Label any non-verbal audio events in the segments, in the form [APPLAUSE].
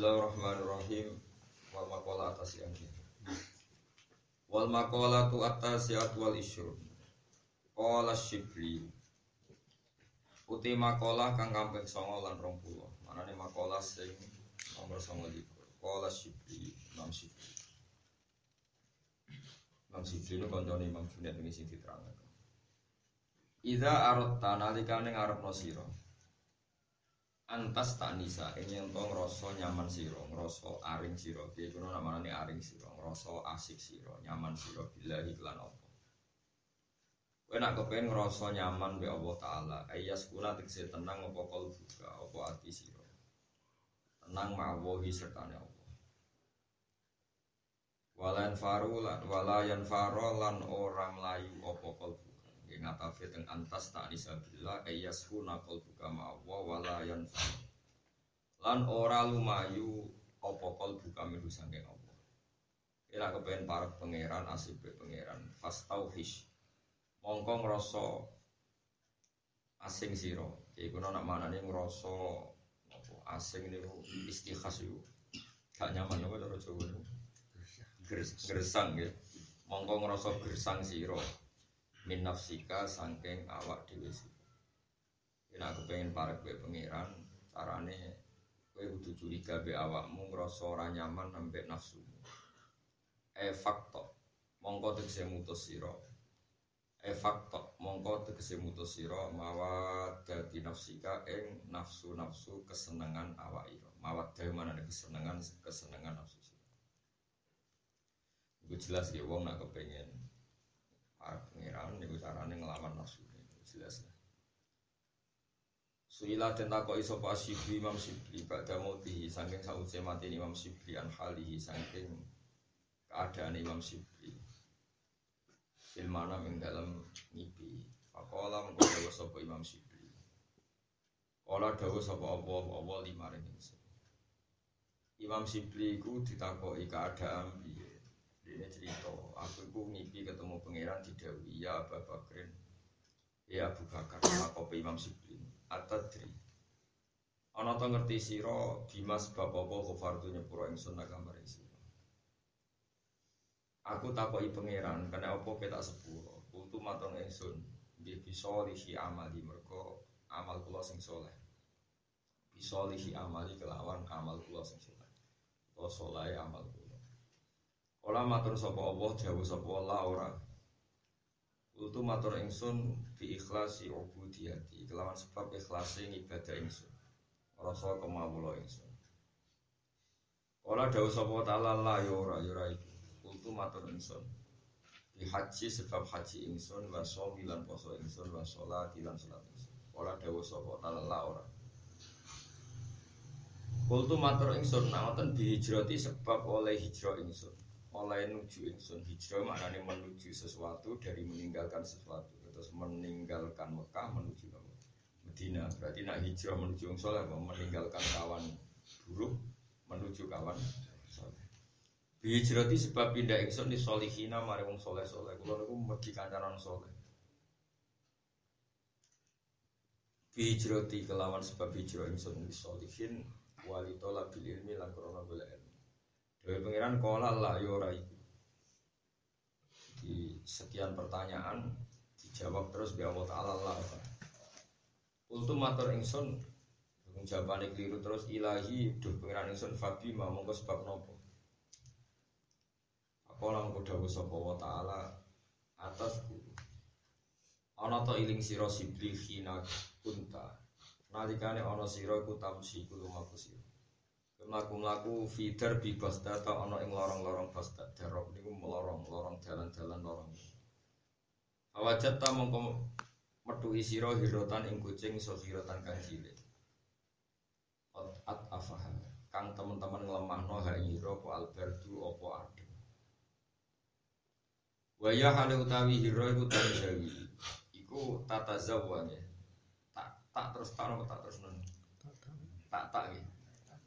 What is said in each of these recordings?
Bismillahirrahmanirrahim. Wal maqala atas yang Wal maqala tu atas wal isyur. Qala Syibli. Uti maqala kang kamping 9 lan 20. Manane maqala sing nomor 29. Qala Syibli, Imam Syibli. Imam Syibli itu kancane Imam ini sing diterangkan. Iza arot tanalika ning arep sira antas tak nisa ini entong ngerasa nyaman siro ngerasa aring siro. Dia kuno namanya aring siro ngerasa asik siro nyaman siro. Bila iklan apa Kowe nak kepengen ngerasa nyaman be Allah Ta'ala. Ayas kuna tegese tenang apa kol buka apa hati siro. Tenang ma'awahi serta Allah. Walayan faru lan walayan faro lan orang layu apa kol yang ngatafi teng antas tak nisabillah ayas kuna buka ma'awa walayan lan ora lumayu opo buka milu sangking Allah. Ila kepengen para pangeran asib pangeran. Fast tauhish mongko ngrasa asing siro iku nak manane ngrasa apa? Asing niku istikhas iku. Gak nyaman apa cara Jawa. Gersang. Ya. Mongko ngrasa gersang siro min nafsika sangking awak dhewe sira. Yen aku pengen parek kowe pangeran, carane kowe kudu curiga be awakmu ngrasa ora nyaman nambek nafsumu. E fakto, mongko tegese mutus sira. E fakto, mongko tegese mutus sira mawat dadi nafsika ing nafsu-nafsu kesenangan awak ira. Mawat dhewe mana kesenangan kesenangan nafsu. Iku jelas ya wong nak kepengen pengiran niku carane ngelawan nafsu jelas lah. Suila dan takoi sopa Sibli Imam Sibli Ba'da mutihi Sangking sausai mati Imam Sibli An halihi Sangking keadaan Imam Sibli Filmana ing dalam ngipi. Fakola mengkodawa sopa Imam Sibli Kola dawa sopa Allah Allah lima ring Imam Sibli ku ditakoi keadaan biye ini cerita, aku itu ngipi ketemu pangeran di Dewi, ya Abu Bakrin, ya Abu Bakar, kopi Imam Siblin, Atadri. Ana to ngerti sira Dimas bab apa kufartu nyepuro ingsun gambar sira. Aku takoki pangeran, kena apa petak sepuro. Kultu matur ingsun, nggih bisa lihi amali mergo amal kula sing saleh. Bisa lihi amali kelawan amal kula sing saleh. Kula saleh amal kula. Ola matur sapa Allah jauh sapa Allah ora. Kultu matur ingsun bi ikhlasi ubudiyati kelawan sebab ikhlasi ibadah ingsun. Rasa kemawula ingsun. Ola dawuh sapa taala la ya ora ya ora iku. Kultu matur ingsun. Bi haji sebab haji ingsun wa shomi lan poso ingsun wa sholati lan salat ingsun. Ola dawuh sapa taala la ora. Kultu matur ingsun nawaten bi hijrati sebab oleh hijrah ingsun oleh nuju ingsun hijrah maknanya menuju sesuatu dari meninggalkan sesuatu. Terus meninggalkan Mekah menuju Medina. Berarti nak hijrah menuju soleh meninggalkan kawan buruk menuju kawan soleh Hijrati sebab pindah ingsun di solihina mari wong soleh soleh kulo niku mergi kancanan soleh Hijrati kelawan sebab hijrah ingsun di solihin walitola bil ilmi lan korona boleh Dewi pengiran kola lah yora itu. Di sekian pertanyaan dijawab terus bi Allah Taala lah. Ultum matur ingsun jawabane keliru terus ilahi duh pengiran ingsun fabi mau mongko sebab nopo. Apa lah mongko dawuh sapa wa taala atas guru. Ana to iling sira sibli khina kunta. Nalikane ana sira iku tamsi kulo maku sira. Melaku-melaku feeder bi basta ta ing lorong-lorong basta darok niku melorong-lorong jalan-jalan lorong. Awajat ta mongko isira hirotan ing kucing so hirotan kang cilik. At afah kang teman-teman nglemahno ha ira apa alberdu apa adem. Waya hale utawi hiro iku tanjawi. Iku tata zawanya. Tak tak terus tak tak terus non. Tak tak gitu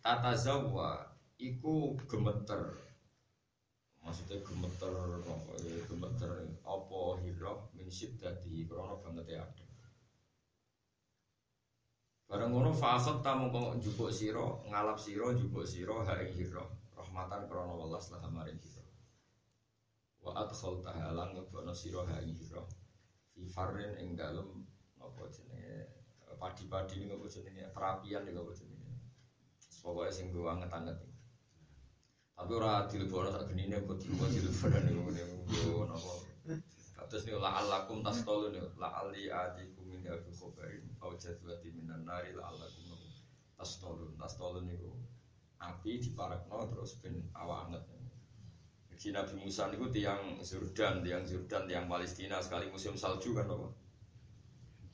tata zawa iku gemeter. Maksudnya gemeter ya, gemeter apa hirok min syiddati krono banget ya ada. Bareng ngono fakot tamu kok jupuk siro, ngalap siro, jupuk siro, hari hiro, rahmatan krono welas lah maring hiro. Wa adkhal tahalang ngebono siro hari hiro. Fi farin ing dalem apa jenenge? Padi-padi apa jenenge? Perapian apa jenenge. Pokoknya sing gue anget-anget Tapi ora dilebono sak genine kok dilebono dilebono niku niku napa. Terus nih la alakum tas tolu nih la ali adi kumin abi khobarin au jadwati minan nari la tas tolu tas tolu nih api di parakno terus ben awak anget. Jadi Nabi Musa niku tiang Jordan, tiang Jordan, tiang Palestina sekali musim salju kan apa?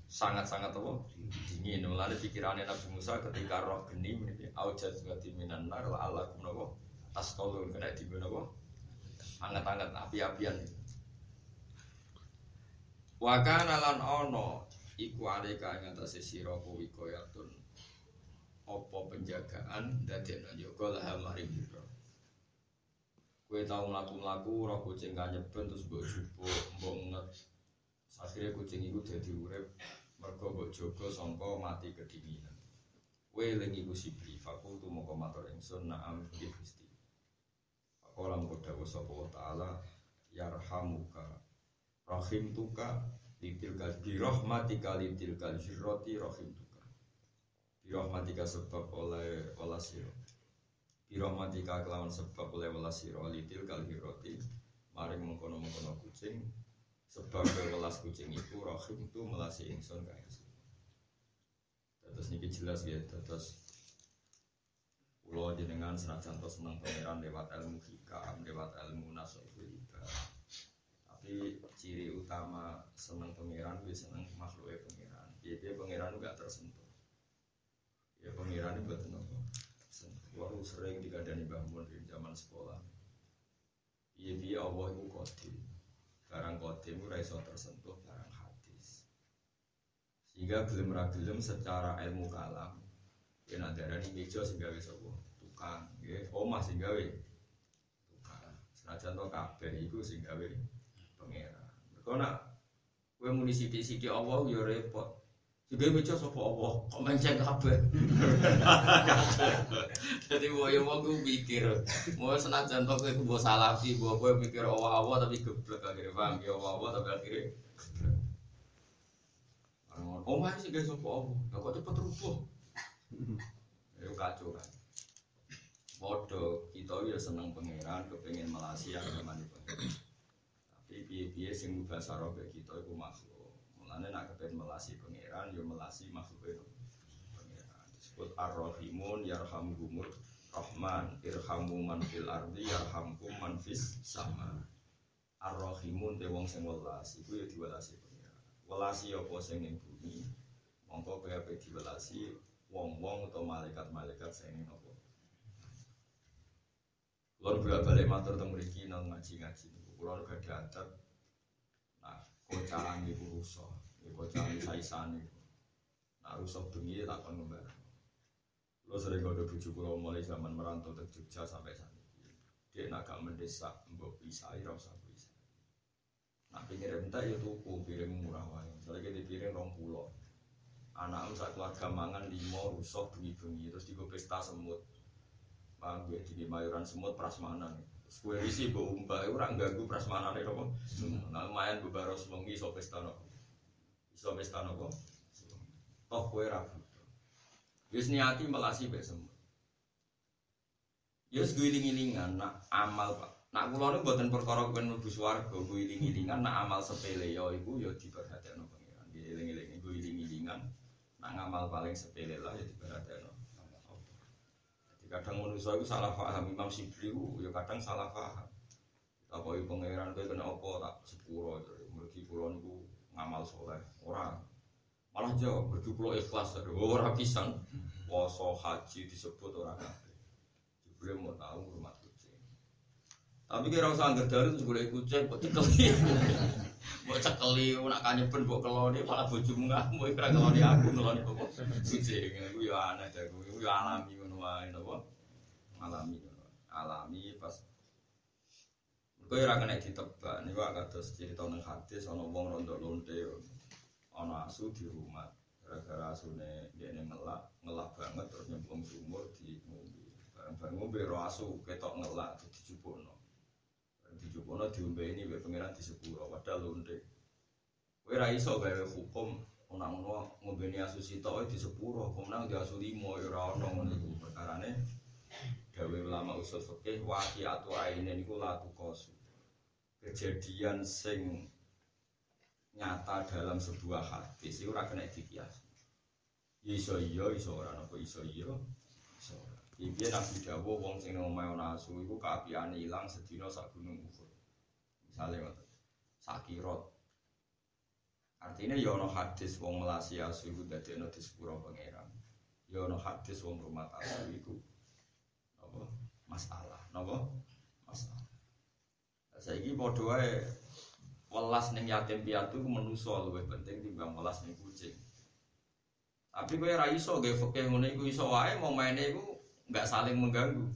Sangat-sangat apa? Dingin. Mulai pikirannya Nabi Musa ketika roh geni ini au jadwati minan nar la alakum apa? Tas tolu kena di apa? Anget-anget api-apian. Gitu. Wa kana lan ana iku alika ing atase sira kuwi koyatun apa penjagaan dadekno yoga lah maring sira. Kowe tau mlaku-mlaku ora kucing kanyeben terus mbok jupuk, mbok nget. Akhirnya kucing iku dadi urip mergo mbok jaga sangka mati kedinginan. Kowe lengi iku sibri, fakultu moko matur ingsun na'am bi Gusti. Pakola moko dawuh sapa wa taala yarhamuka rahim tuka litil kal birahmatika litil kal jirroti rahim tuka birahmatika sebab oleh olah siro birahmatika kelawan sebab oleh olah siro litil kal jirroti maring mengkono mengkono kucing sebab welas kucing itu rahim tu melasi ingsun kaya terus niki jelas ya terus Pulau jenengan senajan tos seneng pangeran lewat ilmu hikam, lewat ilmu nasoiful tapi ciri utama seneng pangeran gue seneng makhluknya pangeran. Dia dia pangeran gak tersentuh. Ya pangeran itu betul nopo sering dikadani bangun di zaman sekolah. Iya dia Allah itu kodim barang kodim itu raiso tersentuh barang hadis. Sehingga gelem gelem secara ilmu kalam ya nak darah ini meja sehingga wis tukang ya omah sehingga tukang. Senajan to kabeh iku sehingga pangeran. Kau nak kue muni siti Allah ya repot. Juga baca sopo Allah, kok menceng kabeh. [LAUGHS] Jadi mau ya mau gue pikir, mau senajan toh gue gue salafi, gue gue mikir Allah Allah tapi geblek akhirnya paham ya Allah Allah tapi akhirnya Oh masih sih guys sopo Allah, kok cepet rubuh. Itu kacau kan. Bodoh, kita ya seneng pangeran, kepengen melasi agama ini pangeran piye-piye sing mubasaro ke kita iku makhluk. Mulane nak kepen melasi pangeran yo melasi makhluk itu. Disebut Ar-Rahimun yarhamhumur Rahman irhamu man fil ardi yarhamkum man fis sama. Ar-Rahimun te wong sing welas iku yo diwelasi pangeran. Welasi apa sing ning bumi. Mongko kowe ape diwelasi wong-wong atau malaikat-malaikat sing ning apa. Lalu bolak-balik matur teng mriki nang ngaji-ngaji Kulo gak ada adat. Nah, kocalan iku rusak. Ya kocalan saisan iku. Nah, rusak bengi tak kon ngembang. Kulo sering kode bujuk kulo mulai zaman merantau ke Jogja sampai saat ini. Dia nak mendesak mbok bisa ira usah bisa. Nah, pinggir entek ya tuku piring murah wae. Misalnya kita piring rong pulau. Anak sak keluarga mangan limo rusak bengi-bengi terus digo pesta semut. Bang, gue di mayoran semut prasmanan. Kue risi bu umba, orang ganggu prasmanan itu kok. Nah lumayan beberapa semengi iso pesta nopo, iso pesta nopo. Toh kue ragu. Wis niati melasi besem. Yus gue iling-ilingan, nak amal pak. Nak kulo nu buatan perkara ben mlebu swarga, gue iling-ilingan nak amal sepele yo iku yo diperhatekno pangeran. Gue iling-ilingan. Nak ngamal paling sepele lah ya diperhatekno kadang manusia itu salah paham Imam Sibri itu ya kadang salah paham apa itu pangeran itu kena apa tak sepuro mergi pulau itu ngamal soleh. Orang malah jawab pulau ikhlas. Orang pisang. Poso haji disebut orang kabeh. Jibril mau tahu rumah kucing. Tapi kira usah anggar dari itu boleh kucing kok cekeli. [LAUGHS] Mau cekeli nak kanyepen buat keloni malah bojomu ngamuk. Kira keloni aku keloni kok kucing. Itu ya aneh itu ya alami wae napa? Alami alami pas Kowe ora kena ditebak. Niku kados cerita ning hadis ana wong rondo lonte ana asu di rumah. gara-gara asune dia ngelak ngelak banget terus nyemplung sumur di ngombe. Bareng-bareng ngombe ro asu ketok ngelak dijupukno. Dijupukno diombe ini be pangeran di sepuro padahal lonte kowe ra iso gawe hukum ana ngono ngombeni asu sitok di sepuro kemenang di asu limo ya ora ono ngono iku. Perkarane gawe ulama usul fikih waqiatu aine niku latu kosu kejadian sing nyata dalam sebuah hadis itu ora kena dikias. Iso iya iso ora napa iso iya iso. Iki Nabi dawuh wong sing nang omahe ana asu iku kaapiane ilang sedina sak gunung Uhud. Misale ngoten. Sakirot. Artinya ya ana hadis wong melasi asu iku dadi ana di sepuro pangeran. Ya ana hadis wong rumah asu iku apa masalah, napa? Masalah. Saiki padha wae welas ning yatim piatu menuso luwih penting timbang welas ning kucing. Tapi kowe ra iso gawe fikih ngene iku iso wae mau maine iku enggak saling mengganggu.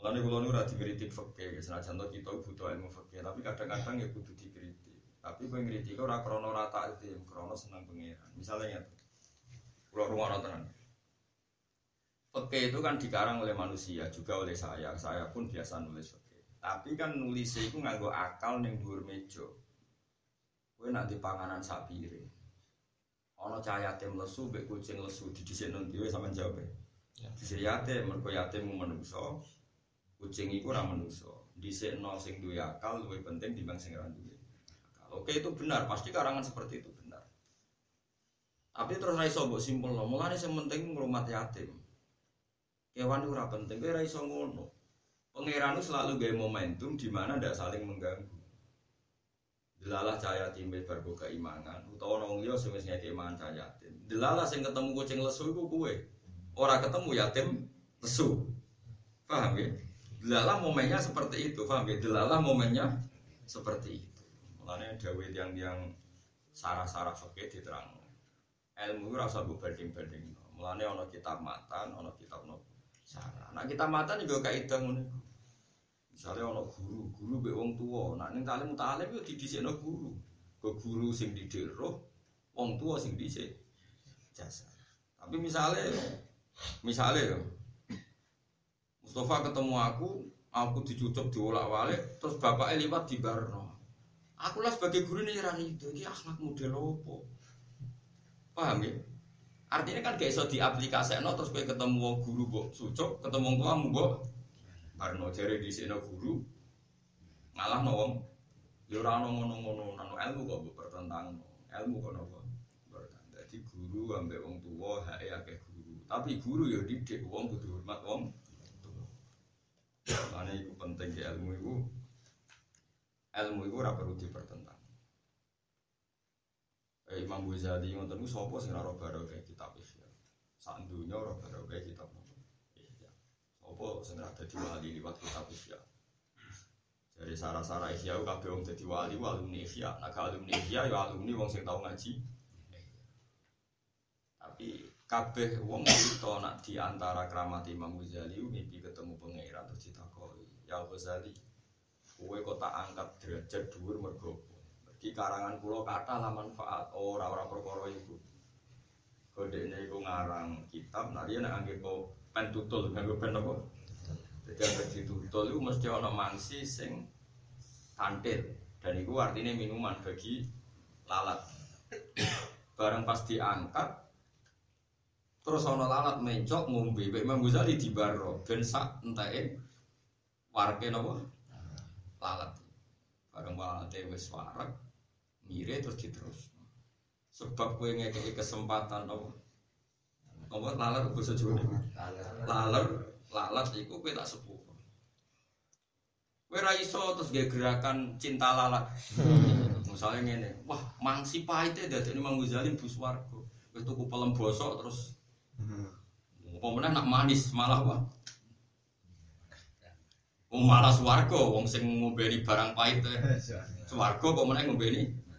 Mulane kula nu ora dikritik fikih, senajan to kita butuh ilmu fikih, tapi kadang-kadang ya kudu dikritik. Tapi kowe ngritik ora krana ora takdim, krana seneng pangeran. Misalnya. Kula rumah tenan. Fikih itu kan dikarang oleh manusia, juga oleh saya. Saya pun biasa nulis fikih. Tapi kan nulis itu nganggo akal ning dhuwur meja. Kowe nanti panganan sak piring. Ana cah yatim lesu mbek kucing lesu didhisikno dhewe sampean jawab. Ya. Dhisik yatim mergo yatim menungso. Kucing iku ora menungso. Dhisikno sing duwe akal luwih penting dibanding sing ora duwe. Oke itu benar, pasti karangan seperti itu benar. Tapi terus ra iso mbok simpulno. Mulane sing penting ngrumat yatim. Kewan ora penting, kowe ora iso ngono. Pangeran selalu gaya momentum di mana tidak saling mengganggu. Delalah cahaya timbe barbo keimangan, utawa nong liya sing wis ngeke mangan cahaya yatim. Delalah sing ketemu kucing lesu iku kowe. Ora ketemu yatim lesu. Paham ya? Delalah momennya seperti itu, paham ya? Delalah momennya seperti itu. Mulane dawuh yang-yang sarah-sarah fakih diterang. Ilmu rasa bu banding-banding. Mulane ana kitab matan, ana kitab nopo sarah. Nah kita matan juga kaidah ngono. Misalnya ono guru, guru be wong tua, nak ning talim talim yo didhisikno guru. Ke guru sing didik roh, wong tua sing dhisik jasa. Tapi misalnya, misalnya Mustafa ketemu aku, aku dicucuk diolak walik, terus bapaknya liwat di Barno. Aku lah sebagai guru ini nyerang itu, ini akhlak model apa? Paham ya? Artinya kan gak iso diaplikasikan terus kowe ketemu wong guru mbok sucuk, ketemu wong tuamu mbok barno di sini guru ngalah no wong ya ora ono ngono-ngono nang ilmu kok pertentang ilmu kok nopo Jadi guru ambek wong tua hak akeh guru. Tapi guru ya didik wong kudu hormat wong. Karena itu penting ke ilmu itu. Ilmu itu ora perlu dipertentang. Eh, Imam Ghazali ngoten niku sapa sing ora baru kayak kitab Ihya. Sak dunya ora baru kayak kitab. Ihya. Sapa sing ora dadi wali liwat kitab Ihya. Jadi sarah-sarah Ihya kabeh wong dadi wali alumni Ihya. Nah alumni Ihya ya alumni wong sing tau ngaji. Tapi kabeh wong itu nak di antara keramat Imam Ghazali mimpi ketemu pangeran terus ditakoni, "Ya Ghazali, kowe kok tak angkat derajat dhuwur mergo di karangan pulau kata lah manfaat. Ora ora perkara iku. Kodene iku ngarang kitab nah dia kok pen tutul nganggo pen apa? Jadi angkat ditutul itu mesti ana mangsi sing kantil. Dan itu artinya minuman bagi lalat. Barang pas diangkat terus ana lalat mencok ngombe. Mbak Imam Ghazali di baro ben sak enteke warke napa? Lalat. Bareng walate wis warak mire terus diterus. Sebab kue ngekei kesempatan apa? Apa? Lalat bahasa Jawa. Lalat lalat iku kue tak sepuh. Kue ra iso terus gak gerakan cinta lalat. Misalnya ngene wah mangsi pahitnya dari ini manggu zalim bus wargo kue tuku pelem bosok terus. Pemenang nak manis malah wah. Oh malah swargo, wong sing ngombeni barang pahit [LAUGHS] Swargo kok meneh ngombeni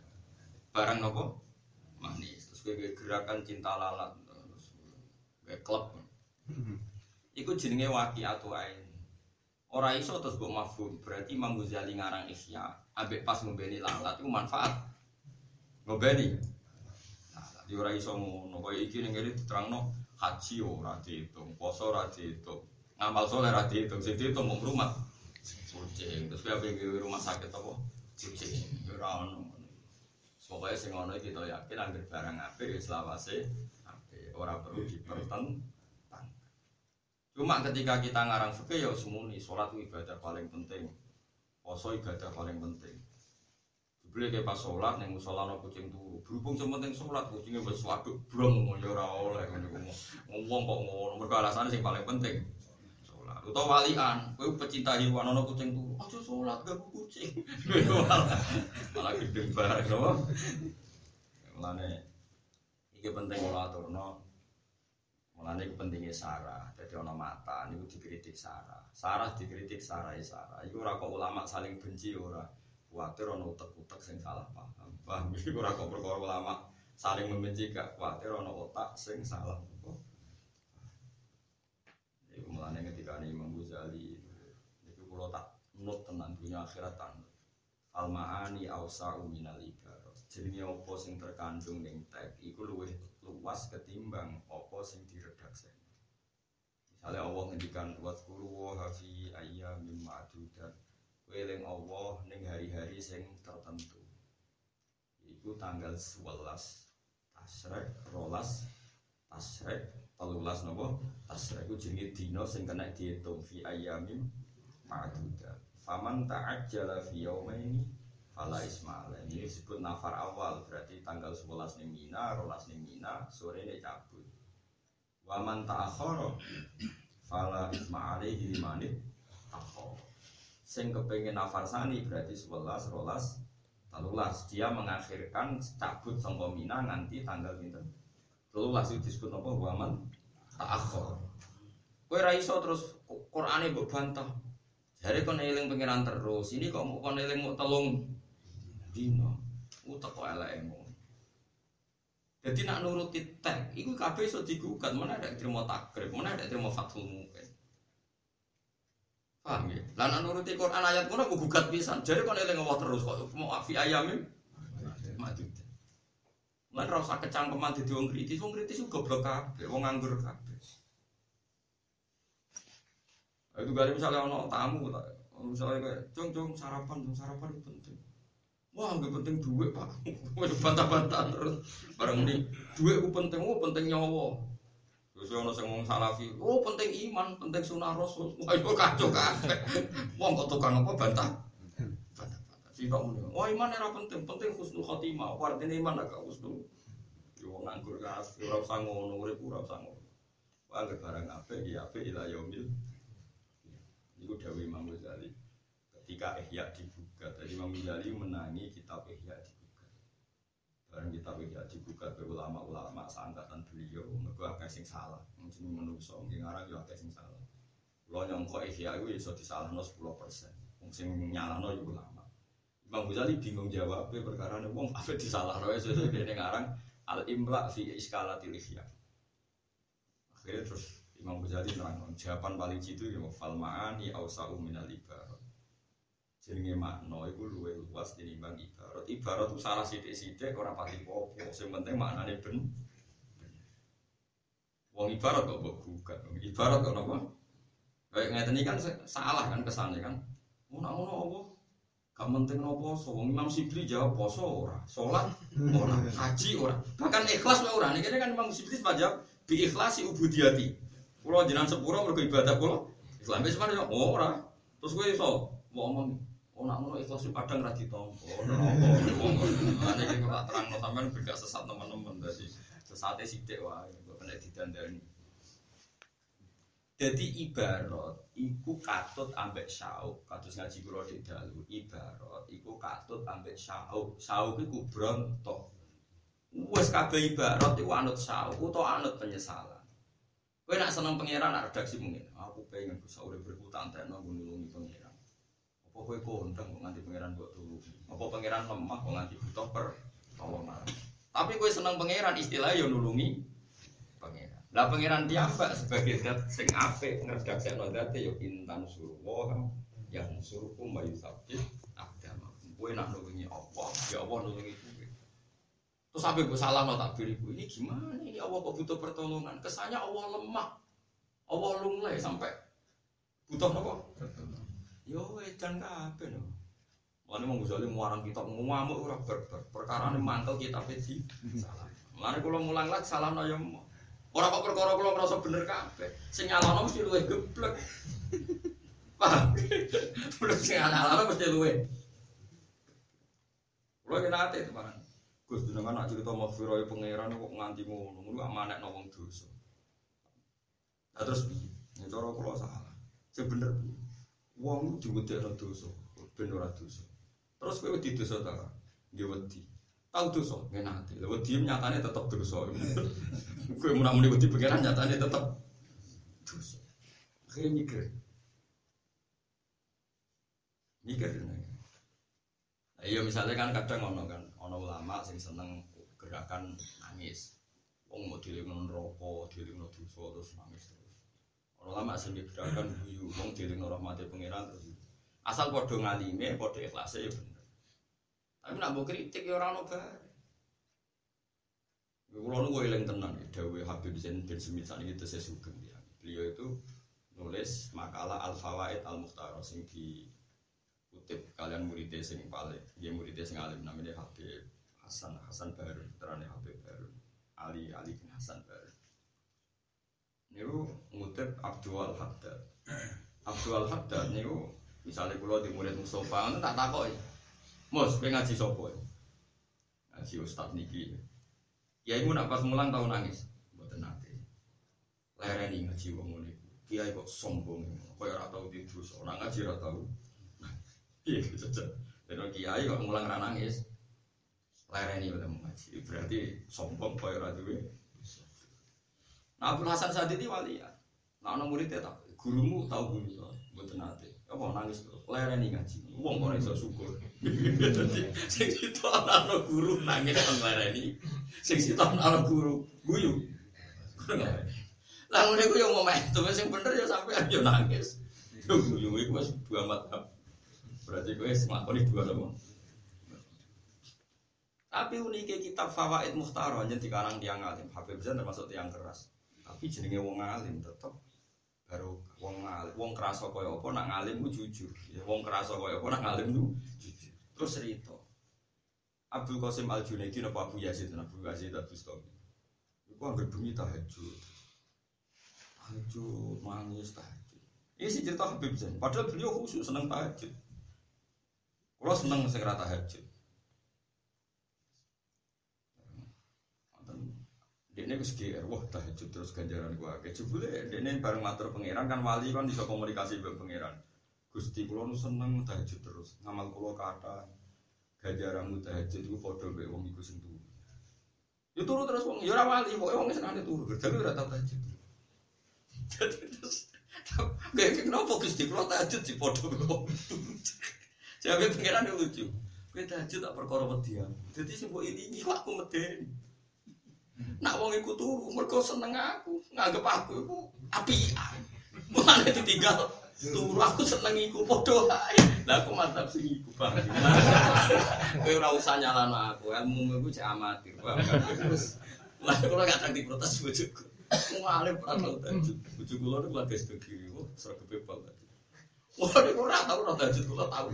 barang nopo manis terus kayak gerakan cinta lalat terus kayak klub Iku jenenge waki atau ain Ora iso terus mbok mafhum berarti Imam Ghazali ngarang Ihya ambek pas ngombeni lalat itu manfaat ngombeni Ya ora iso ngono. Kaya iki ning kene diterangno haji ora dihitung, poso ora dihitung. Ngamal soleh ora dihitung, sing dihitung mung rumah. Kucing. Terus kowe gawe rumah sakit apa? Kucing. Ora ono. Pokoknya sing ngono kita yakin anggere barang apik ya selawase apik. Ora perlu dipertentang. Cuma ketika kita ngarang fikih ya semuni, itu ibadah paling penting. Poso ibadah paling penting. Beli kayak pas sholat neng musola no kucing turu. Berhubung sementing sholat kucingnya wis waduk brong mau ya ora oleh ngene ngomong kok ngono. Mergo sing paling penting. Utawa walian, kowe pecinta hewan ono kucing turu. Aja sholat gak kucing. [LAUGHS] Malah gede bareng no. Mulane iki penting kula aturno. Mulane iki pentingnya Sarah. Jadi ono mata niku dikritik Sarah. Sarah dikritik Sarah ya Sarah. Iku ora kok ulama saling benci ora. Kuatir ono utek-utek sing salah paham. Paham iki ora kok perkara ulama saling membenci gak kuatir ono otak sing salah. Iku mulane ketika ini Imam Ghazali niku kula tak nut tenan dunia akhirat tan. Al ma'ani awsa'u minal ibarat. Jenenge apa sing terkandung ning teks iku luwih luas ketimbang apa sing diredaksi. Misalnya Allah ngendikan waskuru wa fi ayyamin ma'dudat. Weling Allah ning hari-hari sing tertentu. Iku tanggal 11 Tasrek, rolas Tasrek, telulas nopo Tasrek iku jenenge dina sing kena dihitung fi ayyamin ma'dudat. Faman ta'ajjala fi yaumaini fala ismaila. Ini disebut nafar awal berarti tanggal 11 ning Mina, rolas ning Mina, sore ini cabut. Waman ta'akhara fala isma alaihi limanit takhor. Sing kepengen nafar sani berarti 11 rolas telulas dia mengakhirkan cabut sangka Mina nganti tanggal pinten. Telulas itu disebut apa waman ta'akhir. Kowe ra iso terus Qur'ane mbok bantah. Jare kon eling pengiran terus, ini kok mau kon eling mau telung dino. Utek kok ngono. Jadi nak nuruti tek, itu kabeh iso digugat, mana ada terima takrib, mana ada terima fathul mungkin. Paham ya? Lah nak nuruti Quran ayat ngono gugat pisan. Jare kon eling Allah terus kok mau afi ayamin. Mati. Lan ora usah kecangkeman dadi wong kritis, wong kritis ku goblok kabeh, wong nganggur kabeh. Itu kali misalnya ono tamu, misalnya kayak, cung cung sarapan, cung sarapan itu penting. Wah, nggak penting duit pak, [LAUGHS] waduh bantah-bantah terus. Barang ini duit itu penting, oh penting nyawa. Terus ono sing ngomong salafi, oh penting iman, penting sunah rasul. [LAUGHS] Wah itu kacau kabeh. Wong kok tukang apa bantah? Tak muni, wah iman era penting, penting husnul khotimah. Artinya iman agak husnul. Yo nganggur kabeh, ora usah ngono, urip ora usah ngono. Wah, barang apik ya apik ila yaumil. Itu Dewi Imam Ghazali. Ketika Ihya dibuka tadi Imam Ghazali menangi kitab Ihya dibuka barang kitab Ihya dibuka ke ulama-ulama seangkatan beliau mereka akeh sing salah. Mungkin menungso mungkin ngarang yo akeh sing salah. Lo nyongko Ihya itu iso disalahno 10% wong sing nyalahno yo ulama Imam Ghazali bingung jawabnya perkara ini wong apa disalahno ya sesuai [LAUGHS] dia ngarang al imla fi iskalatil Ihya akhirnya terus Imam Ghazali nerang jawaban paling jitu ya fal ma'ani ausa'u minal ibarat. Jenenge makna iku luwih luas tinimbang ibarat. Ibarat itu salah sithik-sithik ora pati popo, sing penting maknane ben. Wong ibarat kok mbok gugat. Ibarat kok napa? Kayak ngeten iki kan salah kan kesannya kan. Ngono ngono apa? Gak penting no poso, Imam Sibli jawab poso ora, sholat ora, haji ora, bahkan ikhlas ora. Ini kan Imam Sibli jawab bi ikhlasi ubudiyati. Kulo jenengan sepuro mergo ibadah kulo. Islam wis mana ora. Terus kowe mau ngomong Oh nak ngono ikhlas padang ra ditampa. Ono apa. Ane iki ora terangno sampean bergak sesat teman-teman dadi sesate sithik wae kok kena didandani. Jadi ibarat iku katut ambek sauk, kados ngaji kula di dalu. Ibarat iku katut ambek sauk. Sauk iku brontok. Wes kabeh ibarat iku anut sauk utawa anut penyesalan. Kowe nak seneng pangeran nak redaksi mungkin. Aku pengen bisa urip berhutang tekno nulungi pangeran. Apa kowe kondang kok nganti pangeran mbok tulungi? Apa pangeran lemah kok nganti butuh pertolongan? Tapi kowe seneng pangeran istilah yo nulungi. Lah pangeran tiambak sebagai zat sing apik ngredaksekno zate yo intan surwa yang surukum bayu sabit agama. Kowe nak nulungi apa? Ya Allah nulungi kowe. Terus sampai gue salah no takbir ibu ini gimana ini Allah kok butuh pertolongan? Kesannya Allah lemah, Allah lunglai sampai butuh apa? Yo edan kabeh no. Mana mau gue muarang kitab ngamuk ora berber. Perkara ini mantel kitab itu salah. Mana kalau mulang lagi salah no yang Orang kok perkara kalau ngerasa bener kabeh. Sing nyalano mesti luwe geblek. [LAUGHS] Paham? Belum sing nyalano mesti luwe. Kulo kena ate teman. Gus jenengan nak cerita maghfirah pangeran kok nganti ngono, ngono amanek nang wong dosa. Nah terus piye? Ya cara kula salah. Sing bener piye? Wong diwedekno dosa, ben ora dosa. Terus kowe wedi dosa ta? Nggih wedi. Tahu dosa, ngenati. Lha wedi nyatane tetep dosa. Kowe mun muni wedi pangeran nyatane tetep dosa. Akhirnya mikir. Mikir nah, iya misalnya kan kadang ono kan ono ulama sing seneng gerakan nangis. Wong mau dilingno neraka, dilingno dosa terus nangis terus. Ono ulama sing gerakan guyu, wong dilingno rahmate pangeran terus. Asal padha ngalime, padha ikhlase ya bener. Tapi nak mbok kritik ya ora ono bare. Kulo nu eling tenan ya dawuh Habib Zain bin Sumit sakniki tesih sugeng ya. Beliau itu nulis makalah Al Fawaid Al Mukhtar sing di kutip kalian muridnya sing paling dia muridnya sing alim namanya Habib Hasan Hasan Baru terane Habib Baru Ali Ali bin Hasan Baru niku ngutip Abdul Haddad Abdul Haddad niku misalnya kulo di murid Mustafa tak takoi Mus, kowe ngaji sapa ngaji ustaz niki ya ibu nak pas mulang tau nangis mboten nate lereni ngaji wong ngene kiai kok sombong koyo ora tau di dosa ora ngaji ora tau gitu saja. Dan kiai kok ngulang ra nangis. Lereni udah ngaji. Berarti sombong koyo ora duwe. Nah, Abdul Hasan Sadidi wali ya. Nah, ana murid tak gurumu tahu guru to, mboten nate. Apa nangis to? Lereni ngaji. Wong kok iso syukur. Sing situ ana guru nangis nang lereni. Sing situ ana guru guyu. Lah ngene ku yo momentum sing bener ya sampean yo nangis. Yo guyu iku wis dua mata. Berarti gue semakoni dua sama. Tapi uniknya kitab Fawaid Muhtar hanya di karang tiang alim. Habib Zain termasuk tiang keras. Tapi jenenge wong alim tetap baru wong alim. Wong kerasa kaya apa nak ngalim ku jujur. Ya, wong kerasa kaya apa nak ngalim ku jujur. Terus cerita. Abdul Qasim Al Junaidi napa Abu Yazid Abu Yazid Abu Stomi. Iku anggere bengi tahajud. Tahajud nangis tahajud. Ini sih cerita Habib Zain. Padahal beliau khusus seneng tahajud. Kalau seneng segera tahajud. Dia wis GR, wah tahajud terus ganjaran gua. Kejubule ini bareng matur pangeran kan wali kan bisa komunikasi dengan pangeran. Gusti kula nu seneng tahajud terus. Ngamal kula kata ganjaranmu tahajud iku padha mbek wong iku sing turu. Ya turu terus wong, ya ora wali, pokoke wong senengane turu. Tapi ora tau tahajud. Jadi terus Kayak kenapa Gusti kula tahajud di padha mbek wong. Jawabe pangeran lucu. Kowe tahajud tak perkara wedi. Dadi sing mbok ilingi aku medeni. Nak wong iku turu mergo seneng aku, nganggep aku iku apian. Mulane ditinggal turu aku seneng iku padha ae. Lah aku mantap sing iku Bang. [LAUGHS] Kowe ora usah nyalano aku, ilmu iku cek amatir. Terus lah kula gak tak diprotes bojoku. Muale ora tau tahajud. Bojo kula niku lagi sedek kiri, wah sregep bal tadi. Wah, ora tau ora tahajud kula tau.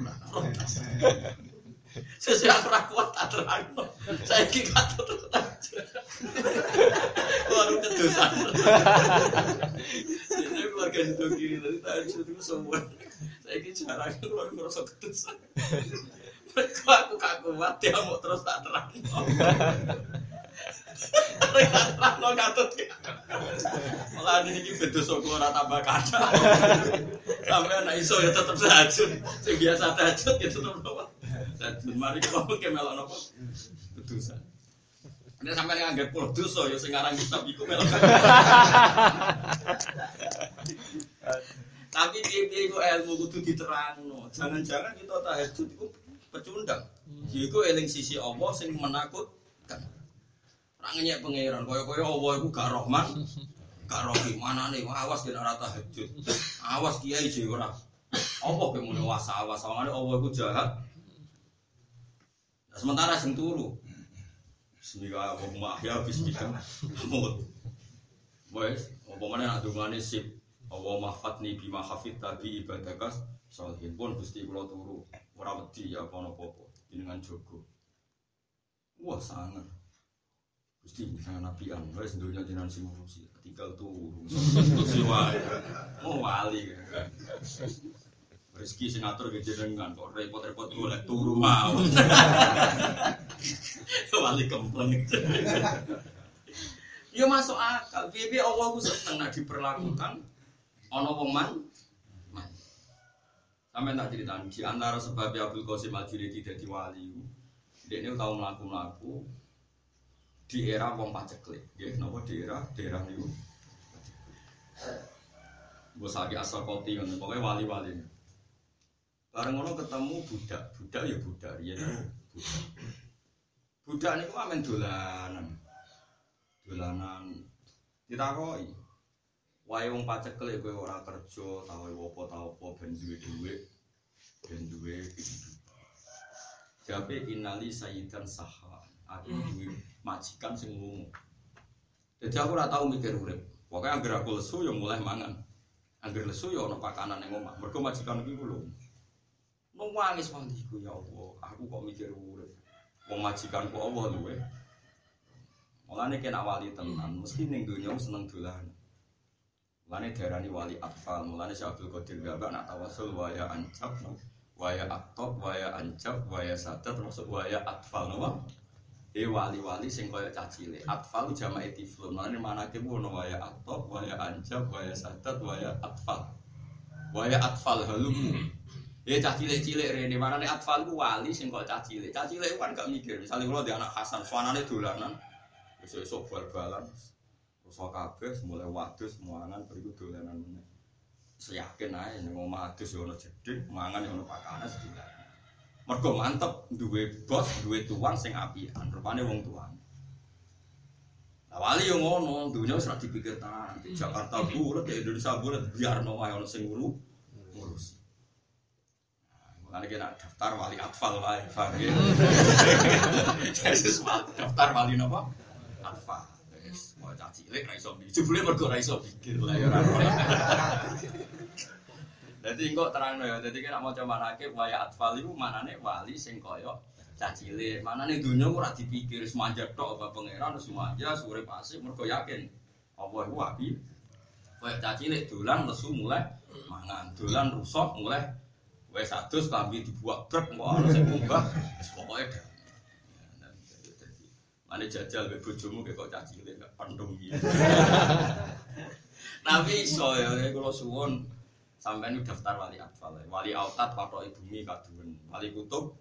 Sesuai aku ora kuat tak terangno. Saiki gak tahajud. Waduh kedosan. Ini keluarga itu kiri tadi tahajud itu semua. Saiki jarang keluar ngerasa kedosan. Mereka aku gak kuat dia mau terus tak terangno. Terang katut Malah ini ini bedo soko ora tambah kada. Sampai anak iso ya tetep tahajud. Sing biasa tahajud ya tetep Tahajud mari kalau ke melok nopo. Bedusan. Ini sampai nganggep puluh dosa ya sing aran kitab iku melok. Tapi piye-piye iku ilmu kudu diterangno. Jangan-jangan kita tahajud iku pecundang. Iku eling sisi Allah sing menakutkan. Rangennya pangeran, kaya-kaya Allah itu gak rohman, gak. Mana nih, awas kena rata tahajud. Awas kiai jadi ora. Apa wasa awas, soalnya Allah itu jahat. Sementara sing turu, Bismillahirrahmanirrahim ya bismillah. Wes, apa mana nak dungane sip. Allah mahfatni bima hafid tadi ibadakas salihin pun Gusti kula turu ora wedi ya apa apa jenengan jogo. Wah sangat. Gusti misalnya nabian, wes dunia jenengan sing ngurusi, tinggal turu. Gusti wae. Mau wali. Rezeki sing ngatur ke jenengan kok repot-repot golek turu mau. [LAUGHS] Wali kempleng. Ya masuk akal. Piye Allah ku seneng nek diperlakukan ana wong man. man. Sampai tak cerita di antara sebab Abdul Qasim Al Jilidi dadi wali. Dia ini tahu melaku-melaku di era wong paceklik, ya, nopo di era daerah niku. Gue sakit asal koti, pokoknya wali-wali. Bareng ngono ketemu budak, budak ya budak, ya budak. Budak niku amen dolanan, dolanan. Ditakoi, wae wong paceklik kowe ora kerja, tau apa tau apa ben duwe dhuwit, ben duwe. Jabe inali sayyidan saha. Aku duwe majikan sing lunga. Jadi aku ora tau mikir urip. Pokoke anggere aku lesu ya mulai mangan. Anggere lesu ya ana pakanan ning omah. Mergo majikan iki ku Nangis waliku ya Allah, aku kok mikir urip. Wong majikanku Allah luwe. Mulane kena wali tenan, mesti ning donya seneng dolan. Mulane diarani wali atfal, mulane Syekh Abdul Qadir Gabak nak tawasul waya ancap, waya aktop, waya ancap, waya sadat termasuk waya atfal napa? E wali-wali sing kaya cacile. Atfal jamae tiflun. Mulane manake ono waya aktop, waya ancap, waya sadat, waya atfal. Waya atfal halumu. Ya cah cilik-cilik rene manane atfal ku wali sing kok cah cilik. Cah cilik kan gak mikir. Misalnya kalau di anak Hasan, suanane dolanan. Esuk bal-balan. Rusak kabeh mulai wadus muangan beriku dolanan meneh. Seyakin ae ning omah adus ya ono jedhik, mangan ya ono pakanan sedina. Mergo mantep duwe bos, duwe tuan sing apian, rupane wong tuan. Lah wali yo ngono, wis ora dipikir. Di Jakarta bulet, di Indonesia bulet, biarno wae ono sing. Mulane kena daftar wali atfal wae, paham [LAUGHS] ya? Yesus daftar wali napa? Atfal. Wis mau cah cilik ra iso mikir. Jebule mergo ra iso pikir lah ya ora. Dadi engko terangno ya. Dadi kena maca manake waya atfal iku manane wali sing kaya cah cilik. Manane donya ora dipikir semanja tok apa pangeran semanja sore pasif mergo yakin apa iku api. Kaya cah cilik dolan lesu mulai mangan, dolan rusak mulai wis adus klambi dibuat truk ana sing munggah wis pokoke Mane jajal mbek bojomu kok cah cilik gak pendung iki. [LAUGHS] Tapi iso ya kula suwun sampean daftar wali atfal. Wali autat patok ibumi kaduwen. Wali kutub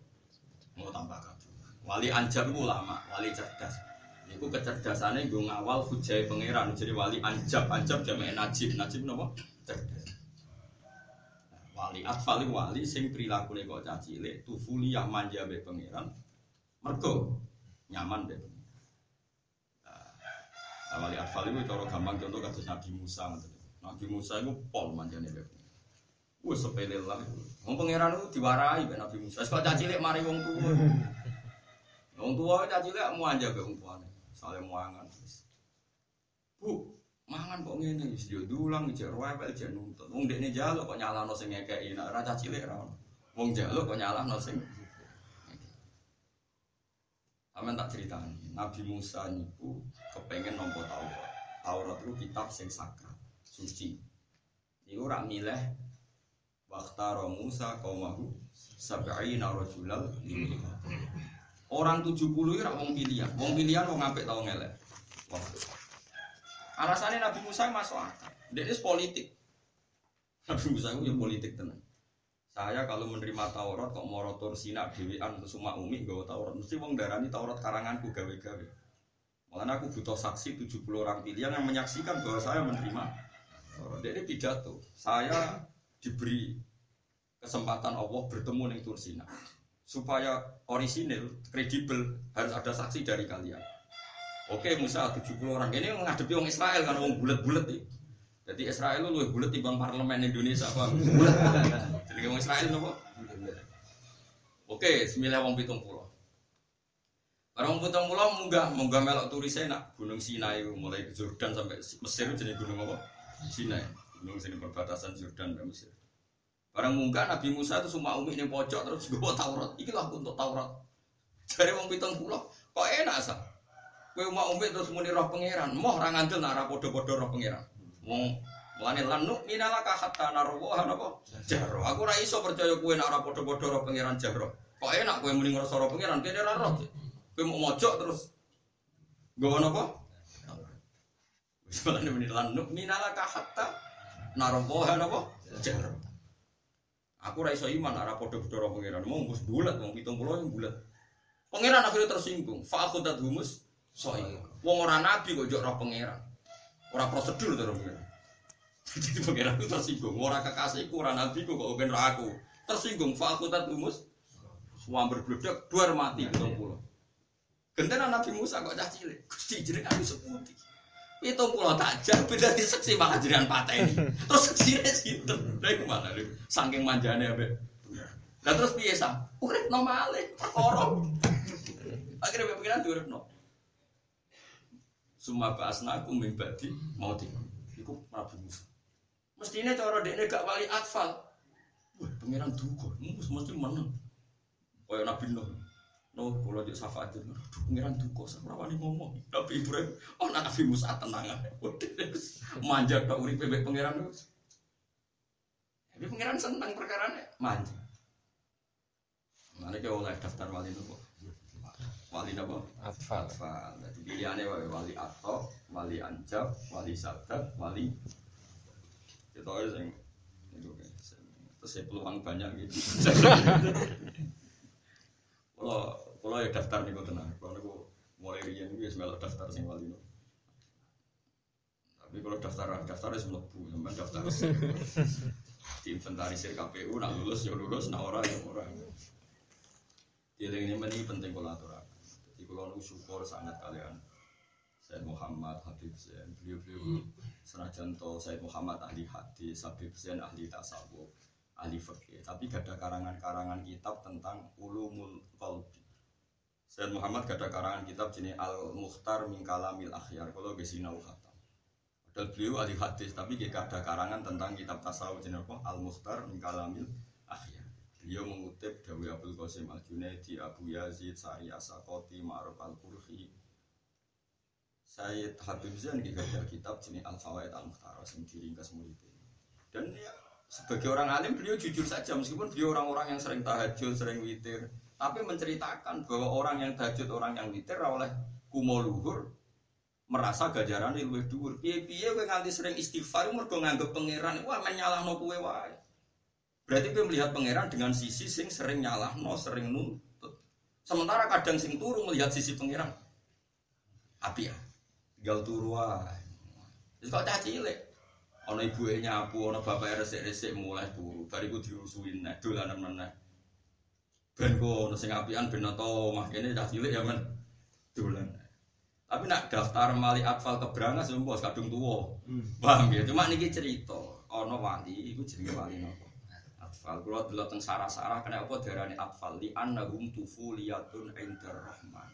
mau tambah kaduwen. Wali anjab itu ulama, wali cerdas. Niku kecerdasannya gue ngawal hujai pangeran. Jadi wali anjab, anjab jamek najib, najib napa? Cerdas. Wali atfal iku wali sing prilakune kok cah cilik tufuli yang manja mbek pangeran mergo nyaman mbek Nah, wali atfal itu cara gampang contoh kados Nabi Musa. Nabi Musa itu pol manjane mbek Wes sepele lah. Wong pangeran itu diwarai mbek Nabi Musa. Kok cah cilik mari wong tuwa. Wong tuwa cah cilik manja mbek wong tuane. Sale muangan. Bu, mangan kok ngene wis yo dulang jek rewel jek nuntut. Wong dekne njaluk kok nyalahno sing ngekeki nek ora cah cilik ra ono. Wong njaluk kok nyalahno sing Aman tak ceritani, Nabi Musa niku kepengen nompo Taurat. Taurat itu kitab sing sakral, suci. Niku ora milih Waktaro Musa kaumahu sab'ina rajulal Orang 70 itu wong pilihan. Wong pilihan wong apik tau ngelek. Wah, Alasannya Nabi Musa masuk akal. Dia ini politik. Nabi Musa itu ya politik tenan. Saya kalau menerima Taurat kok mau rotor sinak dewean terus semua umi gawe Taurat mesti wong darani Taurat karanganku gawe-gawe. Malah aku butuh saksi 70 orang pilihan yang menyaksikan bahwa saya menerima Taurat. Dia ini pidato. Saya diberi kesempatan Allah bertemu dengan Tursina supaya orisinil, kredibel harus ada saksi dari kalian. Oke Musa 70 orang ini menghadapi orang Israel kan orang bulat-bulat nih. Jadi Israel lu lebih bulat timbang parlemen Indonesia apa? Bulat. Jadi orang Israel nopo? Oke, sembilan wong pitung pulau. Orang putang pulau munggah, munggah melok turis enak. Gunung Sinai mulai ke Jordan sampai Mesir jadi gunung apa? Sinai. Gunung sini perbatasan Jordan dan Mesir. Barang munggah Nabi Musa itu semua umi ini pojok terus gue Taurat. Iki lah untuk Taurat. Jadi wong pitung pulau, kok enak sah? Kue mau umi terus muni roh pangeran. Moh orang ngandel nara podo-podo roh pangeran. Wong Mulane lan nuk minalaka hatta narwa napa? Jahro. Aku ora iso percaya kowe nek ora padha-padha roh pangeran jahro. Kok enak kowe muni ngrasa roh pangeran kene ora roh. Kowe mau mojok terus nggawa napa? Wis mulane muni lan nuk minalaka hatta narwa napa? Jahro. Aku ora iso iman ora padha-padha roh pangeran. Mau wis bulat wong 70 yang bulat. Pangeran akhirnya tersinggung. Fa aku humus soi. Wong ora nabi kok jok roh pangeran. Ora prosedur roh pangeran. [LAUGHS] Jadi pangeran itu tersinggung. Orang kekasihku, orang nabiku kok ben aku. Tersinggung. Fakultat umus. Suam berbledak, dua mati pitung pulau. Gentena Nabi Musa kok cah cilik. Gusti jeneng aku seputi. Pitung pulau tajam beda di seksi malah jadian patah ini. [LAUGHS] Terus seksinya situ. Lah iku mana lho. Saking manjane ambek. Lah terus sam? Urip normale, perkara. [LAUGHS] Akhirnya pikiran diuripno. Summa ba'asnakum min ba'di mautikum. Iku Nabi Musa. Mestinya cara dekne gak wali atfal. Wah, pangeran duga, mus mesti menang. Kaya Nabi Nuh. No, kalau jadi syafaat itu, aduh pangeran duga, saya wani ngomong. Nabi Ibrahim, oh Nabi Musa tenang aja. [LAUGHS] Manja tak urip bebek pangeran itu. Tapi pangeran senang perkara manja. Mana kita oleh daftar wali itu Wali apa? Atfal. Atfal. Jadi pilihannya wali atau wali anjab, wali sadat, wali itu aja yang itu terus saya peluang banyak gitu [LAUGHS] kalau kalau ya daftar nih tenang kalau aku mulai rian gue semelok daftar sing wali no. tapi kalau daftar daftar ya semua bu sampai daftar [LAUGHS] di inventarisir KPU nak lulus ya lulus nak orang ya orang dia ini penting kolaborasi jadi kalau aku syukur sangat kalian. Said Muhammad Habib Zain beliau-beliau. Senajan to Said Muhammad ahli hadis Habib Zain ahli tasawuf ahli fikih tapi gak ada karangan-karangan kitab tentang ulumul qalbi. Said Muhammad gak ada karangan kitab jenis Al Mukhtar min Kalamil Akhyar. Kalau gesinau khatam. Padahal beliau ahli hadis tapi gak ada karangan tentang kitab tasawuf jenis apa? Al Mukhtar min Kalamil beliau mengutip Dawi Abdul Qasim Al Junaidi Abu Yazid Sari Asakoti Ma'ruf Al Qurhi Sayyid Habib Zain ada kitab jenis Al Fawaid Al Muhtara yang diringkas muridnya. Dan ya, sebagai orang alim beliau jujur saja meskipun beliau orang-orang yang sering tahajud, sering witir, tapi menceritakan bahwa orang yang tahajud, orang yang witir oleh kumo luhur merasa gajaran luwih dhuwur. Piye-piye kowe nganti sering istighfar mergo nganggep pangeran wah menyalahno kowe wae. Berarti kowe melihat pangeran dengan sisi sing sering nyalahno, sering nuntut. Sementara kadang sing turu melihat sisi pangeran. Api ya tinggal turu. Wis kok cah cilik. Ana ibuke nyapu, ana bapake resik-resik mulai turu. Bariku dirusuin nek dolanan meneh. Ben kok ana sing apian ben nata omah kene cah cilik ya men dolan. Tapi nak daftar mali atfal keberangas ya bos kadung tuwa. Paham ya? Cuma niki cerita, ana wali iku jenenge wali napa? Atfal kula delok teng sarah-sarah kena apa diarani atfal li annahum tufuliyatun indar rahman.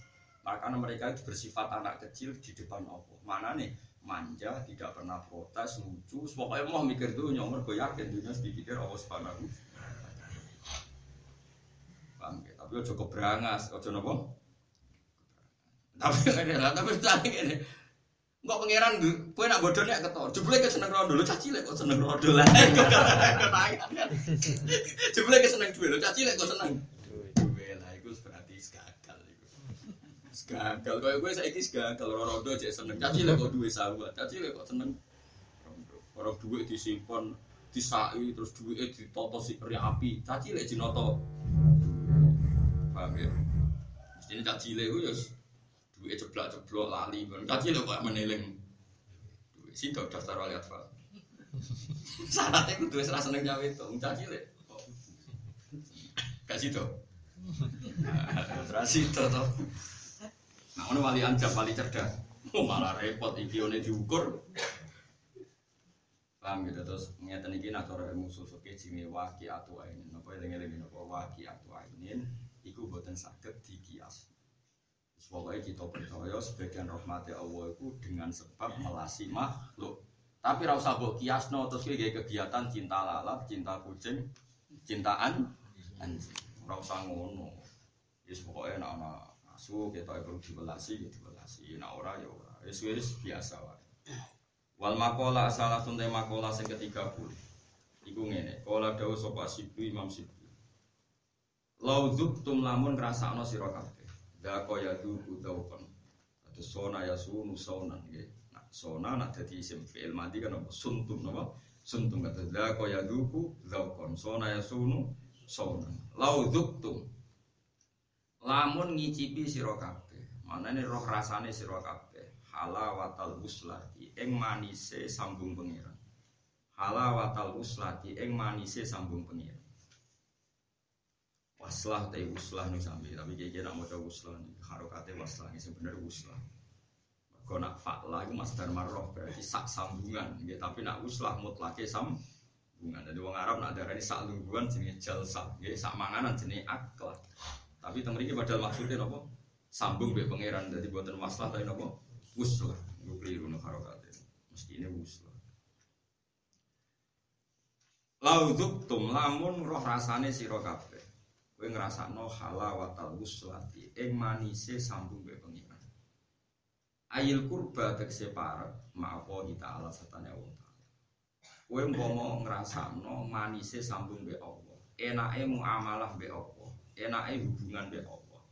Maka mereka itu bersifat anak kecil di depan Allah. Mana nih? Manja, tidak pernah protes, lucu. Pokoknya mau mikir nyomor, gue yakin dunia sedikit Allah subhanahu. Paham ya? Tapi ojo keberangas, ojo nopo. Tapi [LAUGHS] ini tapi [LAUGHS] tadi ini. Enggak pangeran kowe nak bodoh nek ketor. Jebule ke seneng rondo lho caci lek kok seneng rondo lah. [LAUGHS] Jebule ke seneng duwe lho caci lek kok seneng. Duwe lah iku berarti gagal iku. Gagal koyo kowe saiki gagal rondo cek seneng. Caci lek kok duwe sahabat. Caci lek kok seneng rondo. Orang duwe disimpan disai terus duwe ditoto si peri api. Caci lek jinoto. Paham ya? Mesti caci lek ku ya duit ceblok-ceblok lali kaji lo kok meneling duit sih gak daftar wali atfal. [LAUGHS] Syaratnya kudu wis ra seneng nyawe itu caci le gak situ terus itu toh nah ono wali anjab wali cerdas. Oh malah repot iki one diukur. Paham gitu terus ngeten iki nak cara ilmu usul fikih jenenge waqi atu ainin. Napa eling-eling napa waqi atu ainin iku boten saged dikias Pokoknya kita percaya sebagian rahmati Allah itu dengan sebab melasi makhluk. Tapi rasa mbok kiasno terus kayak kegiatan cinta lalat, cinta kucing, cintaan anjing. Rasa ngono. Ya pokoknya nak ana asu kita perlu dibelasi, ya dibelasi. Nak ora ya ora. Wis wis biasa wae. Wal makola salah sunte makola sing ketiga puluh. Iku ngene, kala dawuh sapa Sibli Imam Sibli. Lau tum lamun ngrasakno sira kabeh. Dako ya duku daukon. Atau sona ya sunu sonan. Nah, sona nak dadi isim fi'il madi kan apa suntum napa? Suntum kata dako ya duku daukon. Sona ya sunu sonan. Lau tum lamun ngicipi sira kabeh. Manane roh rasane kabeh. Halawatal uslati ing manise sambung pengiran halawatal uslati ing manise sambung pengiran waslah te uslah nih sampe. Tapi kayak nak maca uslah nih. Harokate waslah ini sebenarnya uslah. Kau nak fakla itu masdar marroh berarti sak sambungan. Gitu. tapi nak uslah mutlake sambungan. Jadi orang Arab nak darah ini sak lungguan jenis jalsa gitu. sak manganan jenis akla tapi temen ini padahal maksudnya apa sambung be pangeran. Jadi buatan waslah tapi apa uslah. Gue keliru nih harokate mesti ini uslah. Lauduk tum lamun roh rasane sira kabeh. Kowe ngrasakno halawatal wuslati ing manise sambung be pengiran. Ayil kurba tegese parek ma'apa kita ala setane Allah. Kowe umpama ngrasakno manise sambung be Allah. Enake muamalah be Allah. Enake hubungan be Allah.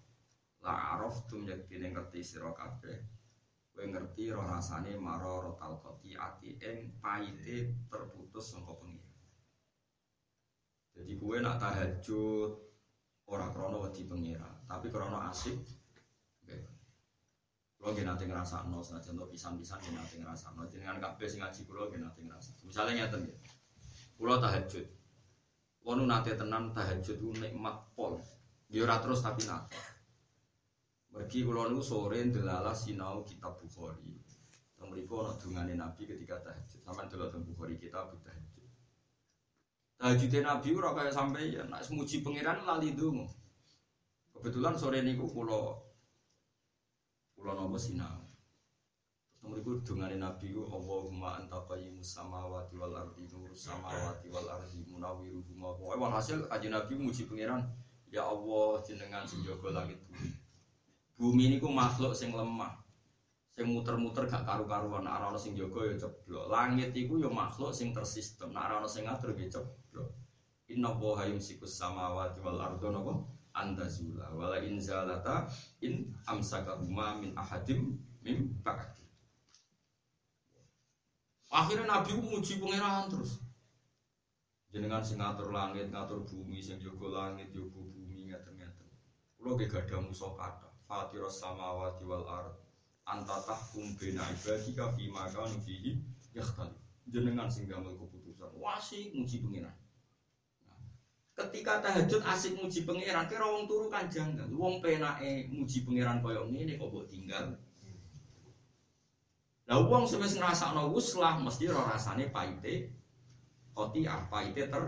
La araf tum yaktine ngerti sira kabeh. Kowe ngerti roh rasane maroro talqati ati ing paite terputus saka pengiran. Jadi kue nak tahajud orang krono wedi pengira, tapi krono asik. Okay. Kalau gak nanti ngerasa no, senajan to pisan-pisan gak nanti ngerasa no. Jangan kabeh sing ngaji kulo gak nanti ngerasa. Misalnya ngeten ya, kulo tahajud. Kulo nate tenan tahajud itu nikmat pol. Dia ora terus tapi nate. Mergi kulo nu sore delala sinau kitab Bukhari. Teng mriku ana dungane Nabi ketika tahajud. Sampeyan delok teng Bukhari kitab tahajud. Tahajudnya Nabi ora kaya sampai ya, nak semuji pangeran lali dungo. Kebetulan sore niku kulo kulo nopo sinau. Nomor itu dengan Nabi ku Allahumma anta qayyimus samawati wal ardi nur samawati wal ardi munawiruhuma. Pokoke walhasil aja Nabi muji pangeran, ya Allah jenengan sing jaga langit bumi. Bumi niku makhluk sing lemah. Sing muter-muter gak karu-karuan, nek ana sing jaga ya ceblok. Langit iku ya makhluk sing tersistem, nek ana sing ngatur ya ceblok. Inna woha yumsikus samawati wal ardo napa antazula wala in zalata in amsakahuma min ahadim mim ba'di. Akhirnya Nabi muji pangeran terus. Jenengan sing ngatur langit, ngatur bumi, sing jaga langit, jaga bumi ngaten-ngaten. Kula ge gadah musa kata, Fatiros samawati wal ard. Anta tahkum bina ibadika fi ma kanu fihi yakhtali. Jenengan sing gamel keputusan. Wasik muji pangeran ketika tahajud asik muji pangeran kira wong turu kan janggal wong penake muji pangeran koyo ngene kok mbok tinggal lah wong sewis ngrasakno wuslah mesti ora rasane paite koti apa ite ter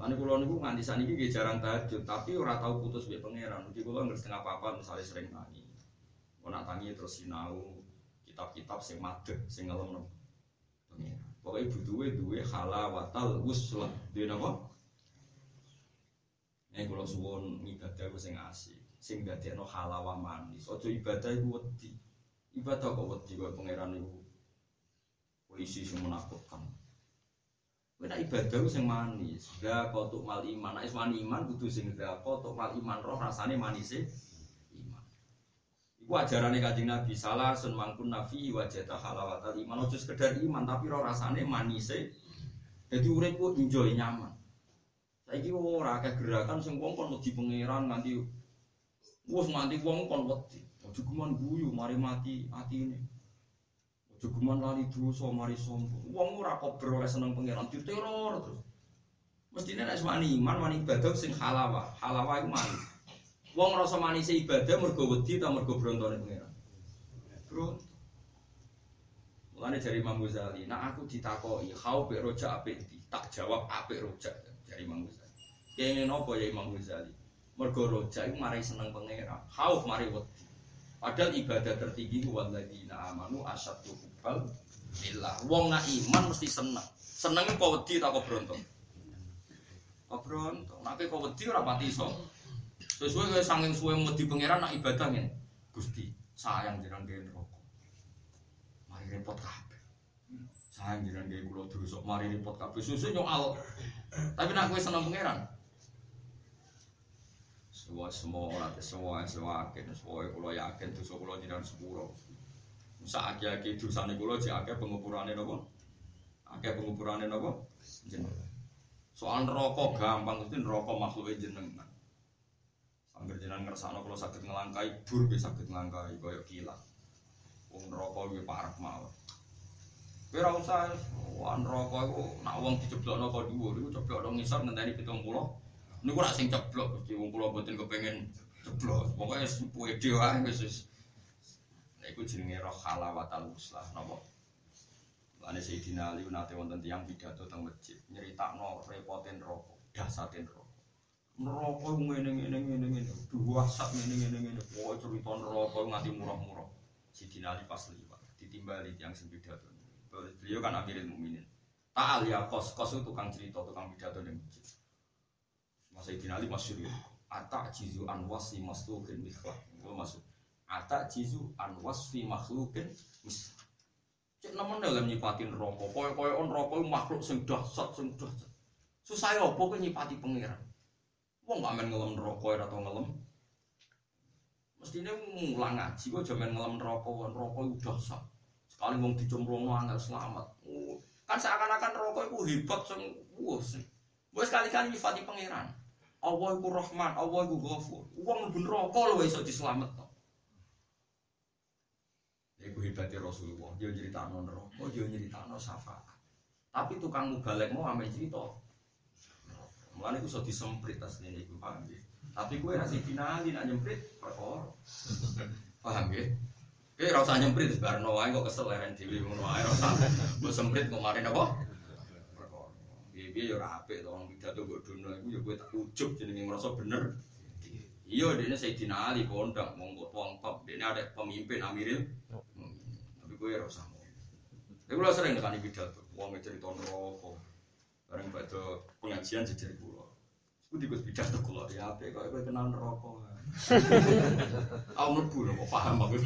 Lalu kulo niku nganti saat ini jarang tahajud, tapi ora tahu putus be pangeran. Jadi kulo nggak setengah apa misalnya sering nangis. Mau nak tangi terus sinau kitab-kitab sing madeg, sing ngelem pangeran. Pokoknya butuhnya duwe halawatal wuslah. Duwe napa? Nek kula suwun ibadah ku sing asik, sing dadekno halawah manis. Aja ibadah iku wedi. Ibadah kok wedi kok pangeran iku polisi sing menakutkan. Nek ibadah ku sing manis, ya kotuk mal iman. Nek wani iman kudu sing kotuk mal iman roh rasane manise Iku ajarane Kanjeng Nabi salah sun mangkun nafi wajata halawatal iman ojo sekedar iman tapi ro rasane manise. Dadi uripku enjoy nyaman. Saiki ora akeh gerakan sing wong kon wedi pangeran nganti wis nganti wong kon wedi. Ojo guyu mari mati atine. Ojo guman lali dosa mari sombong. Wong ora kok oleh seneng pangeran diteror terus. Mestine nek wani iman wani ibadah sing halawah. Halawah iku manis. Wong rasa manis ibadah mergo wedi ta mergo brontone pangeran. Bro. Jari Imam Ghazali, nah aku ditakoki, "Kau pek rojak apik di?" Tak jawab apik rojak jari Imam Ghazali. Kene nopo ya Imam Ghazali? Mergo roja iku mari seneng pangeran. Khauf mari wedi. Padahal ibadah tertinggi ku walladzina amanu asyaddu hubbal lillah. Wong nak iman mesti seneng. Seneng kok wedi tak kok brontok. Kok brontok. Nek kok wedi ora pati iso. Sesuai kaya saking suwe wedi pangeran nak ibadah ngene. Gusti, sayang jenengan gawe neraka. Mari repot kabeh. Sayang jenengan gawe kula dosa, mari repot kabeh. Susu nyoal. Tapi nak kowe seneng pangeran. Semua semua orang semua semua yakin semua kulo yakin dosa kulo jenengan sepuro. Saat aki dosane kulo jek akeh pengupurane napa? Akeh pengupurane napa? Jenengan. Soal neraka gampang mesti neraka makhluke jenengan. Angger jenengan ngersakno kula saged ngelangkai bur nggih saged ngelangkai kaya kilat. Wong neraka kuwi parek mawon. Kowe ora usah wah neraka iku nak wong diceblokno kok dhuwur iku ceblokno ngisor ngenteni 70. Niku rak sing ceblok Gusti wong kula mboten kepengin ceblok. Pokoke pede wae wis wis. Nah iku jenenge roh halawatal muslah napa? Lane Sayyidina Ali nate wonten tiyang pidato teng masjid nyeritakno repoten neraka, dasaten neraka. Neraka ngene ngene ngene ngene dua sak ngene ngene ngene pokoke cerita neraka nganti murah-murah. Sidina Ali pas liwat ditimbali tiang sing pidato. Beliau kan akhirnya mukminin. Ta'al ya kos. Kos itu tukang cerita tukang pidato di masjid. Mas Sidina Ali masyhur ya. Ata jizu an wasfi makhlukin mikhlak itu maksud Ata jizu an wasfi mislah Cek nemen dalam nyipatin neraka. Koyo-koyo on neraka makhluk sing dahsyat sing dahsyat. Susah ya apa nyipati pangeran Wong main ngelam neraka ora tau ngelam. Mestine ngulang ngaji kok jaman ngelam neraka, neraka iku dahsyat. Sekali wong dicemplungno angel selamat. Oh, Kan seakan-akan neraka iku hebat sing wis. Wis sekali-kali nyifati pangeran. Allah iku Rahman, Allah iku Ghafur. Wong mlebu neraka lho iso dislametno. Iku hebatnya Rasulullah, dia nyeritakno neraka, dia nyeritakno syafaat. Tapi tukang mubalek mau ame cerita, Mulane iku iso disemprit asline iku paham nggih. Tapi kowe ra finali nak nyemprit perkara. [LAUGHS] Paham nggih? Kowe ora usah nyemprit barno wae kok kesel leren dhewe ngono wae ora usah. Mbok semprit kok mari napa? Perkara. Piye-piye ya ora apik to wong pidato mbok dono iku ya kowe tak ujug jenenge ngrasa bener. Iya, dia Sayyidina Ali monggo wong top, dia ada pemimpin Amiril. Tapi gue ora usah. Tapi gue sering nekani pidato, wong cerita neraka. Bareng pada pengajian jejer kula. Iku dikus pidato kula ya ape kok kowe kenal neraka. [LAUGHS] Aku mlebu kok paham aku.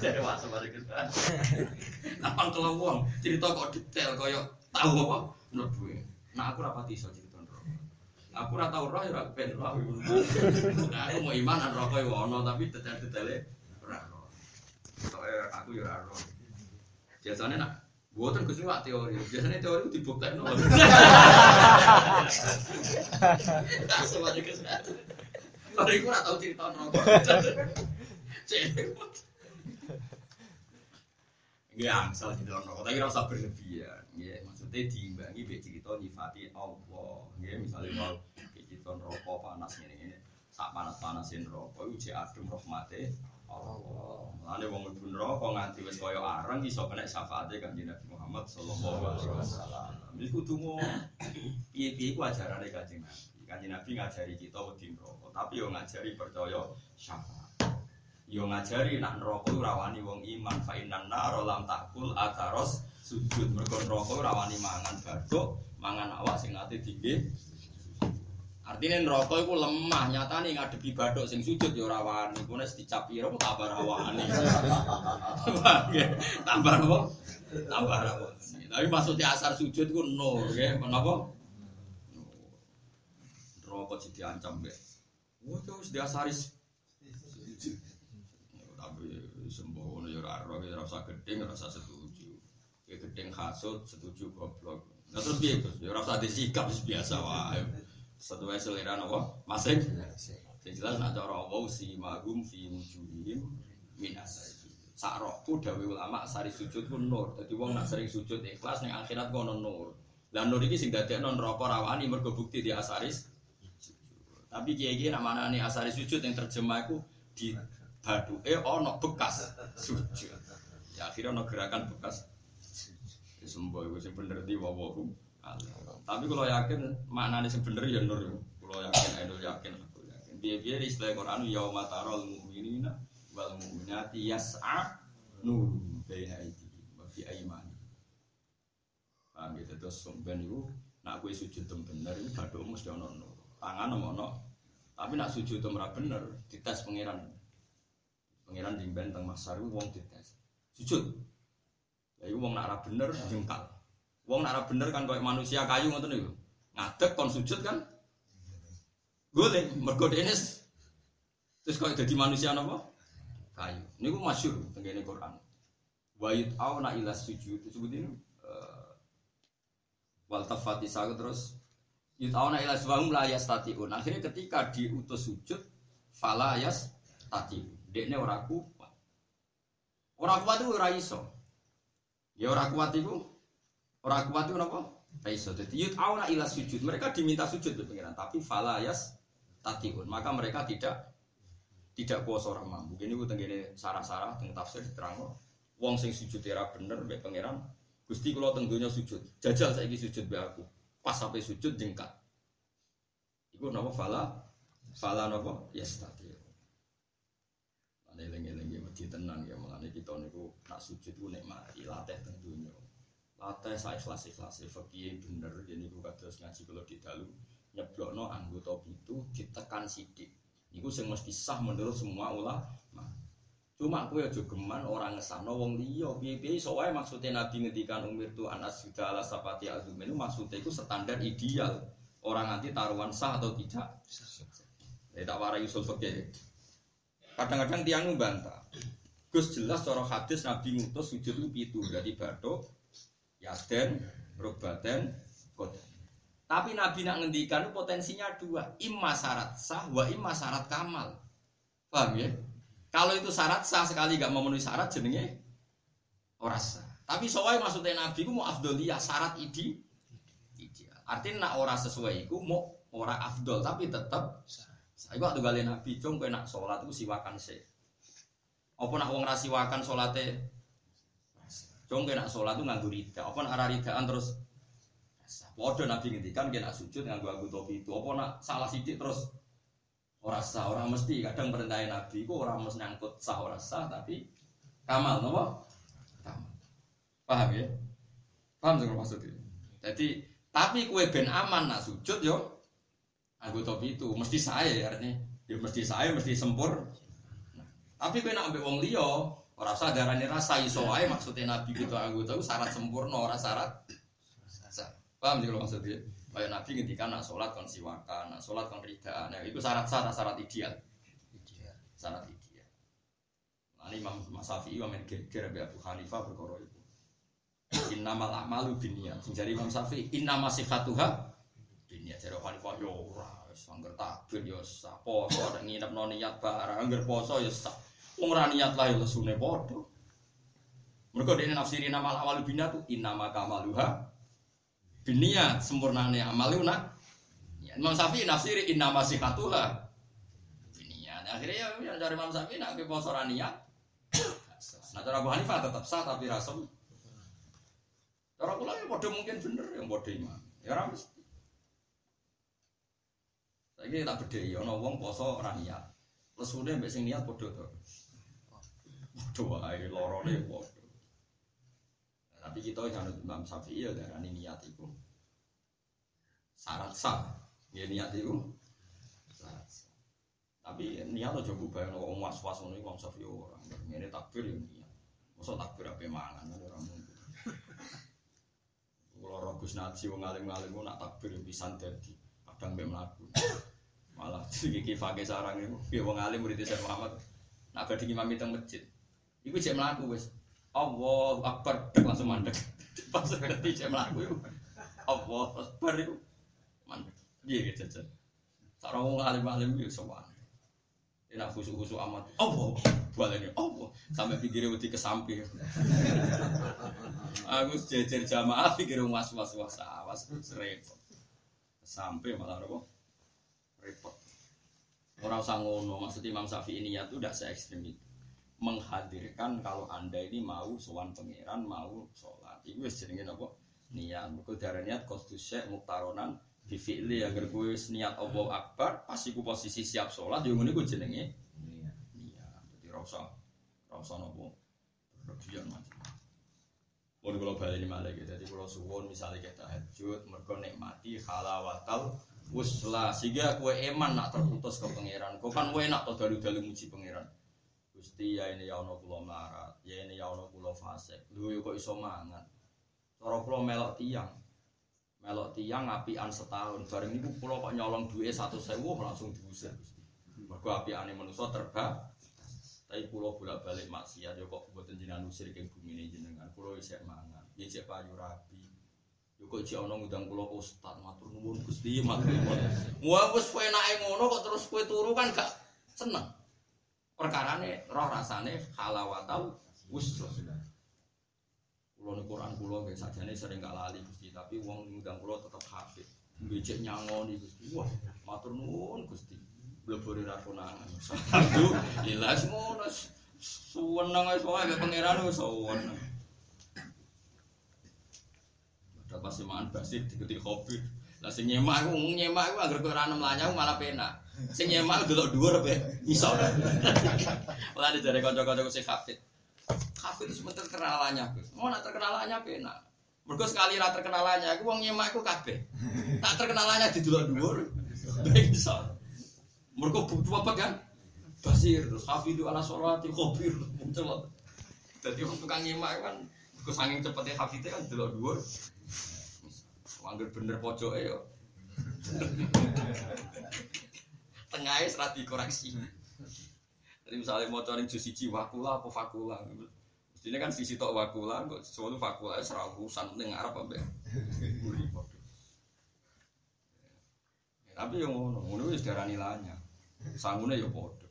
Dewasa bareng kita. Napang kalau wong cerita kok detail kaya tahu apa mlebu. Nah aku rapati iso cerita neraka. Aku ora tau roh ya ora ben roh. Nah, aku mau iman neraka ya ono tapi detail-detaile ora roh. Soalnya aku ya ora roh. Biasanya nak Buatan Gus Pak teori. Biasanya teori itu dibuktikan no. Sama aja Gus. Kalau [LAUGHS] aku nggak tahu cerita. [LAUGHS] Cewek. Nggak angsal cerita neraka, tapi rasa berlebihan. Nggak, maksudnya diimbangi be cerita nyifati Allah. Nggak, misalnya mau cerita neraka panas ini. Sak panas-panasin neraka itu jek adem rahmate Allah. Mulane wong mlebu neraka nganti wis kaya areng iso kena syafaate Kanjeng Nabi Muhammad sallallahu alaihi wasallam. Iku kudu piye-piye ku ajarane Kanjeng Nabi. Kanjeng Nabi ngajari kita wedi neraka, tapi yo ngajari percaya syafaat. Yo ngajari nak neraka ora wani wong iman fa innan nar lam takul ataros sujud mergo neraka ora wani mangan bathuk, mangan awak sing ate tinggi Artinya neraka itu lemah, nyata nih ngadepi badok sing sujud ya ora wani, ku nek dicapi ora tambah ra wani. [LAUGHS] Tambah apa? Tambah ra wani. Tapi maksudnya asar sujud ku nur, nggih, menapa? Neraka jadi diancam mbek. Wah, itu wis diasari sujud. Tapi sembuh ngono ya ora ya gedeng, ora usah setuju. Ya gedeng hasud, setuju goblok. Nah terus piye, Gus? Ya ora disikap biasa wae. Satu wae selera napa masing sing jelas nak cara Allah si magum fi wujuhim min asari sak rohku dawe ulama sari sujud ku nur. Dadi wong nak sering sujud ikhlas ning akhirat kono nur. Lan nur iki sing dadekno neraka rawani mergo bukti di asaris tapi kiai-kiai nak manane asari sujud yang terjemah iku di baduke ana bekas sujud. Ya akhirnya ana gerakan bekas sembuh iku sing bener di wawahu Tapi kalau yakin maknanya bener ya nur. Kalau yakin, aku yakin, aku yakin. Biar-biar istilah Quran yauma taral mu'minina wal mu'minati yas'a nur baina aydihim wa fi. Paham gitu terus sampean niku nak kowe sujud tem bener iku badhe mesti ono nur. Tangan ono tapi nak sujud tem ora bener dites pangeran. Pangeran dimben teng masar wong dites. Sujud. Ya wong nak ora bener jengkal. Wong nak ora bener kan koyo manusia kayu ngoten niku. Ngadeg kon sujud kan Golek mergo dene terus koyo dadi manusia napa? Kayu. Niku masyhur tengene Quran. Wa yut'auna ila sujud disebut ini uh, wal tafati terus yut'auna ila sujud la yastatiun. Akhirnya ketika diutus sujud fala yastati. Dekne ora kuat. Ora kuat itu ora iso. Ya ora kuat itu ora kuat itu napa? Ora iso. Dadi yut'auna ila sujud. Mereka diminta sujud tuh pengiran, tapi fala yastati tatiun maka mereka tidak tidak kuasa orang mampu. Ini gue tenggine sarah-sarah tentang tafsir terang wong sing sujud era bener be pangeran. Gusti kalau tentunya sujud. Jajal saya sujud be aku. Pas sampai sujud jengkat. Itu nama fala fala nama yes tati Ane lengi-lengi mesti tenang ya. Malah kita niku nak sujud ku nikmati latih tentunya latih saya ikhlas ikhlas fakih bener jadi gue kados ngaji kalau di dalu nyeblokno anggota itu ditekan sidik. Iku sing mesti sah menurut semua ulama. Cuma aku ya geman orang ngesano wong liya piye-piye iso Nabi ngendikan umir tu anas sudah ala sapati azum itu maksudnya itu standar ideal. Orang nanti taruhan sah atau tidak. Ya tak warai usul fikih. Kadang-kadang tiang bantah. Gus jelas cara hadis Nabi ngutus sujud itu berarti batuk, yaden, robaten, kodan. Tapi Nabi nak ngendikan potensinya dua, imma syarat sah, wa imma syarat kamal. Paham ya? Kalau itu syarat sah sekali gak memenuhi syarat jenenge ora sah. Tapi soalnya maksudnya Nabi ku mau afdoliyah syarat idi ideal. Artinya nak ora sesuai iku mau ora afdol tapi tetap saya waktu gali Nabi cung kowe nak sholat itu siwakan se. Apa nak wong rasiwakan sholatnya Cung kowe nak sholat itu nganggur rida. Apa nak ridaan terus Waduh Nabi ngendikan kena sujud nganggo aku topi itu. Apa nak salah sidik terus ora sah, orang mesti kadang perintahin Nabi ku orang mesti nyangkut sah ora sah tapi kamal nopo? Kamal. Paham ya? Paham sih maksudnya? Jadi tapi kue ben aman nak sujud yo aku topi itu mesti saya ya artinya ya mesti saya mesti sempur. Tapi kue nak ambil wong liyo ora usah darani rasa iso wae maksudnya Nabi gitu anggota syarat sempurna ora syarat Paham sih kalau maksudnya? Kayak Nabi ketika nak sholat kon siwakan, nak sholat kon ridaan, nah, itu syarat syarat syarat ideal. Ideal. Syarat ideal. Nah, ini Imam Syafi'i wa men geger Abu Hanifah berkoro itu. Innamal a'malu binniyat. Sing jari Imam Syafi'i innama sihatuha binniyat. Jari Abu Hanifah yo ora wis angger takbir yo sah. Poso ada nginep niat barang angger poso yo sah. Wong ora niat yo lesune padha. Mereka dene nafsiri nama awal bina tuh innama kamaluha Biniat sempurnanya amal itu nak. Ya, Imam Syafi'i nafsiri inna masih katuha. Biniat. Akhirnya ya dari Imam Syafi'i nak ke poso niat. Nah cara Abu Hanifah tetap sah tapi rasem. Cara kula ya bodoh mungkin bener yang bodoh imam. Ya ora mesti. Saiki tak bedhei ana wong poso ora niat. Lesune mbek niat padha to. Padha wae lorone padha. Tapi kita jangan Imam Syafi'i ya darani niat itu syarat sah. Ya niat itu syarat sah. Tapi niat aja bayang wong was-was ngono Imam Syafi'i orang. Ini takbir ya niat. Masa takbir apa mangan orang mungkin. Kalau roh Gus Naji wong alim-alim nak takbir ya bisa dadi kadang mbek mlaku. Malah [LAUGHS] iki fakih sarang itu, ya wong alim Syekh Muhammad. Nak badhe imam teng masjid. Iku cek mlaku wis. Allah akbar langsung mandek. [LAUGHS] Pas ngerti cek mlaku iku. Allah akbar iku mandek. Piye gitu jajan. Sarang wong alim-alim yo sowan. Enak khusu-khusu amat. Allah baleni Allah sampai pikirnya wedi ke samping. [LAUGHS] Aku jejer jamaah pikir was-was was awas repot. Sampai malah apa? Repot. Orang usah ngono, maksud Imam Syafi'i ini ya tuh tidak se ekstrim itu menghadirkan kalau anda ini mau sowan pangeran mau sholat. Itu wis jenenge apa niat. Mergo darah niat kostus syekh muktaronan di fi'li agar gue niat Allah Akbar pas iku posisi siap sholat yo ngene ku jenenge Iya. iya jadi rasa rasa nopo berlebihan macam Pun kalau balik ini malah gitu, jadi kalau suwon misalnya kita tahajud, mereka nikmati halawatal uslah sehingga kue eman nak terputus ke pangeran. Kau kan kue nak dalu dalu muji pangeran. Gusti ya ini ya ono kulo melarat, ya ini ya ono kulo fasik. Lu yo kok iso mangan. Cara kulo melok tiang, melok tiang apian setahun. Bareng itu kulo kok nyolong duit satu sewu langsung diusir. Gusti. Mergo apiane manusia terbang. Tapi pulau bolak balik maksiat yo kok buatan jenengan usir ke bumi ini jenengan. Pulau isek mangan, ya isek payu rapi. Yo kok jek ono ngundang pulau ustad matur nuwun Gusti matur nuwun. [LAUGHS] Wah wis kowe enake ngono kok terus kowe turu kan gak seneng. Perkarane roh rasane halawatal uslah. Kulo ning Quran kulo nggih sajane sering gak lali Gusti, tapi wong ngundang kulo tetep hafid. Becek nyangoni Gusti. Wah, matur nuwun Gusti. Blebore ra konangan. Alhamdulillah semono suweneng wis pokoke ambek pangeran wis suweneng. Semaan basir diketik kopi. Lah sing nyemak aku nyemak aku lanyah malah penak. Sing nyemak delok dhuwur be iso. Malah dijare kanca-kanca sing hafid. Hafid itu sebentar terkenalannya, Gus. Mau nak terkenalannya penak. Mergo sekali ra terkenalannya aku wong nyemak aku kabeh. Tak terkenalannya di delok dhuwur. Ben iso. Mergo butuh apa kan? Basir, terus hafidu ala sholati khobir, celot. Jadi wong tukang nyemak kan, mergo saking cepetnya hafidnya kan delok dhuwur. Angger bener pojoke yo. Tengahnya serat dikoreksi. Jadi misalnya mau cari jus siji wakula apa fakula. Mestinya kan sisi tok wakula, kok sesuatu fakula ya serah urusan penting Arab apa ya. Podo. Ya, Tapi yang ngono, ngono wis darani lanya. Sangune ya podo.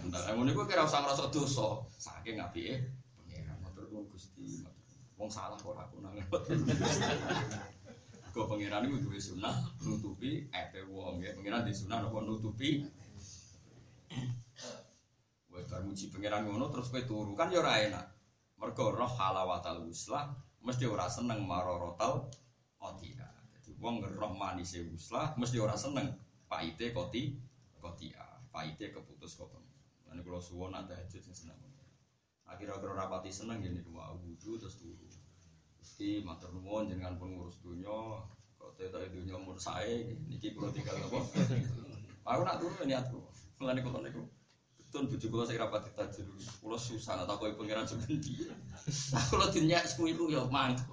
Entar ngono iku kira usah ngrasa dosa, saking apike pangeran matur nuwun Gusti. Wong salah kok aku nang. Kok pangeran iku duwe sunah nutupi epe wong ya. Pangeran di sunah napa nutupi Wes bar muji pangeran ngono terus kowe turu kan ya enak. Mergo roh halawatal uslah mesti ora seneng marorotal qatia. Dadi wong roh manise uslah mesti ora seneng paite koti qatia. Paite keputus kok. Lan kula suwon ada hajat sing seneng. Akhirnya kira rapati seneng ya niku mau wudu terus turu. Gusti matur nuwun jenengan pengurus dunya kok tetok dunya umur sae niki kula tinggal apa. Aku nak turu niatku. Mulane kula niku Betul bojo kula sing rapat ditajur. Kula susah nak takoki pangeran sebendi. Aku lo dinyak sekuilu ya mangkel.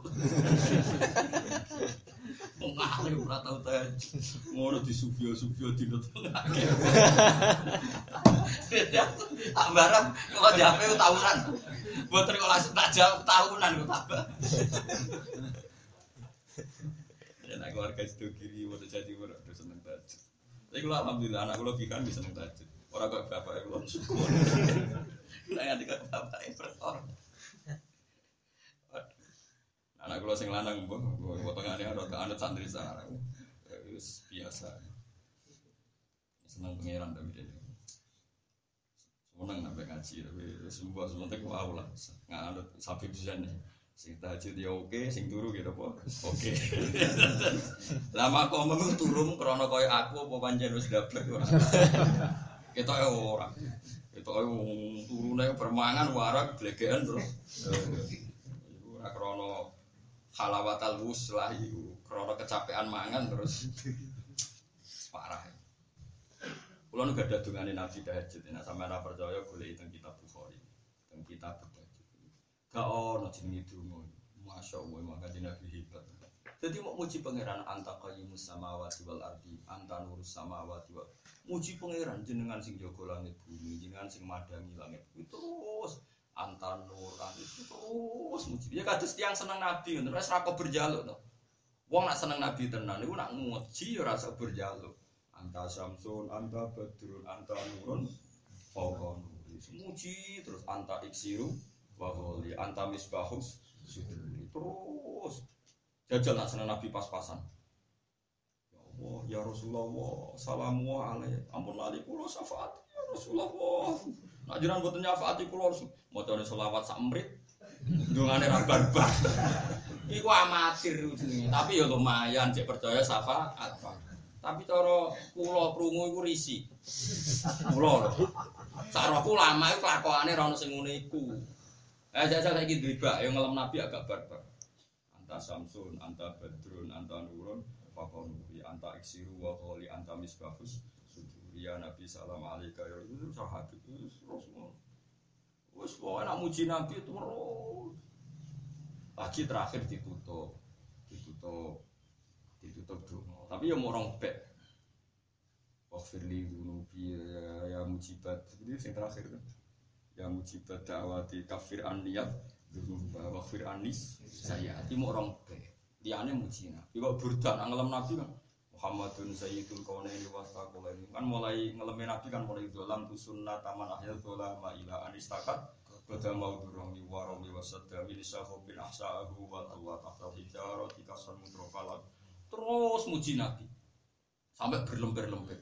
Wong ahli ora tau tajur. Ngono di subyo-subyo dino tengake. Tak barang kalau jape tahunan. Boten kok langsung tak jawab tahunan kok tambah. Ya nak keluarga sido kiri mau jadi mau udah seneng tajud. Tapi kalau alhamdulillah anak kalau bikan bisa seneng tajud. Orang kok bapak yang belum syukur. Nah tiga bapak yang berkor. Anak kalau sing lanang, boh, boh, potongannya ada anak santri wis biasa. Seneng pangeran tapi dia. Seneng sampai ngaji tapi semua semuanya ku awal lah. Nggak ada sapi bisa nih. Sing tahajud ya oke, sing turu gitu po. Oke. [LAUGHS] Lama kok mau turun krono koyo aku apa wis dablek ora. Kita ya ora. Kita ya turune permangan warak blegean terus. Iku ora krono halawatal wuslah iku. Krono kecapean mangan terus parah. Kulo nu ada dungane Nabi tahajud. Nek sampeyan ora percaya golek teng kitab Bukhari. Teng kitab tahajud. Gak ono jenenge donga. Masya Allah, maka Nabi hebat. Jadi mau muji pangeran anta qayyimus samawati wal ardi, anta nurus samawati wal muji pangeran jenengan sing jaga langit bumi, jenengan sing madangi langit bumi terus anta nur itu terus muji. Ya kados tiang seneng Nabi, ngono wis ra kok berjaluk to. Wong nak seneng Nabi tenan iku nak muji ya ora usah berjaluk. Anta samsun, anta badrun, anta nurun, nuri. Muji terus anta iksiru wa holi anta misbahus suduri. Terus jajal nak seneng Nabi pas-pasan. Ya Allah, ya Rasulullah, salamu alaih. Ampun lali kula syafaat ya Rasulullah. Nak jenengan boten nyafaati kula harus macane selawat sak mrit. Dungane ra barbar. [LAUGHS] Iku amatir tapi ya lumayan cek percaya syafaat. Tapi cara kula krungu iku risi. Kula lho. Lama iku kelakuane ora ono sing ngene iku. Eh jajal saiki dribak yang ngelem Nabi agak barbar. Anta Samsun, anta Badrun, anta Nurun, Fakonuri, anta Iksiru, wa Kholi, anta Misbahus, Suduriya Nabi Salam Alaika, ya itu sahabat itu terus ngono. Wes pokoknya nak muji Nabi terus. Lagi terakhir ditutup, ditutup, ditutup dulu. Tapi ya mau orang bek. Wafirli dunubi ya, ya mujibat. Ini yang terakhir kan. Ya mujibat da'wati kafir an niyat dunuba wafir anis saya. Ini mau orang bek. Diane muji Nabi. Kok burdan Nabi kan. Muhammadun sayyidul kaunaini wastaqulaini. Kan mulai ngelemin Nabi kan mulai dolam tu sunnah taman ahyal dolam ila anistakat Bada mau durami warami wasadami lisahu bin ahsa'ahu wa Allah Terus muji Nabi. Sampai berlembar-lembar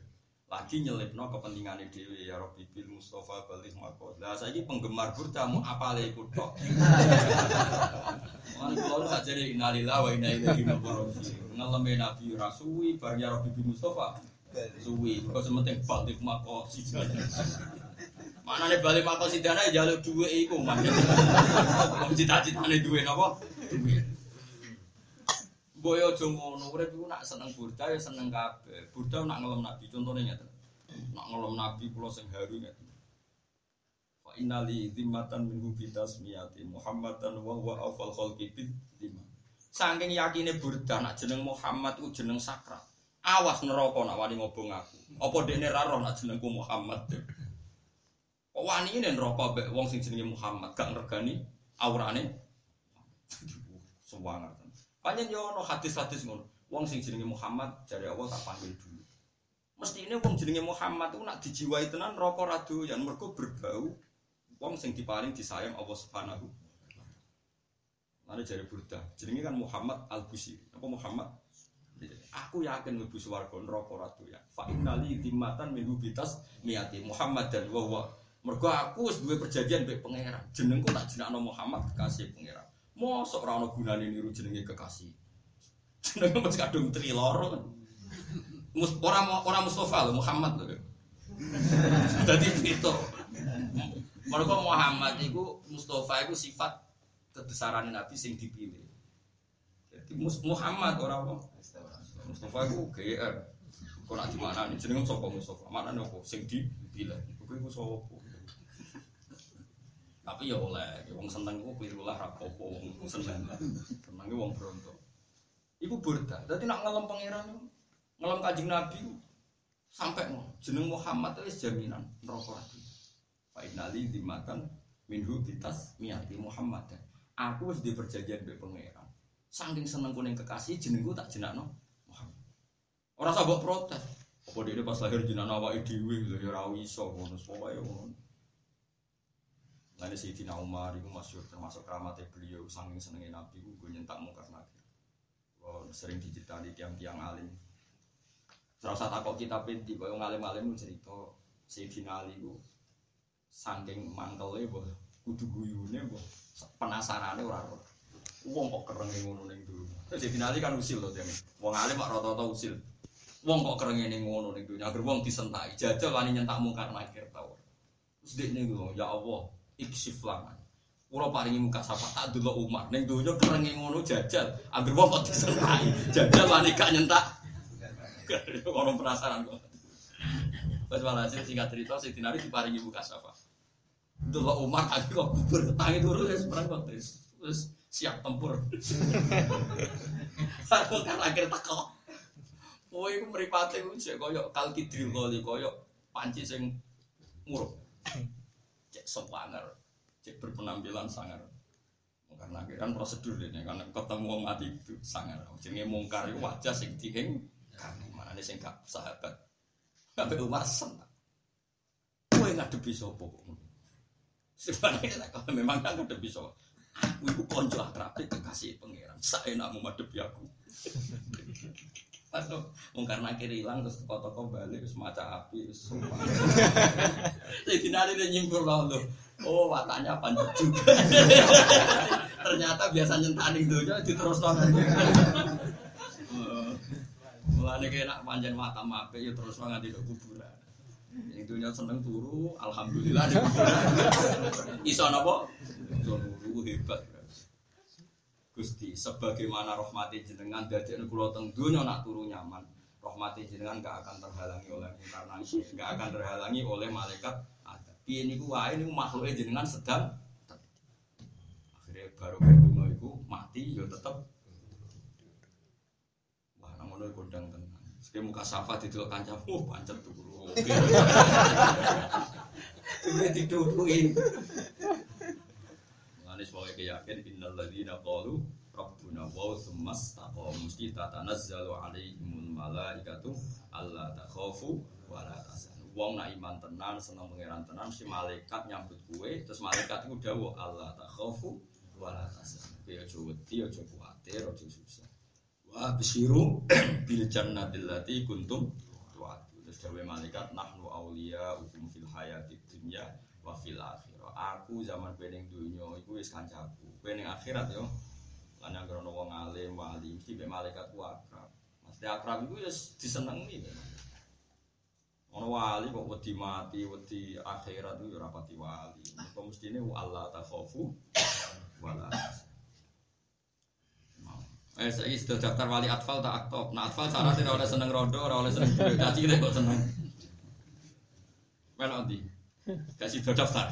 Lagi nyelipno kepentingan dewi ya Rabbi bil Mustafa balik makot Lah saya ini penggemar burda mau apa lagi kutok Mana kalau [LAUGHS] saja dari innalillah wa inna ilaihi raji'un. Ngeleme Nabi Rasui bareng ya Rabbi bil Mustafa? Suwi, kau sementing balik makot Mana nih balik makot sidana ya jaluk duwe iku mana [LAUGHS] Wong cita-citane duwe napa? Duwe. Boyo aja ngono, urip iku nak seneng burda ya seneng kabeh. Burda nak ngelem Nabi, contohnya ngeten. Nak ngelem Nabi kula sing haru ngeten. Fa innali zimmatan minhu bitasmiyati Muhammadan wa huwa afal khalqi bid Saking yakine burda nak jeneng Muhammad ku jeneng sakral. Awas neraka nak wani ngobong aku. Apa dekne ra roh nak jenengku Muhammad. Kok wani ini neraka mbek wong sing jenenge Muhammad gak ngergani aurane. Semangat. Panjen yo ono hadis-hadis ngono. Wong sing jenenge Muhammad jare Allah tak panggil dulu. Mesti ini wong jenenge Muhammad itu nak dijiwai tenan neraka ra doyan mergo berbau wong sing dipaling disayang Allah Subhanahu Mana jari burda, jenenge kan Muhammad Al Busiri. Apa Muhammad? Aku yakin mlebu swarga neraka ra doyan. Fa innali timatan min hubitas miati Muhammad dan wa Mergo aku wis duwe perjanjian mbek pangeran. Jenengku tak jenakno Muhammad kekasih pangeran. Mosok ora ono gunane niru jenenge kekasih. Jenenge mesti kadung tri loro. Mus ora ora Mustafa lho Muhammad lho. Dadi itu. Mergo Muhammad iku Mustafa iku sifat kebesaran Nabi sing dipilih. Jadi Muhammad ora apa? Mustafa iku GR. Kok nak di mana nih? Jenenge sapa Mustafa? Mana apa? Sing dipilih. Iku iku sapa? Tapi ya oleh, wong seneng ku pirulah rapopo, wong seneng. Senenge wong bronto. Iku burda. Dadi nak ngelem pangeran ngelem Kanjeng Nabi sampai mau jeneng Muhammad wis jaminan neraka ati. Fa innali dimatan minhu bitas miati Muhammad. Aku wis di perjanjian pangeran. Saking seneng kuning kekasih jenengku tak jenakno Muhammad. Ora usah mbok protes. Apa dia pas lahir jenakno awake dhewe ya ora iso ngono pokoke ngono. Lalu Sayyidina Umar itu masyur termasuk keramatnya beliau saking senengin Nabi itu gue nyentak mungkar nakir. Kalau sering diceritani tiang-tiang alim. Serasa takut kita pinti, kalau ngalim-alim cerita Sayyidina Ali itu saking mangkelnya boh kudu guyune boh penasarannya ora roh. Wong kok kerenge ngono ning dulu. Sayyidina Ali kan usil loh tiang. Wong alim kok rata-rata usil. Wong kok kerenge ning ngono ning dunya. Agar wong disentai, jajal wani nyentak mungkar nakir tau. Terus dia ya Allah, iksif laman. Kulo paringi muka sapa tak dulu Umar. Neng donya kerengi ngono jajal. Angger wong kok disentai. Jajal wani gak nyentak. [LAUGHS] Orang penasaran kok. Wes walhasil singkat cerita si Dinari diparingi muka sapa. Dulu Umar tadi kok kubur tangi turu ya seberang kok terus siap tempur. [LAUGHS] Aku kan akhir teko. Oh, iku mripate ku jek koyo kalkidril kali koyo panci sing murup. Cek sepanger, cek berpenampilan sangar. Karena kan prosedur ini karena ketemu mati itu sangar. Jenenge mungkar itu wajah sing dihing kan mana nih sing gak sahabat. Sampai Umar senang. Kowe ngadepi kok? Sebenarnya kalau memang kan ngadepi sapa. Aku iku konco akrabe kekasih pangeran. Saenakmu ngadepi aku. Aduh, mungkar nakir hilang terus toko-toko balik terus maca api terus sumpah. [LAUGHS] Jadi nanti dia nyimpul lalu. Oh, watanya panjang juga. [LAUGHS] Ternyata biasa nyentani donya diterusno. [LAUGHS] Mulane kaya nak panjen makam apik ya terus nganti ke kuburan. Yang dunia seneng turu, alhamdulillah di kuburan. Iso napa? Turu hebat. Gusti, sebagaimana rahmati jenengan dadi kula teng donya nak turu nyaman. Rahmati jenengan gak akan terhalangi oleh inkarnasi, gak akan terhalangi oleh malaikat ada. Piye niku wae niku makhluke jenengan sedang akhirnya baru kedua itu mati ya tetep wah namun itu kondang tenang sekali muka safa di dulu kancam oh pancet tuh oke Tunggu diduduin Manis pokoknya keyakin Innal ladhina qalu Rabbuna wa summas taqom Mesti tatanazzalu alaihimul malaikatu Allah takhafu wa la tahzanu Wong nak iman tenan, seneng pangeran tenan, si malaikat nyambut kue, terus malaikat itu dawuh Allah takhafu wa la tahzanu. Kowe aja wedi, aja kuwatir, aja susah. Wa bisyiru [CLEARS THROAT] bil jannatil lati kuntum tu'adu. Terus dawuh malaikat nahnu auliya ukum fil hayatid dunya wa fil akhirah. Aku zaman kowe ning donya iku wis kancaku. Kowe akhirat yo lan yang krono wong alim wali mesti mek malaikat ku akrab. Mesti akrab iku ya disenengi. Ono wali kok wedi mati, wedi akhirat itu ya rapati wali. Kok mestine Allah takhafu wala. Eh, saya sudah daftar wali atfal tak aktif. Nah, atfal syaratnya ora oleh seneng rondo, ora oleh seneng duit. Kaji deh kok seneng. Melok Kasih sudah daftar.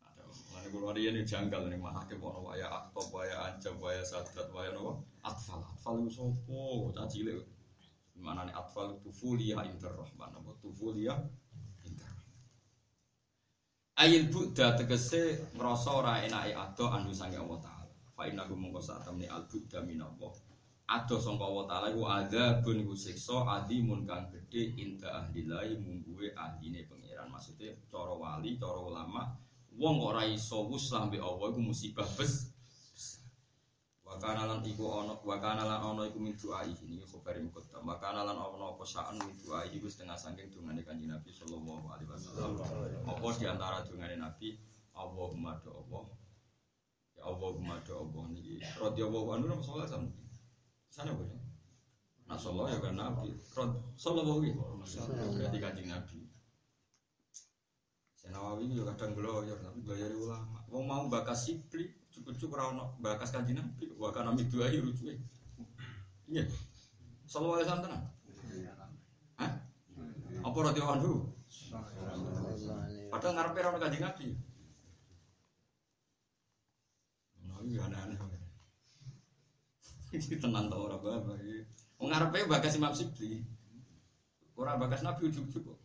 Ada, kalau ada yang janggal nih mah hakim ono waya aktif, waya ancam, waya sadrat, waya nopo. Atfal, atfal itu sopo, caci deh. Mana nih atfal tufulia inter rahman, apa tufulia inter. Ayil buddha tegese ngerasa ora enake ado anu sange Allah taala. Fa inna hum mongko al buddha minallah. Ado sangka Allah taala iku ada bun iku siksa adimun kang gedhe inta ahlillahi mungguwe ahline pangeran. Maksudnya cara wali, cara ulama wong ora iso wuslah mbek Allah iku musibah bes. Wakana lan iku ono, wakana lan ono iku min doa ini khabar muqaddam. Wakana lan ono apa saan min doa iku setengah saking dungane Kanjeng Nabi sallallahu alaihi wasallam. Apa di antara dungane Nabi Allahumma do Allah. Ya Allahumma do Allah niki. Radhiyallahu anhu napa sallallahu alaihi wasallam. Sana boleh. Nah sallallahu ya kan Nabi. Sallallahu alaihi wasallam. Berarti Kanjeng Nabi. Senawawi ini juga kadang geloyor, tapi geloyor ulama. Wong mau bakas sipli, cukup-cukup rano bakas kanji nabi, bahkan nami dua ayu rujuke. Iya, sallallahu alaihi wasallam tenang. Hah? Apa roti anhu? Padahal ngarepe rano kanji nabi. Ini aneh-aneh. Ini tenang tau orang bapak. Wong ngarepe bakas imam sipli. Orang bakas nabi ujuk-ujuk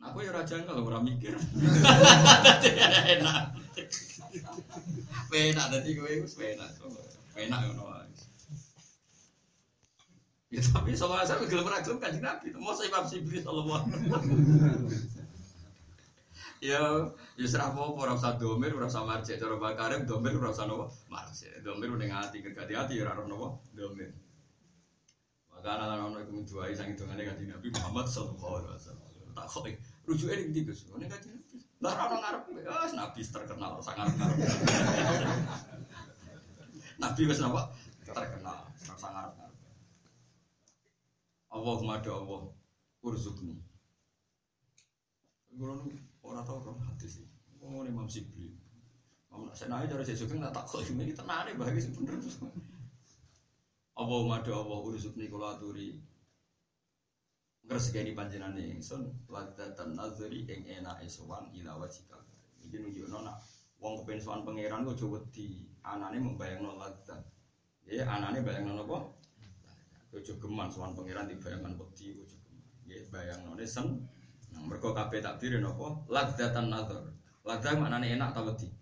aku ya raja kalau orang mikir. [LAUGHS] enak. Penak tadi gue itu penak. Penak ngono wae. Ya tapi sama saya gelem ra gelem kanjeng Nabi. Mau saya Imam Sibli sallallahu Ya, ya serah apa ora usah domir, ora usah marjek cara bakarim domir ora usah nopo marjek. Domir ning ati kegati ati ora ono nopo domir. Maka ana ono iku duai sang hitungane kanjeng Nabi Muhammad sallallahu alaihi wasallam. Tak kok rujuke ning ndi Gus? Ning kanjeng Nabi. Lah ora ngarep wis nabi terkenal sangat ngarep. [LAUGHS] Nabi wis napa? Terkenal sangat ngarep. Allahumma do Allah urzukni. Kulo nu ora tau ora hadis iki. Ngomong Imam Sibli. Mam nak senai cara sesuk tak takok iki tenane bahagi sing bener. Allahumma do Allah urzukni kula aturi ngresgeni panjenengan ingsun ladatan nazari ing enake sowan ila wajikal. Iki nunjukno nak wong kepen sowan pangeran kok aja wedi, anane membayangno ladat. Ya anane bayangno napa? Aja geman sowan pangeran dibayangkan wedi aja geman. Ya bayangno sen Nah, mergo kabeh takdir napa? Ladatan nazar. Ladah maknane enak ta wedi?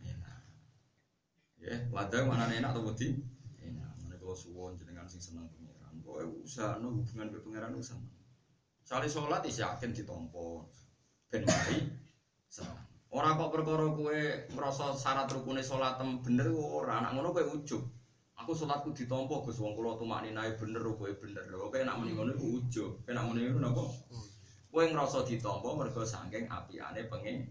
Enak. Ya, ladah maknane enak ta wedi? Enak. Kula suwon jenengan sing seneng pangeran. Pokoke usahane hubungan ke pangeran usah. Sale salat is yakin ditampa. Ben mari seneng. Ora kok perkara kowe merasa syarat rukune salat tem bener ora. Anak ngono kowe ujug. Aku salatku ditampa Gus wong kula tumakninae bener kowe bener. Kowe nek muni ngono iku ujug. Kowe nek muni ngono napa? Kowe ngrasa ditampa mergo saking apiane pengen.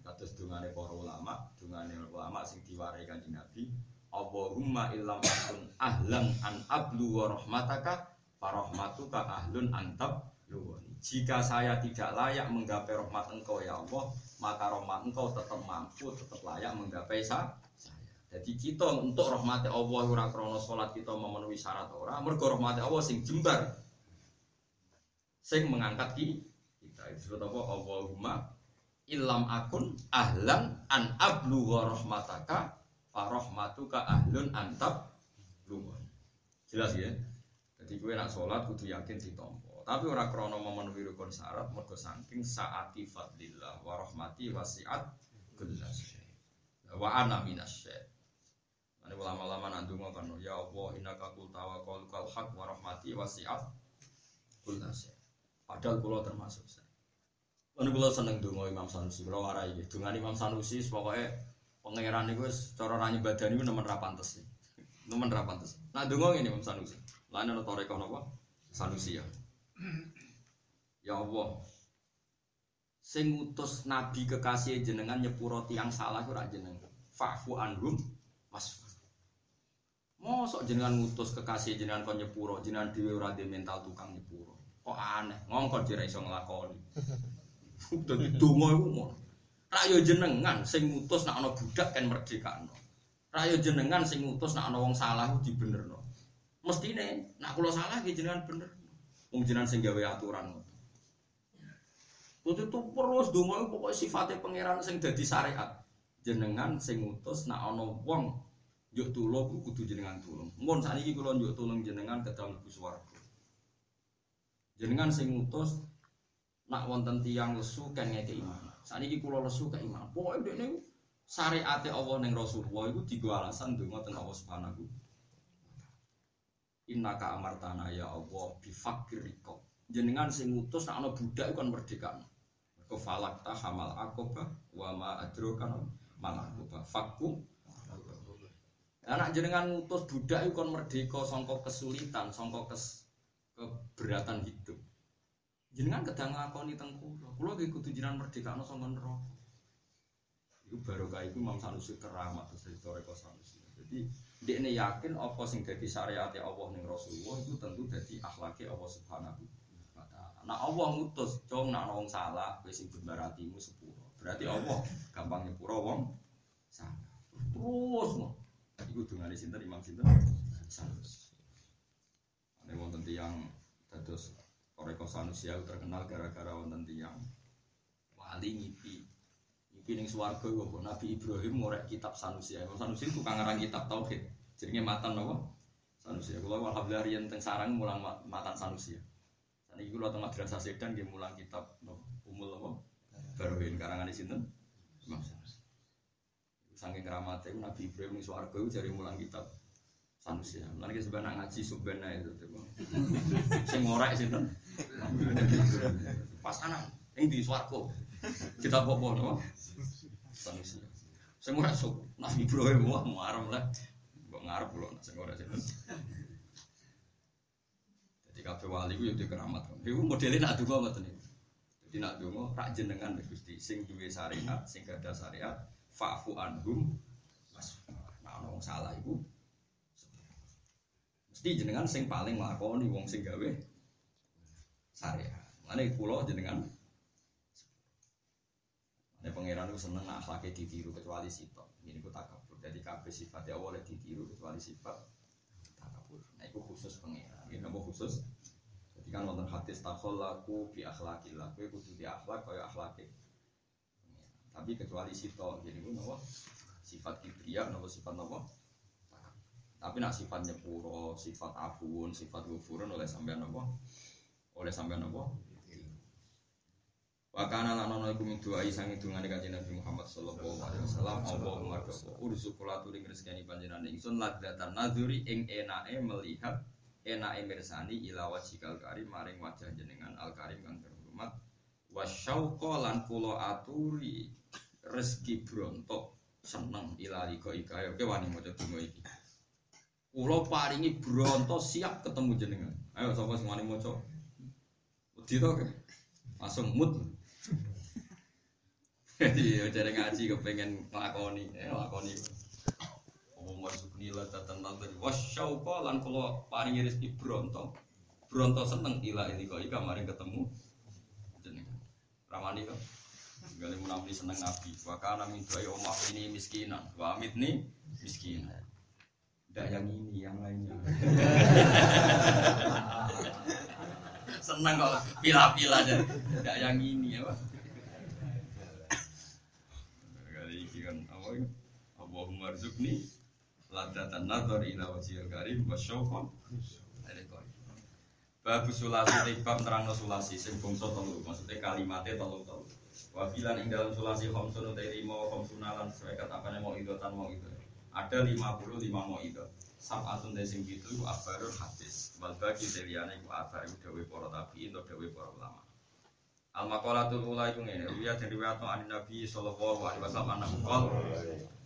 Kados dungane para ulama, dungane ulama sing diwarai Kanjeng Nabi, Allahumma illam akun ahlan an ablu wa rahmataka farahmatuka ahlun antab luwani. Jika saya tidak layak menggapai rahmat engkau ya Allah, maka rahmat engkau tetap mampu, tetap layak menggapai sa- saya. Jadi kita untuk rahmati Allah ora krana salat kita memenuhi syarat ora, mergo rahmati Allah sing jembar. Sing mengangkat ki- kita itu disebut apa? Allahumma illam akun ahlan an ablu wa rahmataka farahmatuka ahlun antab luwani. Jelas ya? Jadi gue nak sholat kudu yakin ditompo. Tapi ora krono memenuhi rukun syarat mergo saking saati fadlillah wa rahmati wasiat kullas. Wa ana minas syai. Ini ulama-ulama nandungo kan ya Allah innaka qul tawakkal haq wa rahmati wasiat kullas. Padahal kula termasuk saya. Ini kula seneng donga Imam Sanusi, kula warai. Dongan Imam Sanusi pokoke pangeran niku wis cara ra nyibadani ku nemen ra pantes. Nemen ra pantes. Nah donga ngene Imam Sanusi. Lan ana toreko napa? Sanusi ya. Ya Allah. Sing ngutus nabi kekasih jenengan nyepuro tiang salah ora jenengan. Fa'fu anhum wasfa. Mosok jenengan ngutus kekasih jenengan kon nyepuro, jenengan dhewe ora duwe mental tukang nyepuro. Kok aneh, ngongkon dira iso nglakoni. [LAUGHS] Dadi donga iku ngono. Rak yo jenengan sing ngutus nek ana budak kan merdekano. Rak yo jenengan sing ngutus nek ana wong salah dibenerno. Mestine nek kula salah nggih jenengan bener. Wong jenengan sing gawe aturan. Kudu tuh terus donga pokoke sifate pangeran sing dadi syariat. Jenengan sing ngutus nek ana wong yuk tulung ku kudu jenengan tulung. Mun sakniki kula yuk tulung jenengan kedal mlebu swarga. Jenengan sing ngutus nak wonten tiyang lesu kan iman. Sakniki kula lesu ke iman. Pokoke dekne syariate Allah ning Rasulullah iku digo alasan donga teng Allah Subhanahu Innaka amartana ya Allah bifakiriko. Jenengan sing ngutus nak ana budak kon merdeka. Mergo falakta hamal akobah wa ma adroka mal akobah. Fakku Anak jenengan ngutus budak iku kon merdeka sangka kesulitan, sangka kes keberatan hidup. Jenengan kedang ngakoni teng kula. Kula nggih kudu jenengan merdekakno sangka neraka. Iku barokah iku Imam Sanusi keramat terus dari Toreko Sanusi. Jadi ini yakin apa sing jadi syariat Allah ning Rasulullah itu tentu jadi akhlaknya Allah Subhanahu wa taala. Nah Allah ngutus cung nak wong salah kowe sing bener atimu sepuro. Berarti Allah gampang nyepuro wong salah. Terus no. Iku dungane sinten Imam sinten? Sanusi. Ane wonten tiyang dados Toreko Sanusi aku terkenal gara-gara wonten tiyang wali ngipi Iki ning swarga kok Nabi Ibrahim ngorek kitab Sanusi. Ya. Sanusi tukang ngarang kitab tauhid. Jenenge matan apa? Sanusi. Kula alhamdulillah riyen teng sarang mulang ma- matan Sanusi. Saniki kula teng madrasah Sedan nggih mulang kitab napa? Umul apa? Baruhin karangan sinten? Imam Sanusi. Saking keramatnya Nabi Ibrahim ning swarga jari mulang kitab Sanusi. Lan iki sebenarnya ngaji subena itu. Sing ngorek sinten? Pas anak ing di swarga. Kita apa napa? Sanusi. Sing ora sok Nabi Ibrahim wah muarem lah. Mbok ngarep kula sing ora sing. Jadi kabeh wali ku yo di keramat. Iku modele nak donga ngoten niku. Jadi nak donga rak jenengan Gusti sing duwe syariat, sing gadah syariat, fa'fu anhum mas. Nah salah iku mesti jenengan sing paling nglakoni wong sing gawe syariat. Mane kula jenengan Nek pangeran itu seneng akhlaknya ditiru kecuali sifat. Ini ku takabur. Jadi kabeh sifat ya boleh ditiru kecuali sifat takabur. Nah itu khusus pangeran. Ini nama khusus. Jadi kan wonten takol laku bi akhlakillah. Kowe kudu di akhlak kaya akhlake. Tapi kecuali sifat. Jadi ku nama sifat kibriya, nama sifat nama tapi nak sifat nyepuro, sifat afuun, sifat gufurun oleh sampean apa? Oleh sampean apa? Wakana lan ana iku min doa sang dungane kanjeng Nabi Muhammad sallallahu alaihi wasallam. Allahumma rabba urzu kula turing rezekani panjenengan ingsun ladzatan nadzuri ing enake melihat enake mirsani ila wajhikal karim maring wajah jenengan al karim kang terhormat. Wasyauqa lan kula aturi rezeki bronto seneng ila liko ika oke wani maca donga iki kula paringi bronto siap ketemu jenengan ayo sapa wani maca wedi to ke? langsung mood Jadi jadi ngaji kepengen nglakoni, eh nglakoni. Oh masuk nila tatan tatan wasyauqa lan kula paringi rezeki bronto. Bronto seneng ila ini kok ika maring ketemu jeneng. Ramani kok. Gali munamli seneng nabi. Wa kana min doa omah ini miskinan. Wa amit nih miskinan. Tidak yang ini, yang lainnya. [LAUGHS] Seneng kok pila-pila aja. Tidak yang ini apa? Kali ini kan apa ya? Allahumma rizukni ladatan nadhar ila wajhil karim wa syauqa Babu sulasi tibab nerangno sulasi sing bangsa telu maksudnya kalimatnya telu telu. Wafilan ing dalam sulasi khamsun utai lima khamsunalan sesuai kata apa mau idotan mau itu. Ada 55 mau itu. Sab'atun te sing pitu iku abarul hadis. Wal bagi teliyane iku abar iku dawuh para tabi'in utawa dawuh para ulama. Al maqalatul ula iku ngene, riwayat dari riwayat an Nabi sallallahu alaihi wasallam ana qol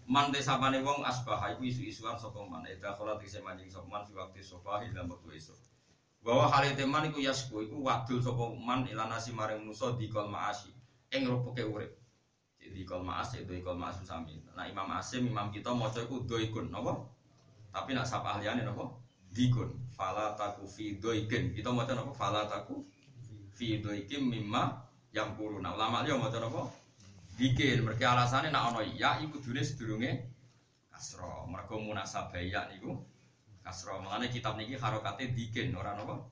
Man te sapane wong asbah iku isu-isuan sapa man. Ida salat isi manjing sapa man fi waktu subahi dalam waktu esuk. Bahwa hal teman iku yasku iku wadul sapa man ilanasi maring musa dikol maasi. Ing rupuke urip. Jadi kol maas itu kol maas. Nah Imam Asim Imam kita maca iku doikun napa? Tapi nak sapa ahliane napa? Dikun. Fala taku fi doikin. Kita maca napa? Fala taku fi doikim mimma yang kuruna. Ulama liya maca napa? Dikin. Mereka alasannya nak ono ya iku dune sedurunge kasro. Mergo munasabah ya niku kasro. Mulane kitab niki harokate dikin ora napa?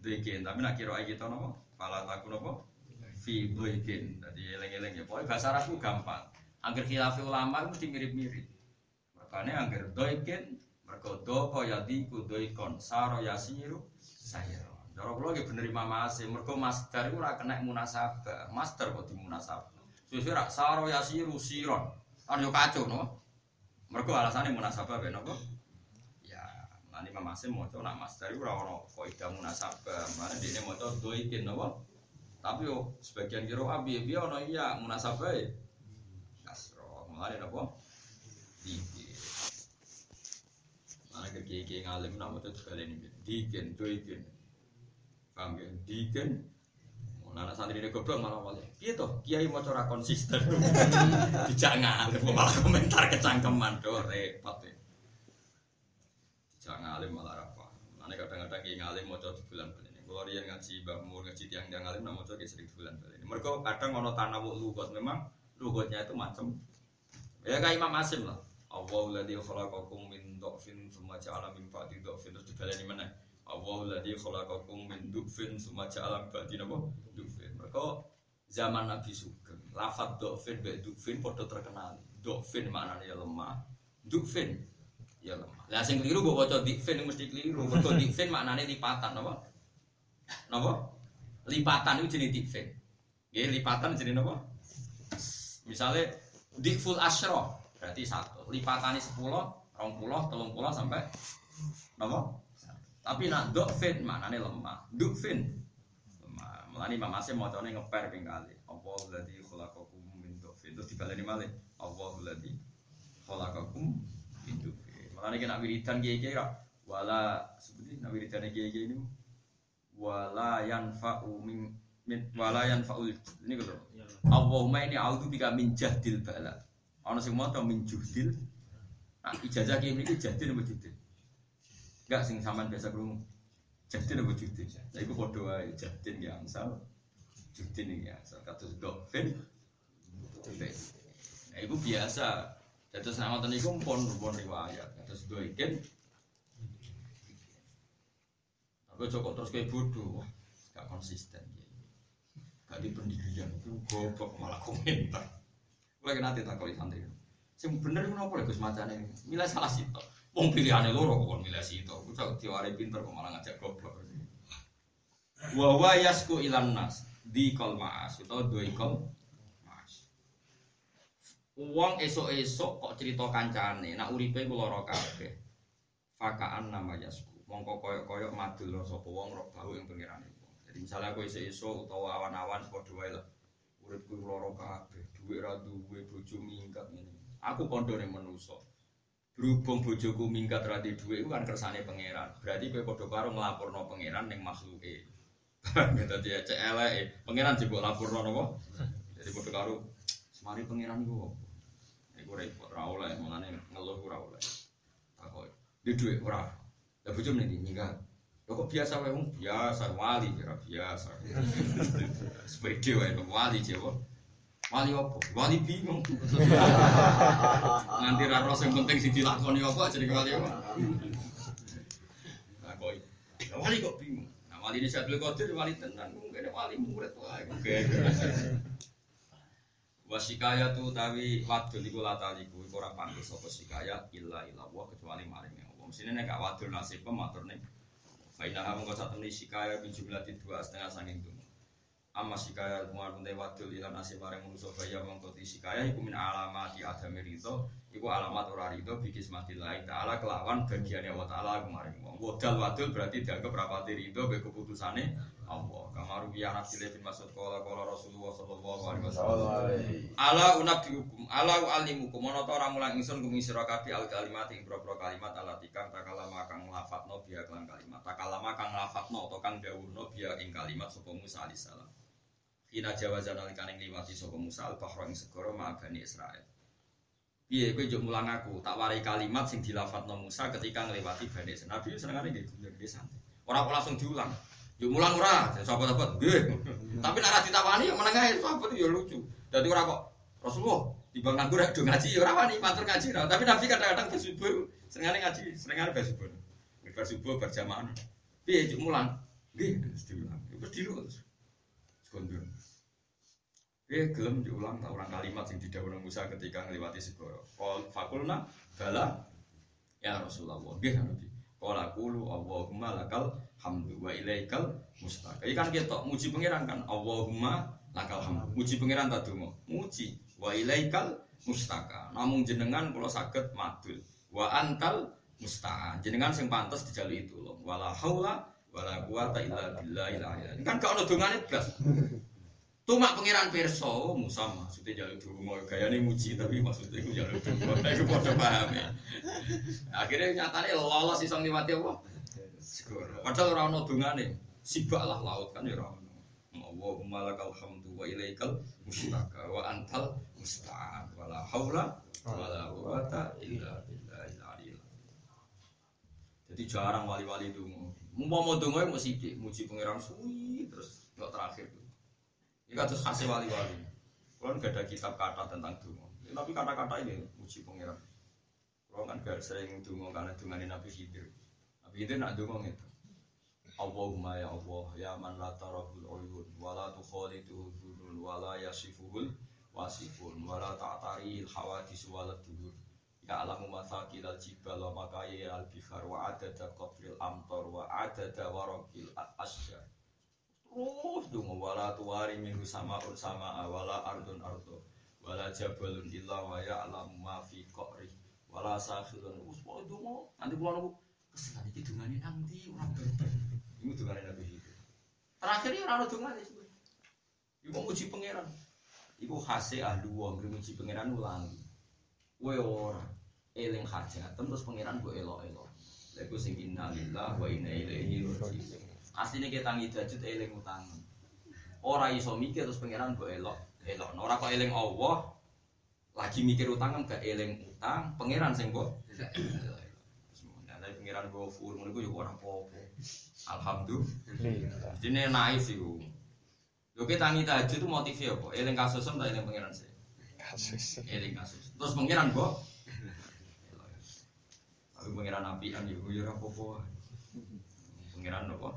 Dikin. Tapi nak kira kita napa? Fala taku napa? Fi doikin. Jadi eleng-eleng ya. Pokoknya bahasa Arabku gampang. Angger khilafi ulama mesti mirip-mirip. Makanya angger doikin, mergo do kaya diku doikon, saro yasiru saya. Cara kula nggih bener Imam Asim, mergo masdar iku kena munasabah. Masdar kok dimunasabah. Suwe rak saro yasiru siron. Kan yo kacau no. Mergo alasannya munasabah ben apa? Ya, nanti Imam Asim maca nak masdar iku ora ono kaidah munasabah. Mana dene maca doikin napa? Tapi yo sebagian kira abi biya ono iya munasabah ya. Kasro, mulane napa? Dikir. Mana ke kiai ngalim nak maca sekali ini. Dikin, doikin. Paham ya? Dikin. Nah, anak santri ini goblok malah malah. Piye toh? Kiai maca ora konsisten. [LAUGHS] Dijak ngalim malah komentar kecangkeman do repot ya. Dijak ngalim malah apa? Mana kadang-kadang kiai ngalim maca di bulan bulan. Kalau dia ngaji bamur ngaji tiang tiang nak maca kayak sering bulan ini. Mereka kadang ono tanawuk lugot memang lugotnya itu macam ya kayak Imam Asim lah. Allahu ladzi khalaqakum min dhafin tsumma ja'ala min ba'di dhafin terus dibaleni mana? Allahu ladzi khalaqakum min dhafin tsumma ja'ala min ba'di napa? Dhafin. Mereka zaman Nabi Sugeng, lafadz dhafin be dhafin padha terkenal. Dhafin maknanya ya lemah. Dhafin ya lemah. Lah sing keliru mbok waca dhafin mesti keliru. Mergo dhafin maknanya lipatan napa? Napa? Lipatan itu jenis dhafin. Nggih, lipatan jenis napa? Misalnya dhiful asyra berarti satu. Lipatannya sepuluh rong puluh telung puluh sampai nopo? Tapi nak dokfin maknanya lemah. Dokfin. Lemah. Melani Imam Asim mau ngeper ping kali. Allah ladzi khalaqakum min dokfin. Terus dibaleni malih. Allah ladzi khalaqakum min dokfin. Melani kena wiridan kiai wala seperti nak wiridan kiai kiai ini wala yanfa'u min min wala yanfa'ul ini gitu Allahumma ini a'udzu bika min jahdil bala Ono sing maca min juhdil. Nah, ijazah kiai mriki jahdil apa juhdil? Enggak sing sampean biasa krungu. Jahdil apa juhdil? Lah iku padha wae jahdil ya amsal. Juhdil iki asal kados dokfin. Nah, iku biasa. Dados nama iku pun pun riwayat. Kados doiken. Tapi cocok terus kayak bodoh, gak konsisten. Gak di pendirian goblok malah komentar. Lagi nanti tak kali santri. Sing bener itu apa Gus macane? Milih salah situ. Wong pilihane loro kok milih situ. Ucap diwari pinter kok malah ngajak goblok. Wa wa yasku ilan nas di kol maas atau dua kol. Uang esok-esok kok cerita kancane, nak uripe ku lara kabeh. Fakaan nama yasku. Mongko koyok-koyok madul sapa wong roh bau ing pengirane. Jadi misalnya aku esok-esok utawa awan-awan padha wae lah. Uripku lara kabeh duwe ra duwe bojo minggat ngene. Aku kondone manusa. Berhubung bojoku minggat ra duwe duwe kan kersane pangeran. Berarti kowe padha karo nglaporno pangeran ning makhluke. Dadi ya cek eleke, pangeran jebok laporno napa? Jadi padha karo Mari pangeran iku apa? Iku repot ora oleh, mulane ngeluh ora. Takoi. Di duit ora. Lah bojo mrene nyingkat. Lho kok biasa wae wong biasa wali kira biasa. [LAUGHS] Sepede wae wali Jawa. Wali apa? Wali bingung. [LAUGHS] Nganti ra ro sing penting sing dilakoni apa jadi wali apa? Lah wali kok bingung. Nah wali ini Syaikhul Qadir wali tenan mungkin wali murid wae. Oke. [LAUGHS] Wasikaya tu tawi wadul iku lataliku iku ora pantes apa sikaya illa illa wa kecuali maring Mesine nek gak wadul nasib matur ning Fainaha mengko satemene sikaya min jumlah dua setengah sanging dumo. Amma sikaya muar punte wadul ila nasib maring manusa baya mengko ti sikaya iku min alamati adami ridho iku alamat ora ridho bi kismatillahi taala kelawan bagiane Allah taala kemarin wong. Wadal wadul berarti dianggap rapati ridho be keputusane Allah. Kamaru biya nasile bin Mas'ud qala qala Rasulullah sallallahu alaihi wasallam. Ala unabbiukum ala uallimukum ana ta ora mulang ingsun kumi sira kabeh al kalimat ing boro kalimat ala tikang takalama kang lafadzno biya kelan kalimat takalama kang lafadzno utawa kang dawuhno biya ing kalimat sapa Musa alaihi salam. Hina jawazan alikane ngliwati sapa Musa al bahra ing segara ma'abani Israel. Piye kowe njuk mulang aku tak warai kalimat sing dilafadzno Musa ketika ngliwati Bani Israil. Nabi senengane nggih nggih santai. Ora kok langsung diulang. Yuk mulang ora, sahabat-sahabat, nggih. Tapi nek ora ditawani ya meneng ae sahabat ya lucu. Dadi ora kok Rasulullah timbang nganggur rek do ngaji ya ora wani matur ngaji. Tapi Nabi kadang-kadang bersubuh senengane ngaji, senengane bersubuh. Bersubuh berjamaah. Piye juk mulang? Nggih, terus diulang. Ya wis dilu terus. Eh gelem diulang tak ulang kalimat sing didhawuhi Musa ketika ngliwati segara. Qul fakulna bala ya Rasulullah. Nggih Nabi. Qala qulu Allahumma lakal hamdu wa ilaikal mustaq. Iki kan ketok muji pangeran kan Allahumma lakal hamdu. Muji pangeran ta donga. Muji wa ilaikal mustaka. Namung jenengan kula saged madul. Wa antal musta'an. Jenengan sing pantes dijaluki tulung. Wala haula wala quwata illa billahil aliyyil. Kan gak ono dongane blas. Tumak pangeran perso Musa maksudnya jaluk donga gayane muji tapi maksudnya iku jaluk donga. Iku padha paham ya. Akhirnya nyatane lolos iso ngliwati apa? Padahal ora ono dongane. Sibaklah laut kan ya ora ono. Allahumma lakal hamdu wa ilaikal mustaka wa antal musta'an wala haula wala quwata illa billahil aliyyil. Jadi jarang wali-wali donga. Mumpama donga mau sithik muji pangeran suwi terus nggak terakhir. Ini kados khasnya wali-wali. Kalau nggak ada kitab kata tentang donga. Tapi kata-kata ini muji pangeran. Kalau kan gak sering dungo karena dungane Nabi Khidir. Nabi Khidir nak dungo gitu. Allahumma ya Allah ya man la tarahul uyun wa la tukhaliduhu dhunun wa la yasifuhul wasifun wa la ta'tarihil hawadis wa la duhur. Ya alamu mathaqil al jibal wa makaya al bihar wa adada qabril amtar wa adada waraqil asjar. Terus dungo wa la tuwari minhu sama'un sama'a wa la ardun ardo wa la jabalun illa wa ya'lamu ma fi qa'rih wala sakhirun. Wis pokoke donga nanti iki dungane nang ndi ora bener iku dungane Nabi itu terakhir ya ono dungane iku muji pangeran. Iku khase ahli wong muji pangeran ulangi. Kowe ora eling hajat terus pangeran mbok elok-elok. Lha iku sing innalillah wa inna ilaihi raji'un asline kita tangi dajut eling utang ora iso mikir terus pangeran mbok elok elok ora kok eling Allah lagi mikir utang kan gak eling utang pangeran sing kok Nah, pangeran gue full, ngono gue juga orang popo. Alhamdulillah. Jadi naif sih gue. Yo kita tangi tahajud itu motifnya apa? Eling kasus tak eling pangeran sih. Kasus. Eling kasus. Terus pangeran gue. Tapi pangeran api kan yo yo orang popo. Pangeran apa?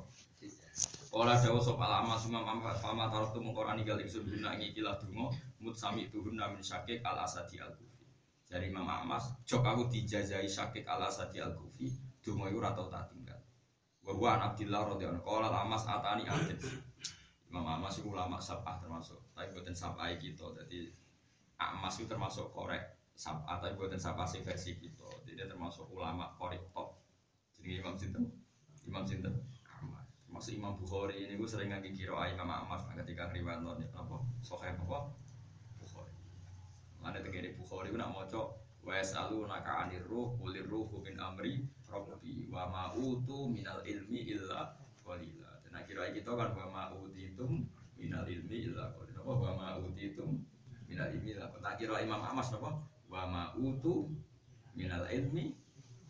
Ora dawa sapa lama mama fama taratu mengkorani gal ingsun guna ngikilah donga mut sami tuhun min syakik al asadi al kufi. Dari Imam Ahmad, jok aku dijazai syakik al asadi al kufi, donga iku ora tau tak tinggal. Wa an Abdillah radhiyallahu anhu qala Ahmad atani adil. Imam Ahmad iku ulama sabah termasuk, tapi boten sabah kita. Jadi Ahmad itu termasuk korek sabah tapi boten sabah sing versi kita. Jadi termasuk ulama korek top. Jadi Imam Sinten, Imam Sinten Termasuk Imam Bukhari ini gue sering ngaji kira Imam Ahmad ketika riwayat non apa Sahih apa Bukhari. Mana tegere Bukhari nak maca wa yasalu naka anir ruh kulir ruh min amri rabbi wa ma utu minal ilmi illa qalila. Dan akhirnya kita kan wa ma utitum minal ilmi illa qalila. Apa wa ma utitum minal ilmi illa tak kira Imam Ahmad napa wa ma utu minal ilmi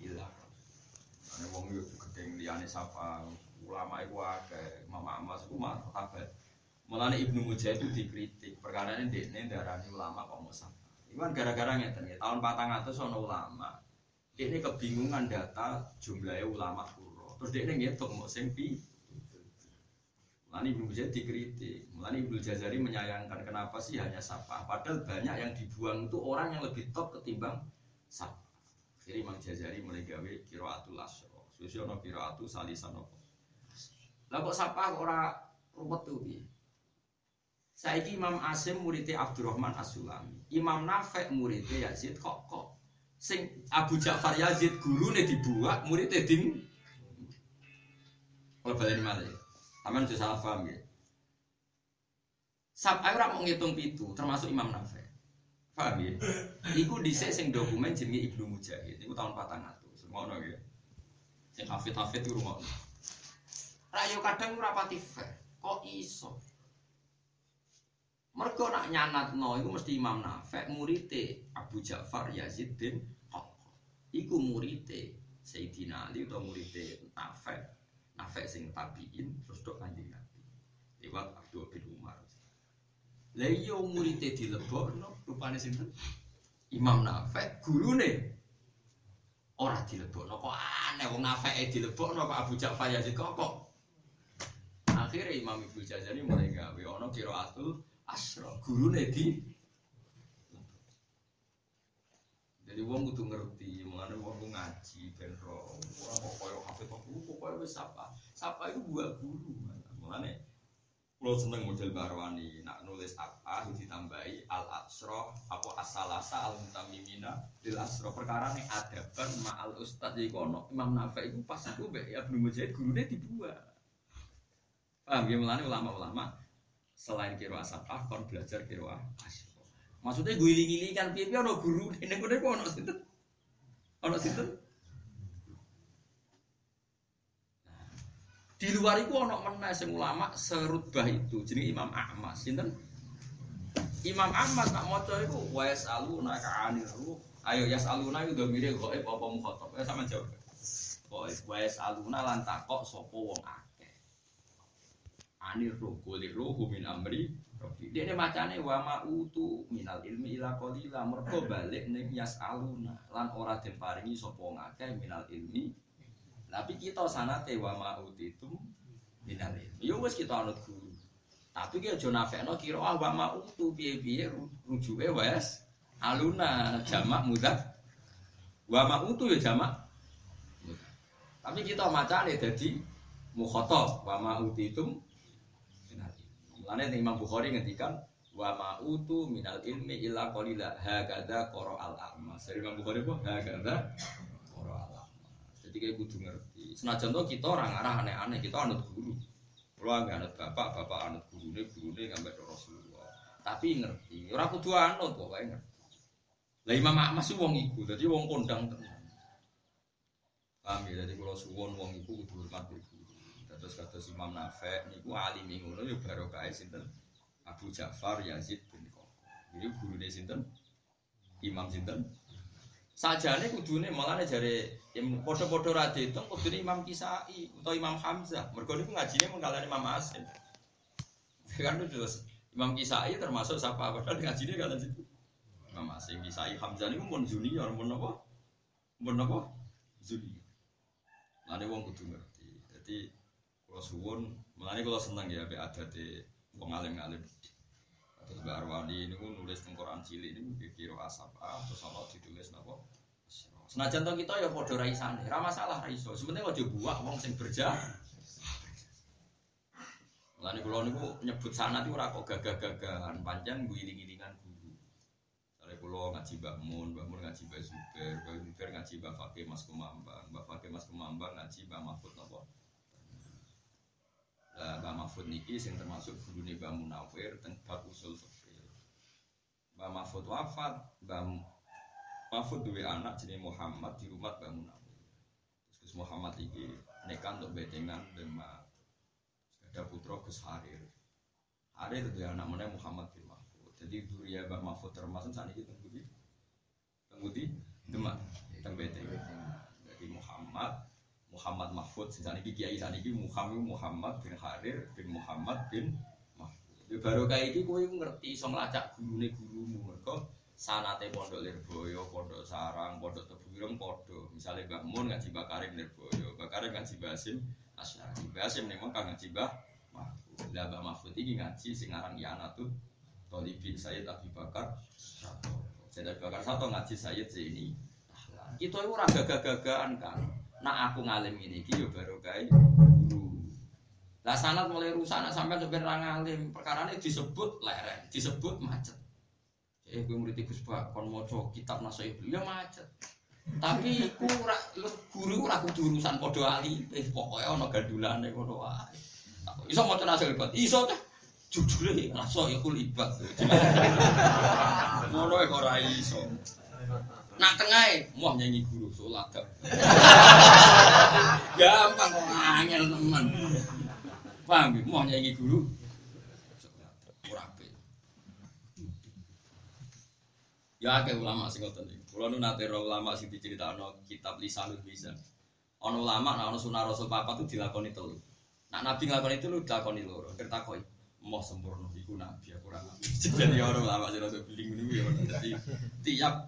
illa Ane wong yo gedeng liyane sapa ulama akeh Imam Ahmad iku mah kabeh Mulane Ibnu Mujahid itu dikritik perkara ini dekne darani ulama kok mau sapa Iku kan gara-gara ngeten ya, tahun 400 ana ulama ini kebingungan data jumlahnya ulama kuro terus dia ngitung mau sing pi. Mulani Ibnu Jazari dikritik, Mulani Ibnu Jazari menyayangkan kenapa sih hanya sapa, padahal banyak yang dibuang itu orang yang lebih top ketimbang sapa. Jadi Imam Jazari mulai gawe kiraatul asro, susiono kiraatu salisano. Lah kok sapa ora ruwet tuh piye? Saiki Imam Asim muridnya Abdurrahman As-Sulami, Imam Nafek muridnya Yazid kok kok sing Abu Ja'far Yazid gurune dibuat muridnya dim Kalau balik malah Aman sudah salah paham ya. Sab ayo mau ngitung termasuk Imam Nafi. Paham ya? Iku dhisik sing dokumen jenenge Ibnu Mujahid. Iku tahun 400. Ngono ya. Sing hafid-hafid iku ngono. Rayo kadang ora pati fair. Kok iso? Mergo nak nyanatno iku mesti Imam Nafi muridé Abu Ja'far Yazid bin Qaqqah. Iku muridé Sayyidina Ali atau muridé Nafi. Nafek sing tabiin terus dok kanjeng Nabi lewat Abdul bin Umar. Lah iya muridé dilebokno rupane sinten? Imam Nafek gurune ora dilebokno kok aneh wong Nafeke dilebokno kok Abu Ja'far Yazid kok. Akhirnya Imam Ibnu Jazari mulai gawe ana qiraatul asra gurune di Jadi wong kudu ngerti, mulane wong ngaji ben ro. Ora kok koyo hafid kok pokoke wis sapa. Sapa itu buah guru. Mulane Kulo seneng model Barwani, nak nulis apa ditambahi al asroh, apa asalasa al mutamimina lil asroh perkara nih adaban ma al ustad jadi kono Imam Nafi itu pas itu be ya belum jadi gurunya dibuat. Paham? Ya mulane ulama-ulama selain kiro asapah kon belajar kiro asroh. Maksudnya gue iling kan piye piye ono guru. Ini gue kok ono sinten, ono sinten. Di luar itu ono meneh sing ulama serutbah itu jadi Imam Ahmad. Sinten? Imam Ahmad nak maca iku wa yasaluna ka anir ruh. Ayo yasaluna itu domire gaib apa mukhatab? Ya sama jawab. Kok wa yasaluna lan takok sapa wong akeh anir ruh kulir ruh min amri Rabbi. Dia ini macane wa ma'utu minal ilmi ila qalila mergo balik ning yasaluna lan ora den paringi sapa ngakeh minal ilmi tapi kita sanate wa ma'utitum minal ilmi. Yo wis kita anut guru. Tapi ki aja nafekno kira ah wa ma'utu piye-piye rujuke wes aluna jamak mudah. Wa ma'utu ya jamak. Tapi kita macane dadi mukhatab wa ma'utitum minal Mulane Imam Bukhari ngendikan wa ma'utu minal ilmi illa qalila hakadha qara al a'mas. Dari Imam Bukhari apa? Hakadha qara al jadi kayak kudu ngerti. Senajan tuh kita orang arah aneh-aneh, kita anut guru. Kalau nggak anut bapak, bapak anut guru nih, guru nih ngambil Rasulullah. Tapi ngerti, orang kudu anut pokoknya ngerti. Lah Imam Ahmad sih wong iku, jadi wong kondang tenan. Paham ya, suwon wong iku kudu hormat. Terus kata Imam Nafek, niku alim ngono ya baru kae sinten Abu Ja'far Yazid bin Koko. Jadi guru sinten Imam sinten sajane kudune malah jare yang podo-podo ra diitung kudune Imam Kisai atau Imam Hamzah. Mergo niku ngajine mengkalane Imam Asim. kan itu jelas. Imam Kisai termasuk siapa padahal ngajine kalian situ. Imam Asim Kisai Hamzah niku mun junior mun apa? Mun apa? Junior. Lane wong kudu ngerti. Jadi kalau suwun, melani kalau seneng ya be ada di wong alim-alim. Terus Mbak Arwani ini pun nulis tengkoran cilik ini kira asap ah, terus apa ditulis nopo. Senajan to kita ya padha ra isane, ra masalah ra iso. Sebenarnya aja buak wong sing berja. Mulane kula niku nyebut sanad iku ora kok gagah-gagahan, pancen guling-gilingan guru. Sare ngaji Mbak Mun, Mbak Mun ngaji Mbak Zubair, Mbak Zubair ngaji Mbak Fakih Mas Kemambang, Mbak Fakih Mas Kemambang ngaji Mbak Mahfud napa. Lah Mbak Mahfud niki sing termasuk gurune Mbak Munawir teng bab usul fikih. Mbak Mahfud wafat, Mbak Mahfud duwe anak jenenge Muhammad di rumah Mbak Munawir. Terus Muhammad iki nekan untuk betengan Demak. Ada putra Gus Harir. Harir itu anak mana Muhammad bin Mahfud. Jadi Duria Mbak Mahfud termasuk saat ini tembudi, tembudi Demak, tembete. Jadi Muhammad, Muhammad Mahfud. Saat ini Kiai saat ini Muhammad Muhammad bin Harir bin Muhammad bin Mahfud. Ya baru kayak ini kue ngerti so ngelacak gurune gurumu mereka sanate pondok Lirboyo, pondok Sarang, pondok Tebuireng, pondok misalnya Mbak Mun ngaji Mbak Karim Lirboyo, Mbak Karim ngaji Basim Asyari, Basim nih mau ngaji Mbak Mahfud. Lah Mbak Mahfud ini ngaji sing aran Yana tuh Tolibin Sayyid Abi Bakar Sato. Sayyid Abi Bakar Sato ngaji Sayyid Zaini. Kita itu ora gagah-gagahan kan. Nah aku ngalim ini iki yo baru kae guru. Lah mulai rusak nak sampai sampai ra ngalim, perkara ini disebut lereng, disebut macet. Eh gue murid Gus Pak kon maca kitab Nasaih ya macet. Tapi iku ora guru ora kudu urusan padha ali, eh pokoke ana gandulane ngono wae. Iso maca Nasaih iso teh jujur ya rasa iku libat ngono kok ora iso nak tengah mau nyanyi guru sholat [LAUGHS] gampang kok angel teman paham ya mau nyanyi guru Ya akeh ulama sing ngoten iki. Kula nu nate ro ulama sing diceritakno kitab Lisanul Bisa. Ana ulama nek ana sunah Rasul papa tuh dilakoni telu. Nak nabi nglakoni itu lu dilakoni loro. Kertakoi mau sempurna iku nabi aku ora nabi. [LAUGHS] Jadi orang lama sih rasa beling niku ya dadi tiap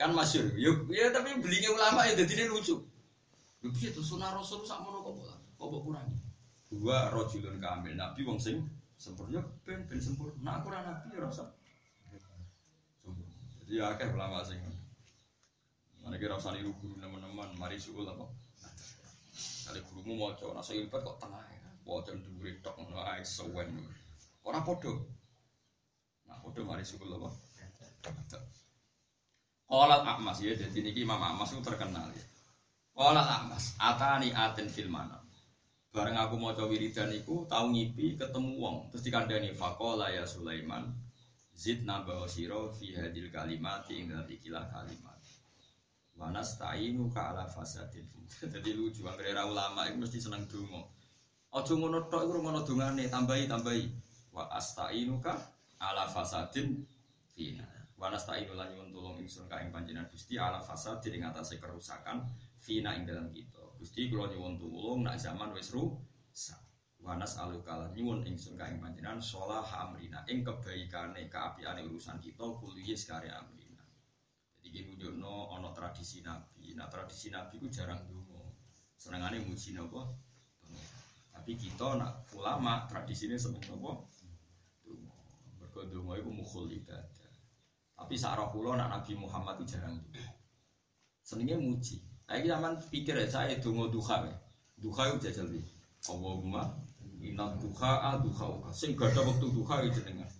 kan masyhur. Yo ya tapi belingnya ulama ya dadi lucu. Lho piye to sunah rasul sak mono kok kok kok kurangi. Dua rojulun kamil nabi wong sing sempurna ben ben sempurna. Aku ora nabi ya rasa. Jadi ya akeh ulama sing Mana kira usah niru guru teman-teman, mari suul apa? Kali gurumu mau coba nasa ilfat kok tengah ya, wajan duri tok ae sewen. Ora podo. Nah, podo mari sukul apa? Qalat Ahmas ya, jadi niki Imam Ahmas itu terkenal ya. Qalat Ahmas, atani aten fil manam. Bareng aku mau coba wiridan tahu ngipi ketemu wong terus dikandani faqala ya Sulaiman zid nambah siro fi hadil kalimat ing dalam ikilah kalimat Wanas ta'inu ka ala fasadin [LAUGHS] Jadi lucu, akhirnya ulama itu mesti seneng dungo Ojo ngono tok iku ngono dungane tambahi tambahi. Wa astainuka ala fasadin fina. Wa nastainu lan nyuwun tulung ingsun ka ing panjenengan Gusti ala fasadin ing atase kerusakan fina ing dalam kita. Gusti kula nyuwun tulung nak zaman wis rusak. Wa nas'aluka lan nyuwun ingsun ka ing sholah amrina ing kebaikane kaapiane urusan kita kuliah sekare amrina. Jadi iki nunjukno ana tradisi Nabi. Nah tradisi Nabi ku jarang donga. Senengane muji napa? Tapi kita nak ulama tradisinya seneng apa? Dungo. Mergo dungo iku mukhul ibadah. Tapi sarah kula nak Nabi Muhammad itu jarang dungo. Senengnya muji. Saya zaman pikir ya saya dungo duha ya. Duha itu jajal di. Allahumma inna duha duha uka. Sing gak ada waktu duha itu jenengan.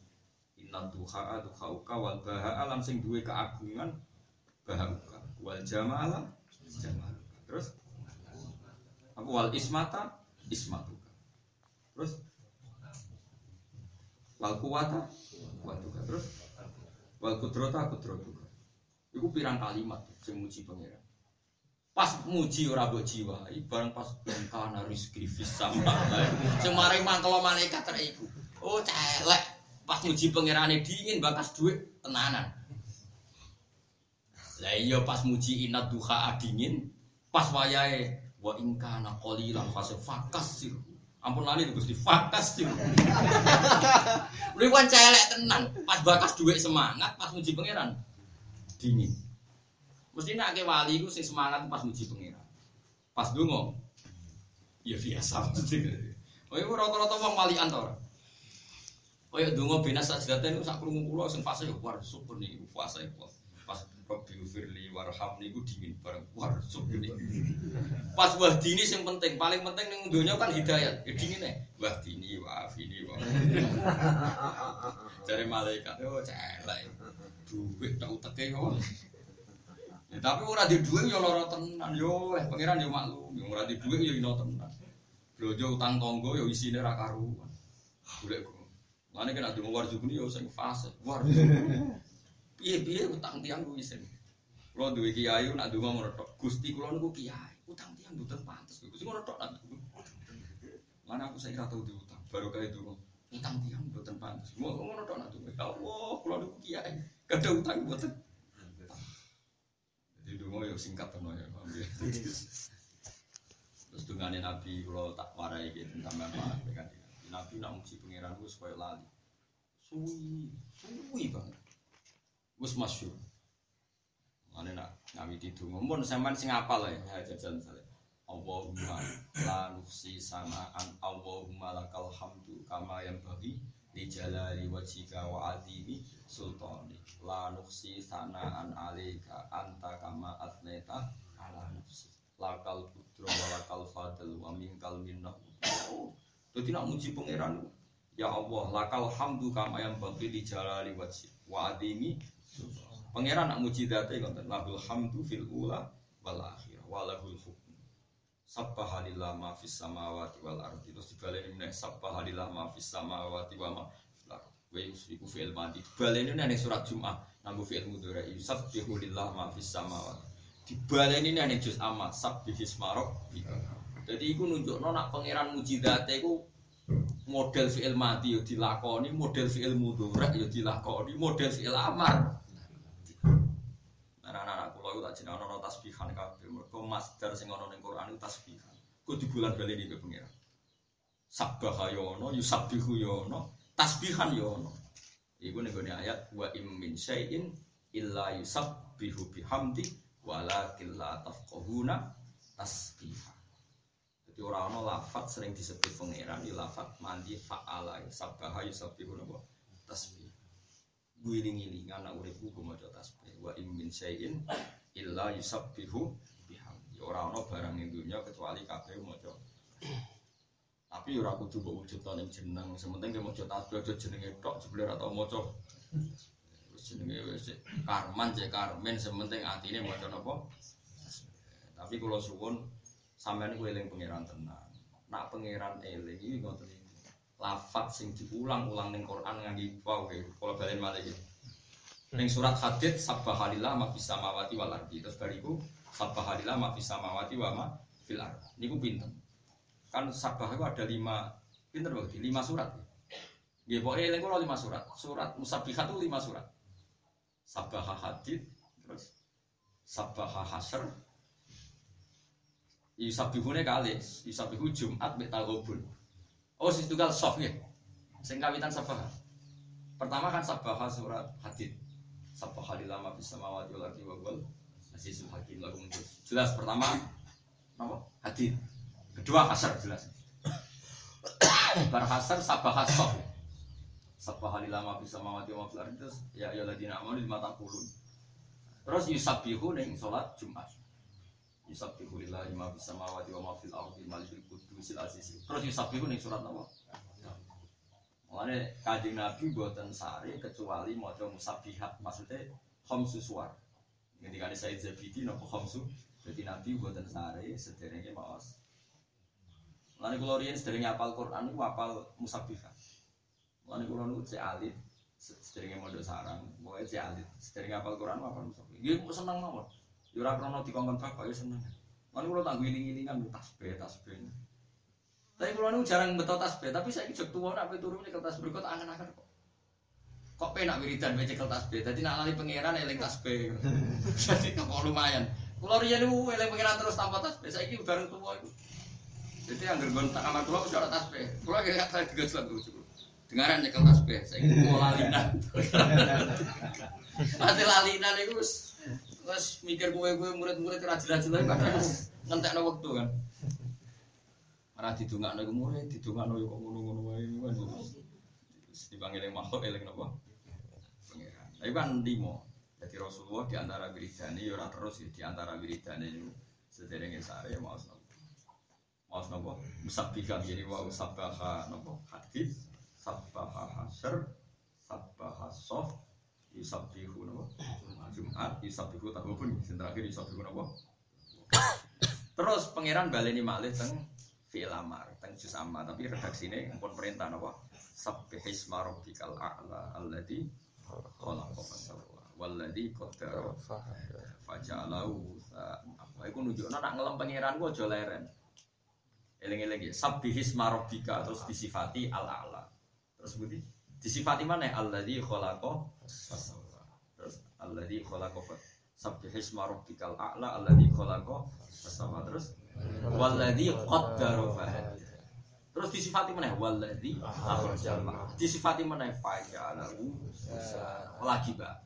Inna duha duha uka wal baha alam sing duwe keagungan baha uka. Wal jamala jamal. Terus apa wal ismata ismatuka. Terus wal kuwata kuwatuka. Terus wal kudrota kudrotuka. Iku pirang kalimat sing muji pangeran. Pas muji ora mbok jiwa, bareng pas kana rizki fis sama. Sing maring mangkelo malaikat rek iku. Oh celek. Pas muji pangerane dingin bakas duit tenanan. Lah iya pas muji inat duha dingin, pas wayahe wa ingkana qalilan fase fakas sih ampun lali Gusti fakas sih [LAUGHS] lu kan celek tenan. Pas bakas duit semangat pas muji pangeran dingin. Mesti nak ke wali itu sing semangat pas muji pangeran. Pas dungo ya biasa. Oh itu rata-rata wong walian to ora? Oh ya dungo bina sajdaten sak krungu kula sing fase war syukur nih fase pas Rabbi firli warhamni ku dingin bareng war syukur nih Pas wah dini yang penting, paling penting ning dunia kan hidayat. Ya dingin nih. Wah dini, wah ini, wah. Cari malaikat, oh celek. Duit tak uteke kok. Ya, tapi ora di duit yo lara tenan yo, eh pangeran yo maklum, yo ora di duit yo ino tenan. Blojo utang tonggo yo isine ra karuan. Golek kok. Lane kena dungo warjubni yo sing fase. War. Piye-piye utang tiang ku isin. Kulo duwe kiai nak donga ngono tok. Gusti kula niku kiai, utang tiang mboten pantes. Gusti ngono tok nak. Mana aku saiki ora tau diutang. Baru kali donga. Utang tiang mboten pantes. Ngono tok nak donga. Ya Allah, kiai. Kada utang boten. Jadi dungo yo singkat tenan ya. ya? Terus dungane Nabi kalau tak warai gitu tentang apa kan. Nabi nak muji pangeran gue supaya lali. Suwi, suwi banget. Gus masyur. Mana nak ngawiti donga. Mun sampean sing apal ya, jajan misalnya. Allahumma la sanaan Allahumma lakal hamdu kama yang bagi di jalali wajhika wa adimi sultani la sanaan alika anta kama atneta ala lakal putro wa lakal fadl wa minkal minnah jadi nak muji pangeran ya Allah lakal hamdu kama yang bagi di jalali wajhi wa adimi pangeran nak muji date konten lahul hamdu fil ula wal akhirah walahul hukm. Sabbaha lillah ma fis samawati wal ardi. Terus dibaleni meneh sabbaha lillah ma fis samawati wa ma fil ardi. Wa yusriku fi'il madi. Dibaleni nang surat Jumat nanggo fi'il mudhari yusabbihu lillah ma fis samawati. Dibaleni nang juz amma sabbihis marok jadi iku nunjukno nak pangeran mujizate iku model fi'il madi yo dilakoni model fi'il mudhari yo dilakoni model fi'il amar anak-anak kula iku tak jenenge ana tasbihan kabeh. Mergo masdar sing ana ning Quran iku tasbihan. Ku di bulan baleni ke pengira. Sabbaha yo ono, yusabbihu yo ono, tasbihan yo ono. Iku ning ayat wa im min syai'in illa yusabbihu bihamdi walakin la tafqahuna tasbiha. Jadi orang ono lafat sering disebut pangeran, ya lafat mandi fa'ala, sabbaha yusabbihu napa? Tasbih. Guling-gilingan nak uripku ku maca tasbih. Wa im min syai'in illa yusabbihu bihamdi. Ora ana barang ning dunya kecuali kabeh maca tapi ora kudu mbok wujudno ning jeneng. Sementing ge maca tasbih aja jenenge tok jebule ora tau maca. Wis jenenge karman cek karmen sementing atine maca napa? Tapi kalau suwun sampean ku eling pangeran tenan nak pangeran eling iki ngoten lafat sing diulang-ulang ning Quran nganggo wow kalau balen malih iki. Ning surat Hadid sabbahalillah ma fis samawati wal ardi. Terus bariku sabbahalillah ma fis samawati wa ma fil ardi. Niku pinten? Kan sabbah itu ada lima pinter berarti lima surat. Nggih pokoke eling kula lima surat. Surat musabbihat itu lima surat. Sabbah Hadid terus Sabbah Hasr Yusabihune kali, Yusabihu Jumat mek Taghabun. Oh, situ kal soft ya. Sing kawitan sabah. Pertama kan sabah surat hadid. Sabah halilama fis samawati wal ardi wa wal azizul lagu. Jelas pertama apa? Hadid. Kedua hasar jelas. Bar hasar sabah soft. Sabah halilama fis samawati wa fil ardi terus ya ladina amanu lima taqulun. Terus yusabbihu ning salat Jumat. Yusabbihu lillahi ma fis samawati wa ma fil ardi malikul qudusil aziz. Terus yusabbihu ning surat apa? Mulane Kanjeng Nabi mboten sare kecuali maca musabbihat, maksudnya khamsu suwar. Ketika ada Said Zabidi napa khamsu, jadi Nabi mboten sare sederenge maos. Mulane kula riyen sederenge apal Quran niku apal musabbihat. Mulane kula niku cek alit sederenge mondok sarang, pokoke cek alit sederenge apal Quran apal musabbihat. Nggih seneng mawon. Yo ora krono dikongkon bapak yo seneng. Lan kula tak ngiling-ngilingan tasbih tasbih. Tapi kula niku jarang beto tasbih, tapi saya jek tuwa nak turu nyekel tasbih kok angen-angen kok. Kok penak wiridan wae cekel tasbih. Dadi nak lali pangeran eling tasbih. [LAUGHS] Jadi kok lumayan. Kula riyen niku eling pangeran terus tanpa tasbih. Saiki bareng tuwa iku. Jadi yang gergon tak kamar kula wis ora tasbih. Kula kayak saya digas lucu. Dengaran nyekel tasbih. Saiki mau lalinan. [LAUGHS] Mati lalinan iku wis Terus mikir kue kue murid-murid rajin-rajin lagi kadang ngentek no waktu kan. Karena didungak no murid, didungak no kok ngono-ngono wae kan. Dipanggil yang makhluk eling nopo. Tapi kan limo. Jadi Rasulullah di antara wiridane ya ora terus ya di antara wiridane itu sederenge sare mau nopo. Mau nopo? Musabbihan jadi wa sabbaha nopo? Hadis, sabbaha hasr, sabbaha sof, yusabbihu nopo? Jumat yusabihu tahubun sing terakhir yusabihu napa terus pangeran baleni malih teng fi'il amar teng juz amma tapi redaksine pun perintah napa sabbihis rabbikal a'la alladzi khalaqa fasawwa walladzi qaddara faja'alahu apa iku nunjukno nak ngelem pangeran ku aja leren. Eling-eling ya. Sabbihis rabbika terus disifati al a'la terus budi disifati mana? Alladzi khalaqa fasawwa alladzi khalaqa fa sabbihisma rabbikal a'la alladzi khalaqa fasawa terus? Walladzi qaddara fahada terus disifati mana walladzi akhrajal ma. Disifati mana fa'alahu lagi bah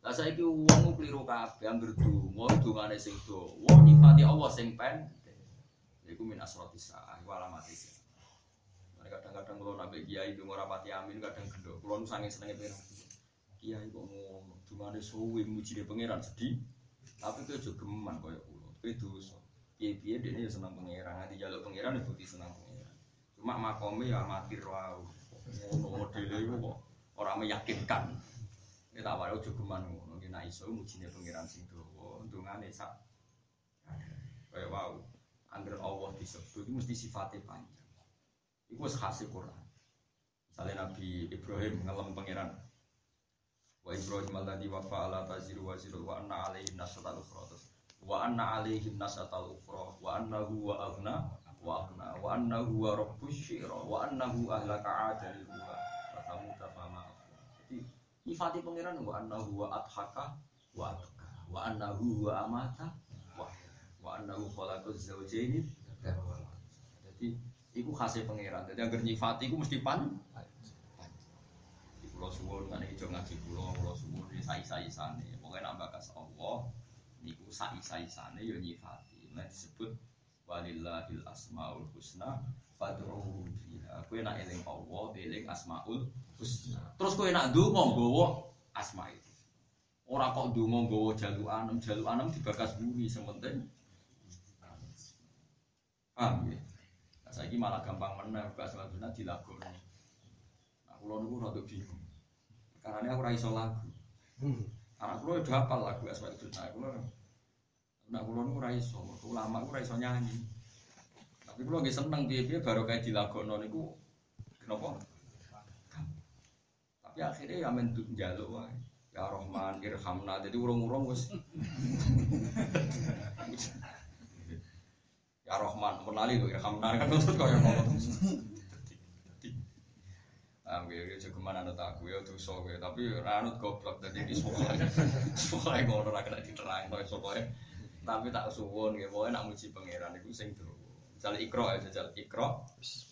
lah saiki wong kliru kabeh anggere donga dongane sing dawa nifati Allah sing pendek. Iku min asratis saah iku kadang-kadang kalau nabi kiai itu rapati amin kadang gendok kalau nu sange senenge pengen. Kiai kok ngono dungane suwi muji de pangeran sedih. Tapi itu juga geman koyo kulo itu dosa. Piye-piye dia ya senang pangeran. Nanti jaluk pangeran itu bukti senang pangeran. Cuma makomnya ya mati roh ngono modele iku kok ora meyakinkan. Ya tak wae aja geman ngono. Nek iso mujine pangeran sing dawa dungane sak kaya wau. Angger Allah disebut mesti sifatnya panjang. Iku khasih Quran. Misalnya Nabi Ibrahim ngelam pangeran. Wa Ibrahim alladhi wa fa'ala taziru wa ziru wa anna alaihim nasatal ukhra. Wa anna alaihim nasatal ukhra wa annahu wa aghna wa aghna wa annahu wa rabbus syira wa annahu ahlaka adal ruha wa tamuta fama Jadi nyifati pangeran wa annahu wa adhaka wa adhaka wa annahu wa amata wa wa annahu khalaqaz zawjaini jadi Iku khasnya pangeran. Jadi agar nyifati iku mesti pan. Pulau suwon kan hijau ngaji pulau pulau suwon di sai sai sana. Pokoknya nambah kas Allah. Niku sai sai sana yo nyifati. Nah disebut walillahil asmaul husna fad'uhu fiha. Kowe nak eling Allah, eling asmaul husna. Terus kowe nak ndonga nggawa asma itu. Ora kok ndonga nggawa jalukan, jalukan dibakas bumi sementing. Paham ya? Nah, malah gampang menang sholat sunnah dilakoni. Nah, kulo niku rada bingung. Karena aku ora iso lagu. Karena kulo udah hafal lagu sunnah. Kulo Nah, kulo niku ora iso. Ulama ku ora iso nyanyi. Tapi kulo nggih seneng piye-piye baru kayak dilagono niku kenapa? Tapi akhirnya ya men njaluk wae. Ya Rahman irhamna. Jadi urung-urung wis [LAUGHS] Ya Rahman, menali tuh Hamdan kan maksud kau yang ngomong. Ah, gue gue cukup mana nut aku ya tuh gue, tapi ranut goblok tadi di sekolah, sekolah [LAUGHS] ngono ora kena diterang, kau sekolah. Tapi tak suwon gue, pokoknya nak muji pangeran itu sing terus. Misalnya ikro ya, jajal ikro,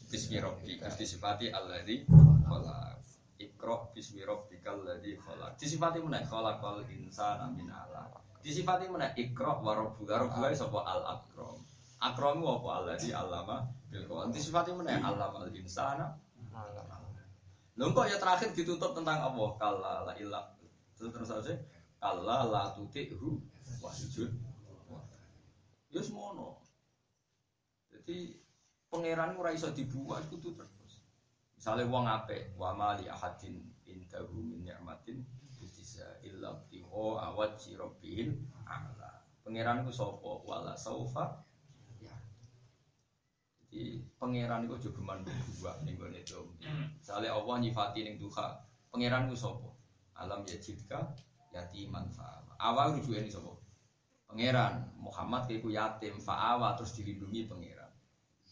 bismi robbi, disifati alladhi khalaq. Ikro bismi rabbikal ladzi khalaq. Disifati mana? Khalaqal insana min alaq. Disifati mana? Ikro wa rabbuka, rabbuka sapa al akram. Akramu apa Allah di alama bil Quran. Sifatnya mana? Alama al insana. Lalu kok ya terakhir ditutup tentang Allah. Kalla la ilah. Terus terus aja. Kalla la tuti'hu wasjud. Ya semono. Jadi pangeran ora iso dibuat kudu terus. Misalnya wong ape, wa mali ahadin indahu min ni'matin bisa illa biho awat si rabbil a'la. Pangeran ku sapa? Wala saufa jadi pangeran itu juga mandu dua nih gue itu. Misalnya Allah nyifati nih duha, pangeran itu sopo. Alam ya jika yatiman fa'awa. Awal rujuk ini sopo. Pangeran Muhammad kayak yatim fa'awa terus dilindungi pangeran.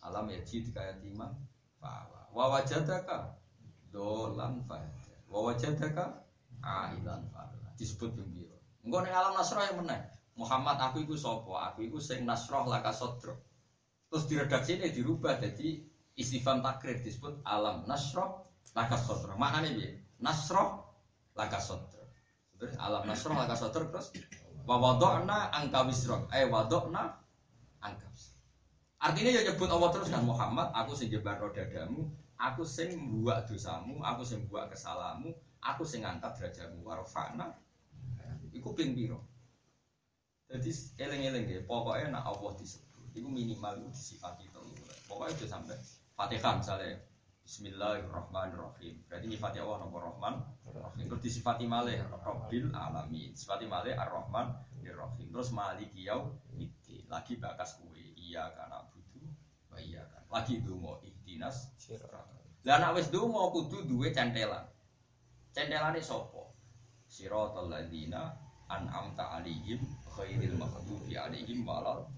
Alam ya jika yatiman fa'awa. Wawajadaka dolan fa'awa. Wawajadaka ailan fa'awa. Disebut bimbiro. Enggak nih alam nasroh yang menang. Muhammad aku itu sopo. Aku itu sing nasroh laka sodro. Terus diredaksi ini dirubah jadi istifam takrir disebut alam nasroh laka sotro. Maknanya dia nasroh laka sotro. Terus alam nasroh laka sotro terus wawadokna angka wisrok. Eh wadokna angka Artinya ya nyebut Allah terus kan Muhammad, aku sing jebar dadamu, aku sing buat dosamu, aku sing buat kesalamu, aku sing ngangkat derajatmu warfa'na. Iku ping piro. Jadi eleng-eleng ya, pokoknya nak Allah disebut itu minimal disifati itu pokoknya itu sampai fatihah misalnya Bismillahirrahmanirrahim. Berarti nyifati Allah nomor Rahman? Rahim. Terus disifati malih Rabbil Alamin. Sifati malih Ar-Rahman Rahim terus maliki yau lagi bakas kue iya karena butuh iya kan lagi dungo ihtinas. Lah nak wis dungo kudu duwe centelan. Centelane sopo siratal ladina an'amta alaihim khairil maghdubi alaihim walal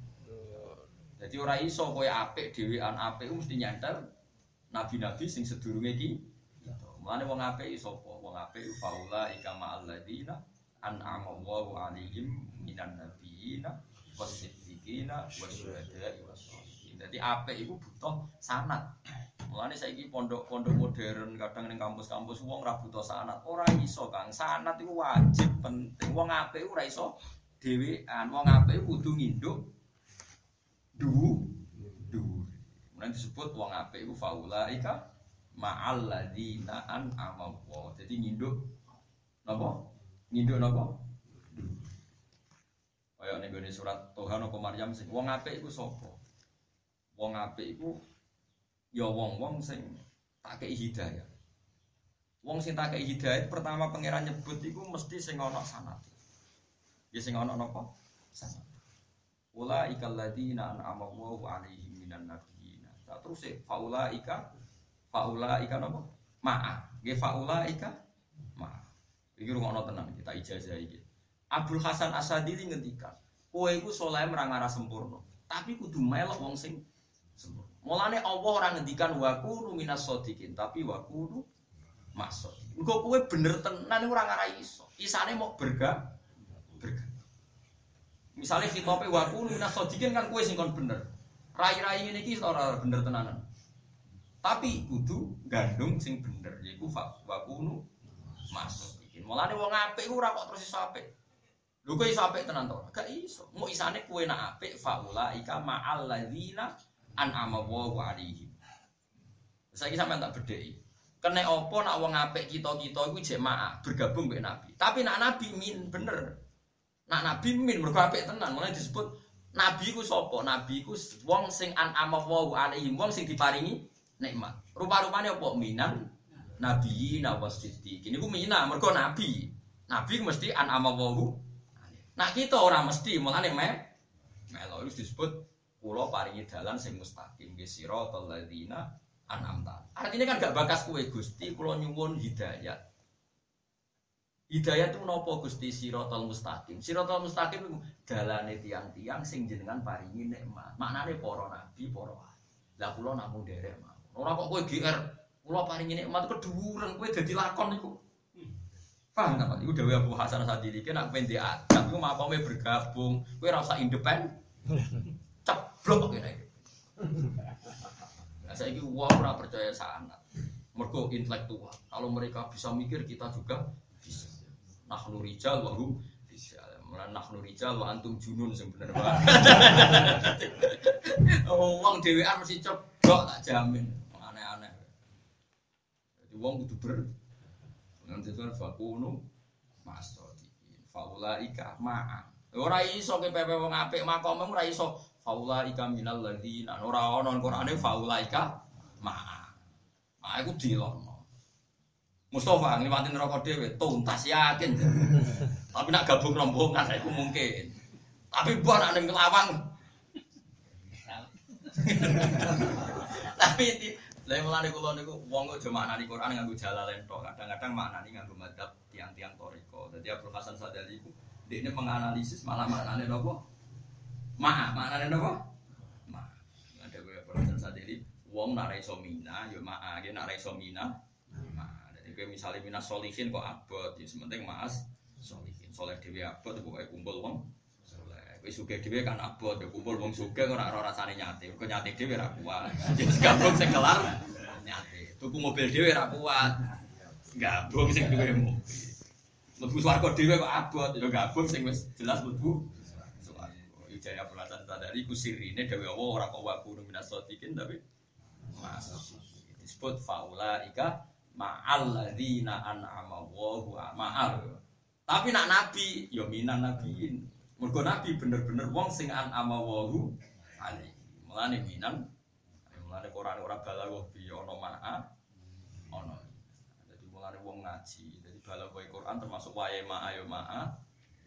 jadi orang iso kowe apik dhewean apik mesti nyantel nabi-nabi sing sedurunge iki. Mulane wong apik iso apa? Wong apik faula ika ma'al ladina an'ama Allahu 'alaihim minan nabiyina wasiddiqina wasyuhada'i wassalihin. Dadi apik iku butuh sanad. Mulane saiki pondok-pondok modern kadang ning kampus-kampus wong ora butuh sanad. Ora iso, Kang. Sanad iku wajib penting. Wong apik ora iso dhewean. Wong apik kudu nginduk du du. Mulane disebut wong apik iku faulaika ma'al ladzina an'ama Allah. Jadi nginduk napa? Nginduk napa? Kaya ning gone surat Tuhan apa Maryam sing wong apik iku sapa? Wong apik iku ya wong-wong sing tak kei hidayah. Wong sing tak kei hidayah pertama pangeran nyebut iku mesti sing ana sanad. Ya sing ana napa? Sanad. Ula ikal ladina an'ama Allahu alaihim minan nabiyyin. Terus e faula ika faula ika napa? Ma'a. Nggih faula ika ma'a. Iki rungokno tenan kita ijazah iki. Abdul Hasan Asadili ngendikan, kowe iku saleh merang arah sempurna, tapi kudu melok wong sing sempurna. Mulane Allah ora ngendikan wa kunu minas tapi wa kunu masuk. Engko kowe bener tenan ora ngara iso. Isane mau berga berga. Misalnya khitope wa kunu minas shodiqin kan kowe sing kon bener. Rai-rai ngene iki ora bener tenanan. Tapi kudu gandung sing bener yaiku wa kunu masuk. Mulane wong apik iku ora kok terus iso apik. Lho apik tenan to? Gak iso. Mau isane kowe nak apik faula ika ma'al ladzina an'ama wa alaihim. Saiki sampean tak bedheki. Kene apa nak wong apik kita-kita iku jek ma'a bergabung mbek Nabi. Tapi nak Nabi min bener. Nak Nabi min mergo apik tenan, mulai disebut Nabi ku sapa? Nabi ku wong sing an'ama wa alaihim, wong sing diparingi nikmat. Rupa-rupane apa? Minan Nabi nawasiddiq. Ini ku mina mergo Nabi. Nabi mesti an'ama wa Nah kita orang mesti mulane me melo disebut pulau paringi dalan sing mustaqim ge siratal ladzina an'amta. Artinya kan gak bakas kue Gusti kula nyuwun hidayat. Hidayat itu nopo Gusti siratal mustaqim. Siratal mustaqim itu dalane tiang-tiang sing jenengan paringi nikmat. Maknane para nabi, para wali. Lah kula namung derek mawon. Ora kok kowe GR, kula paringi nikmat keduren kowe dadi lakon iku. Paham tak? Iku Dewi Abu Hasan Sadili kena pendi adab iku makome bergabung. Kowe ora usah independen. [LAUGHS] Ceblok kene. Nah, saya ini wah ora percaya sangat. Mergo intelektual. Kalau mereka bisa mikir kita juga. Nahnu rijal wa hum. Mulane nahnu rijal wa antum junun sing bener banget. [LAUGHS] Oh, wong dhewean mesti ceblok tak jamin. Aneh-aneh. Jadi wong kudu ber Nanti itu fakunu masodikin. Faula ika ma'a. Ora iso ke pepe wong apik makome ora iso. Faula ika minal ladzina. Ora ono Qur'ane faula ika ma'a. Ma'a iku dilono. Mustafa ngliwati neraka dhewe tuntas yakin. [LAUGHS] Tapi nak gabung rombongan iku mungkin. Tapi buat nek ning lawang. [LAUGHS] Tapi Lah mulane kula niku wong kok aja maknani Quran nganggo jalalain tok. Kadang-kadang maknani nganggo madzhab tiang-tiang toriko. Dadi Abdul Hasan Sadali iku dekne menganalisis malah maknane napa? Ma, maknane napa? Ma. Ada kowe Abdul Hasan Sadali wong nek iso mina ya ma, nek nek iso mina. Ma. Dadi kowe misale mina solihin kok abot ya sementing Mas solihin. Soleh dhewe abot pokoke kumpul wong Wis sugih dhewe kan abot, ya kumpul wong sugih ora ora rasane nyate. Kok nyate dhewe ora kuat. [LAUGHS] Jadi gabung sing kelar nyate. Tuku mobil dhewe ora kuat. Gabung sing duwe mobil. Mlebu swarga dhewe kok abot, ya gabung sing wis jelas swarga. Ijaya pelatan sadari ku sirine dhewe Allah ora kok waku minas sotikin tapi mas disebut faula ika ma'al ladzina an'ama Allahu ma'al. Tapi nak nabi ya minan nabiin. Mergo Nabi bener-bener wong sing an amawahu alaihi. Mulane minan mulane Quran ora balaghah bi ana ma'a ana. Jadi mulane wong ngaji. Jadi balaghah Quran termasuk wae ma'a ya ma'a,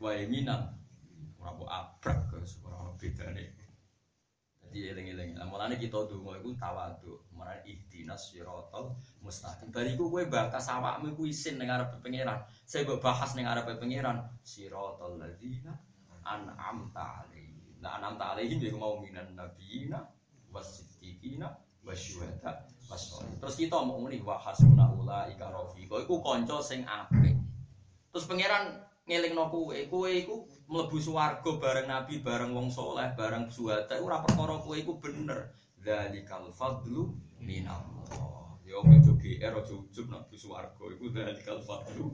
wae minan. Ora kok abrak ke ora bedane. Jadi eling-eling. Lah mulane kita donga iku tawadhu. Mulane ihdinas siratal mustaqim. Bariku kowe bakas awakmu iku isin ning arep pangeran. Saya mbok bahas ning arep pangeran siratal ladzina an'amta alaihim. Nah an'amta alaihim ya mau minan nabiyina wasiddiqina wasyuhada wasolih. Terus kita mau muni wa hasbuna ulaika rafiqa. Iku kanca sing apik. Terus pangeran ngelingno kowe, kowe iku mlebu swarga bareng nabi, bareng wong soleh, bareng suhada iku ora perkara kowe iku bener. Dzalikal fadlu minallah. Ya ojo GR ojo ujub nak bu swarga iku dzalikal fadlu.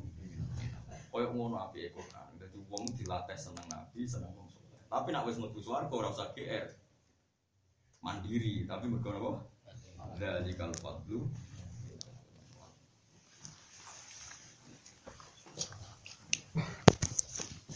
Koyo ngono apike Quran. Dadi wong dilatih seneng nabi, seneng wong soleh. Tapi nak wis mlebu swarga ora usah GR. Mandiri, tapi mergo apa? Dzalikal fadlu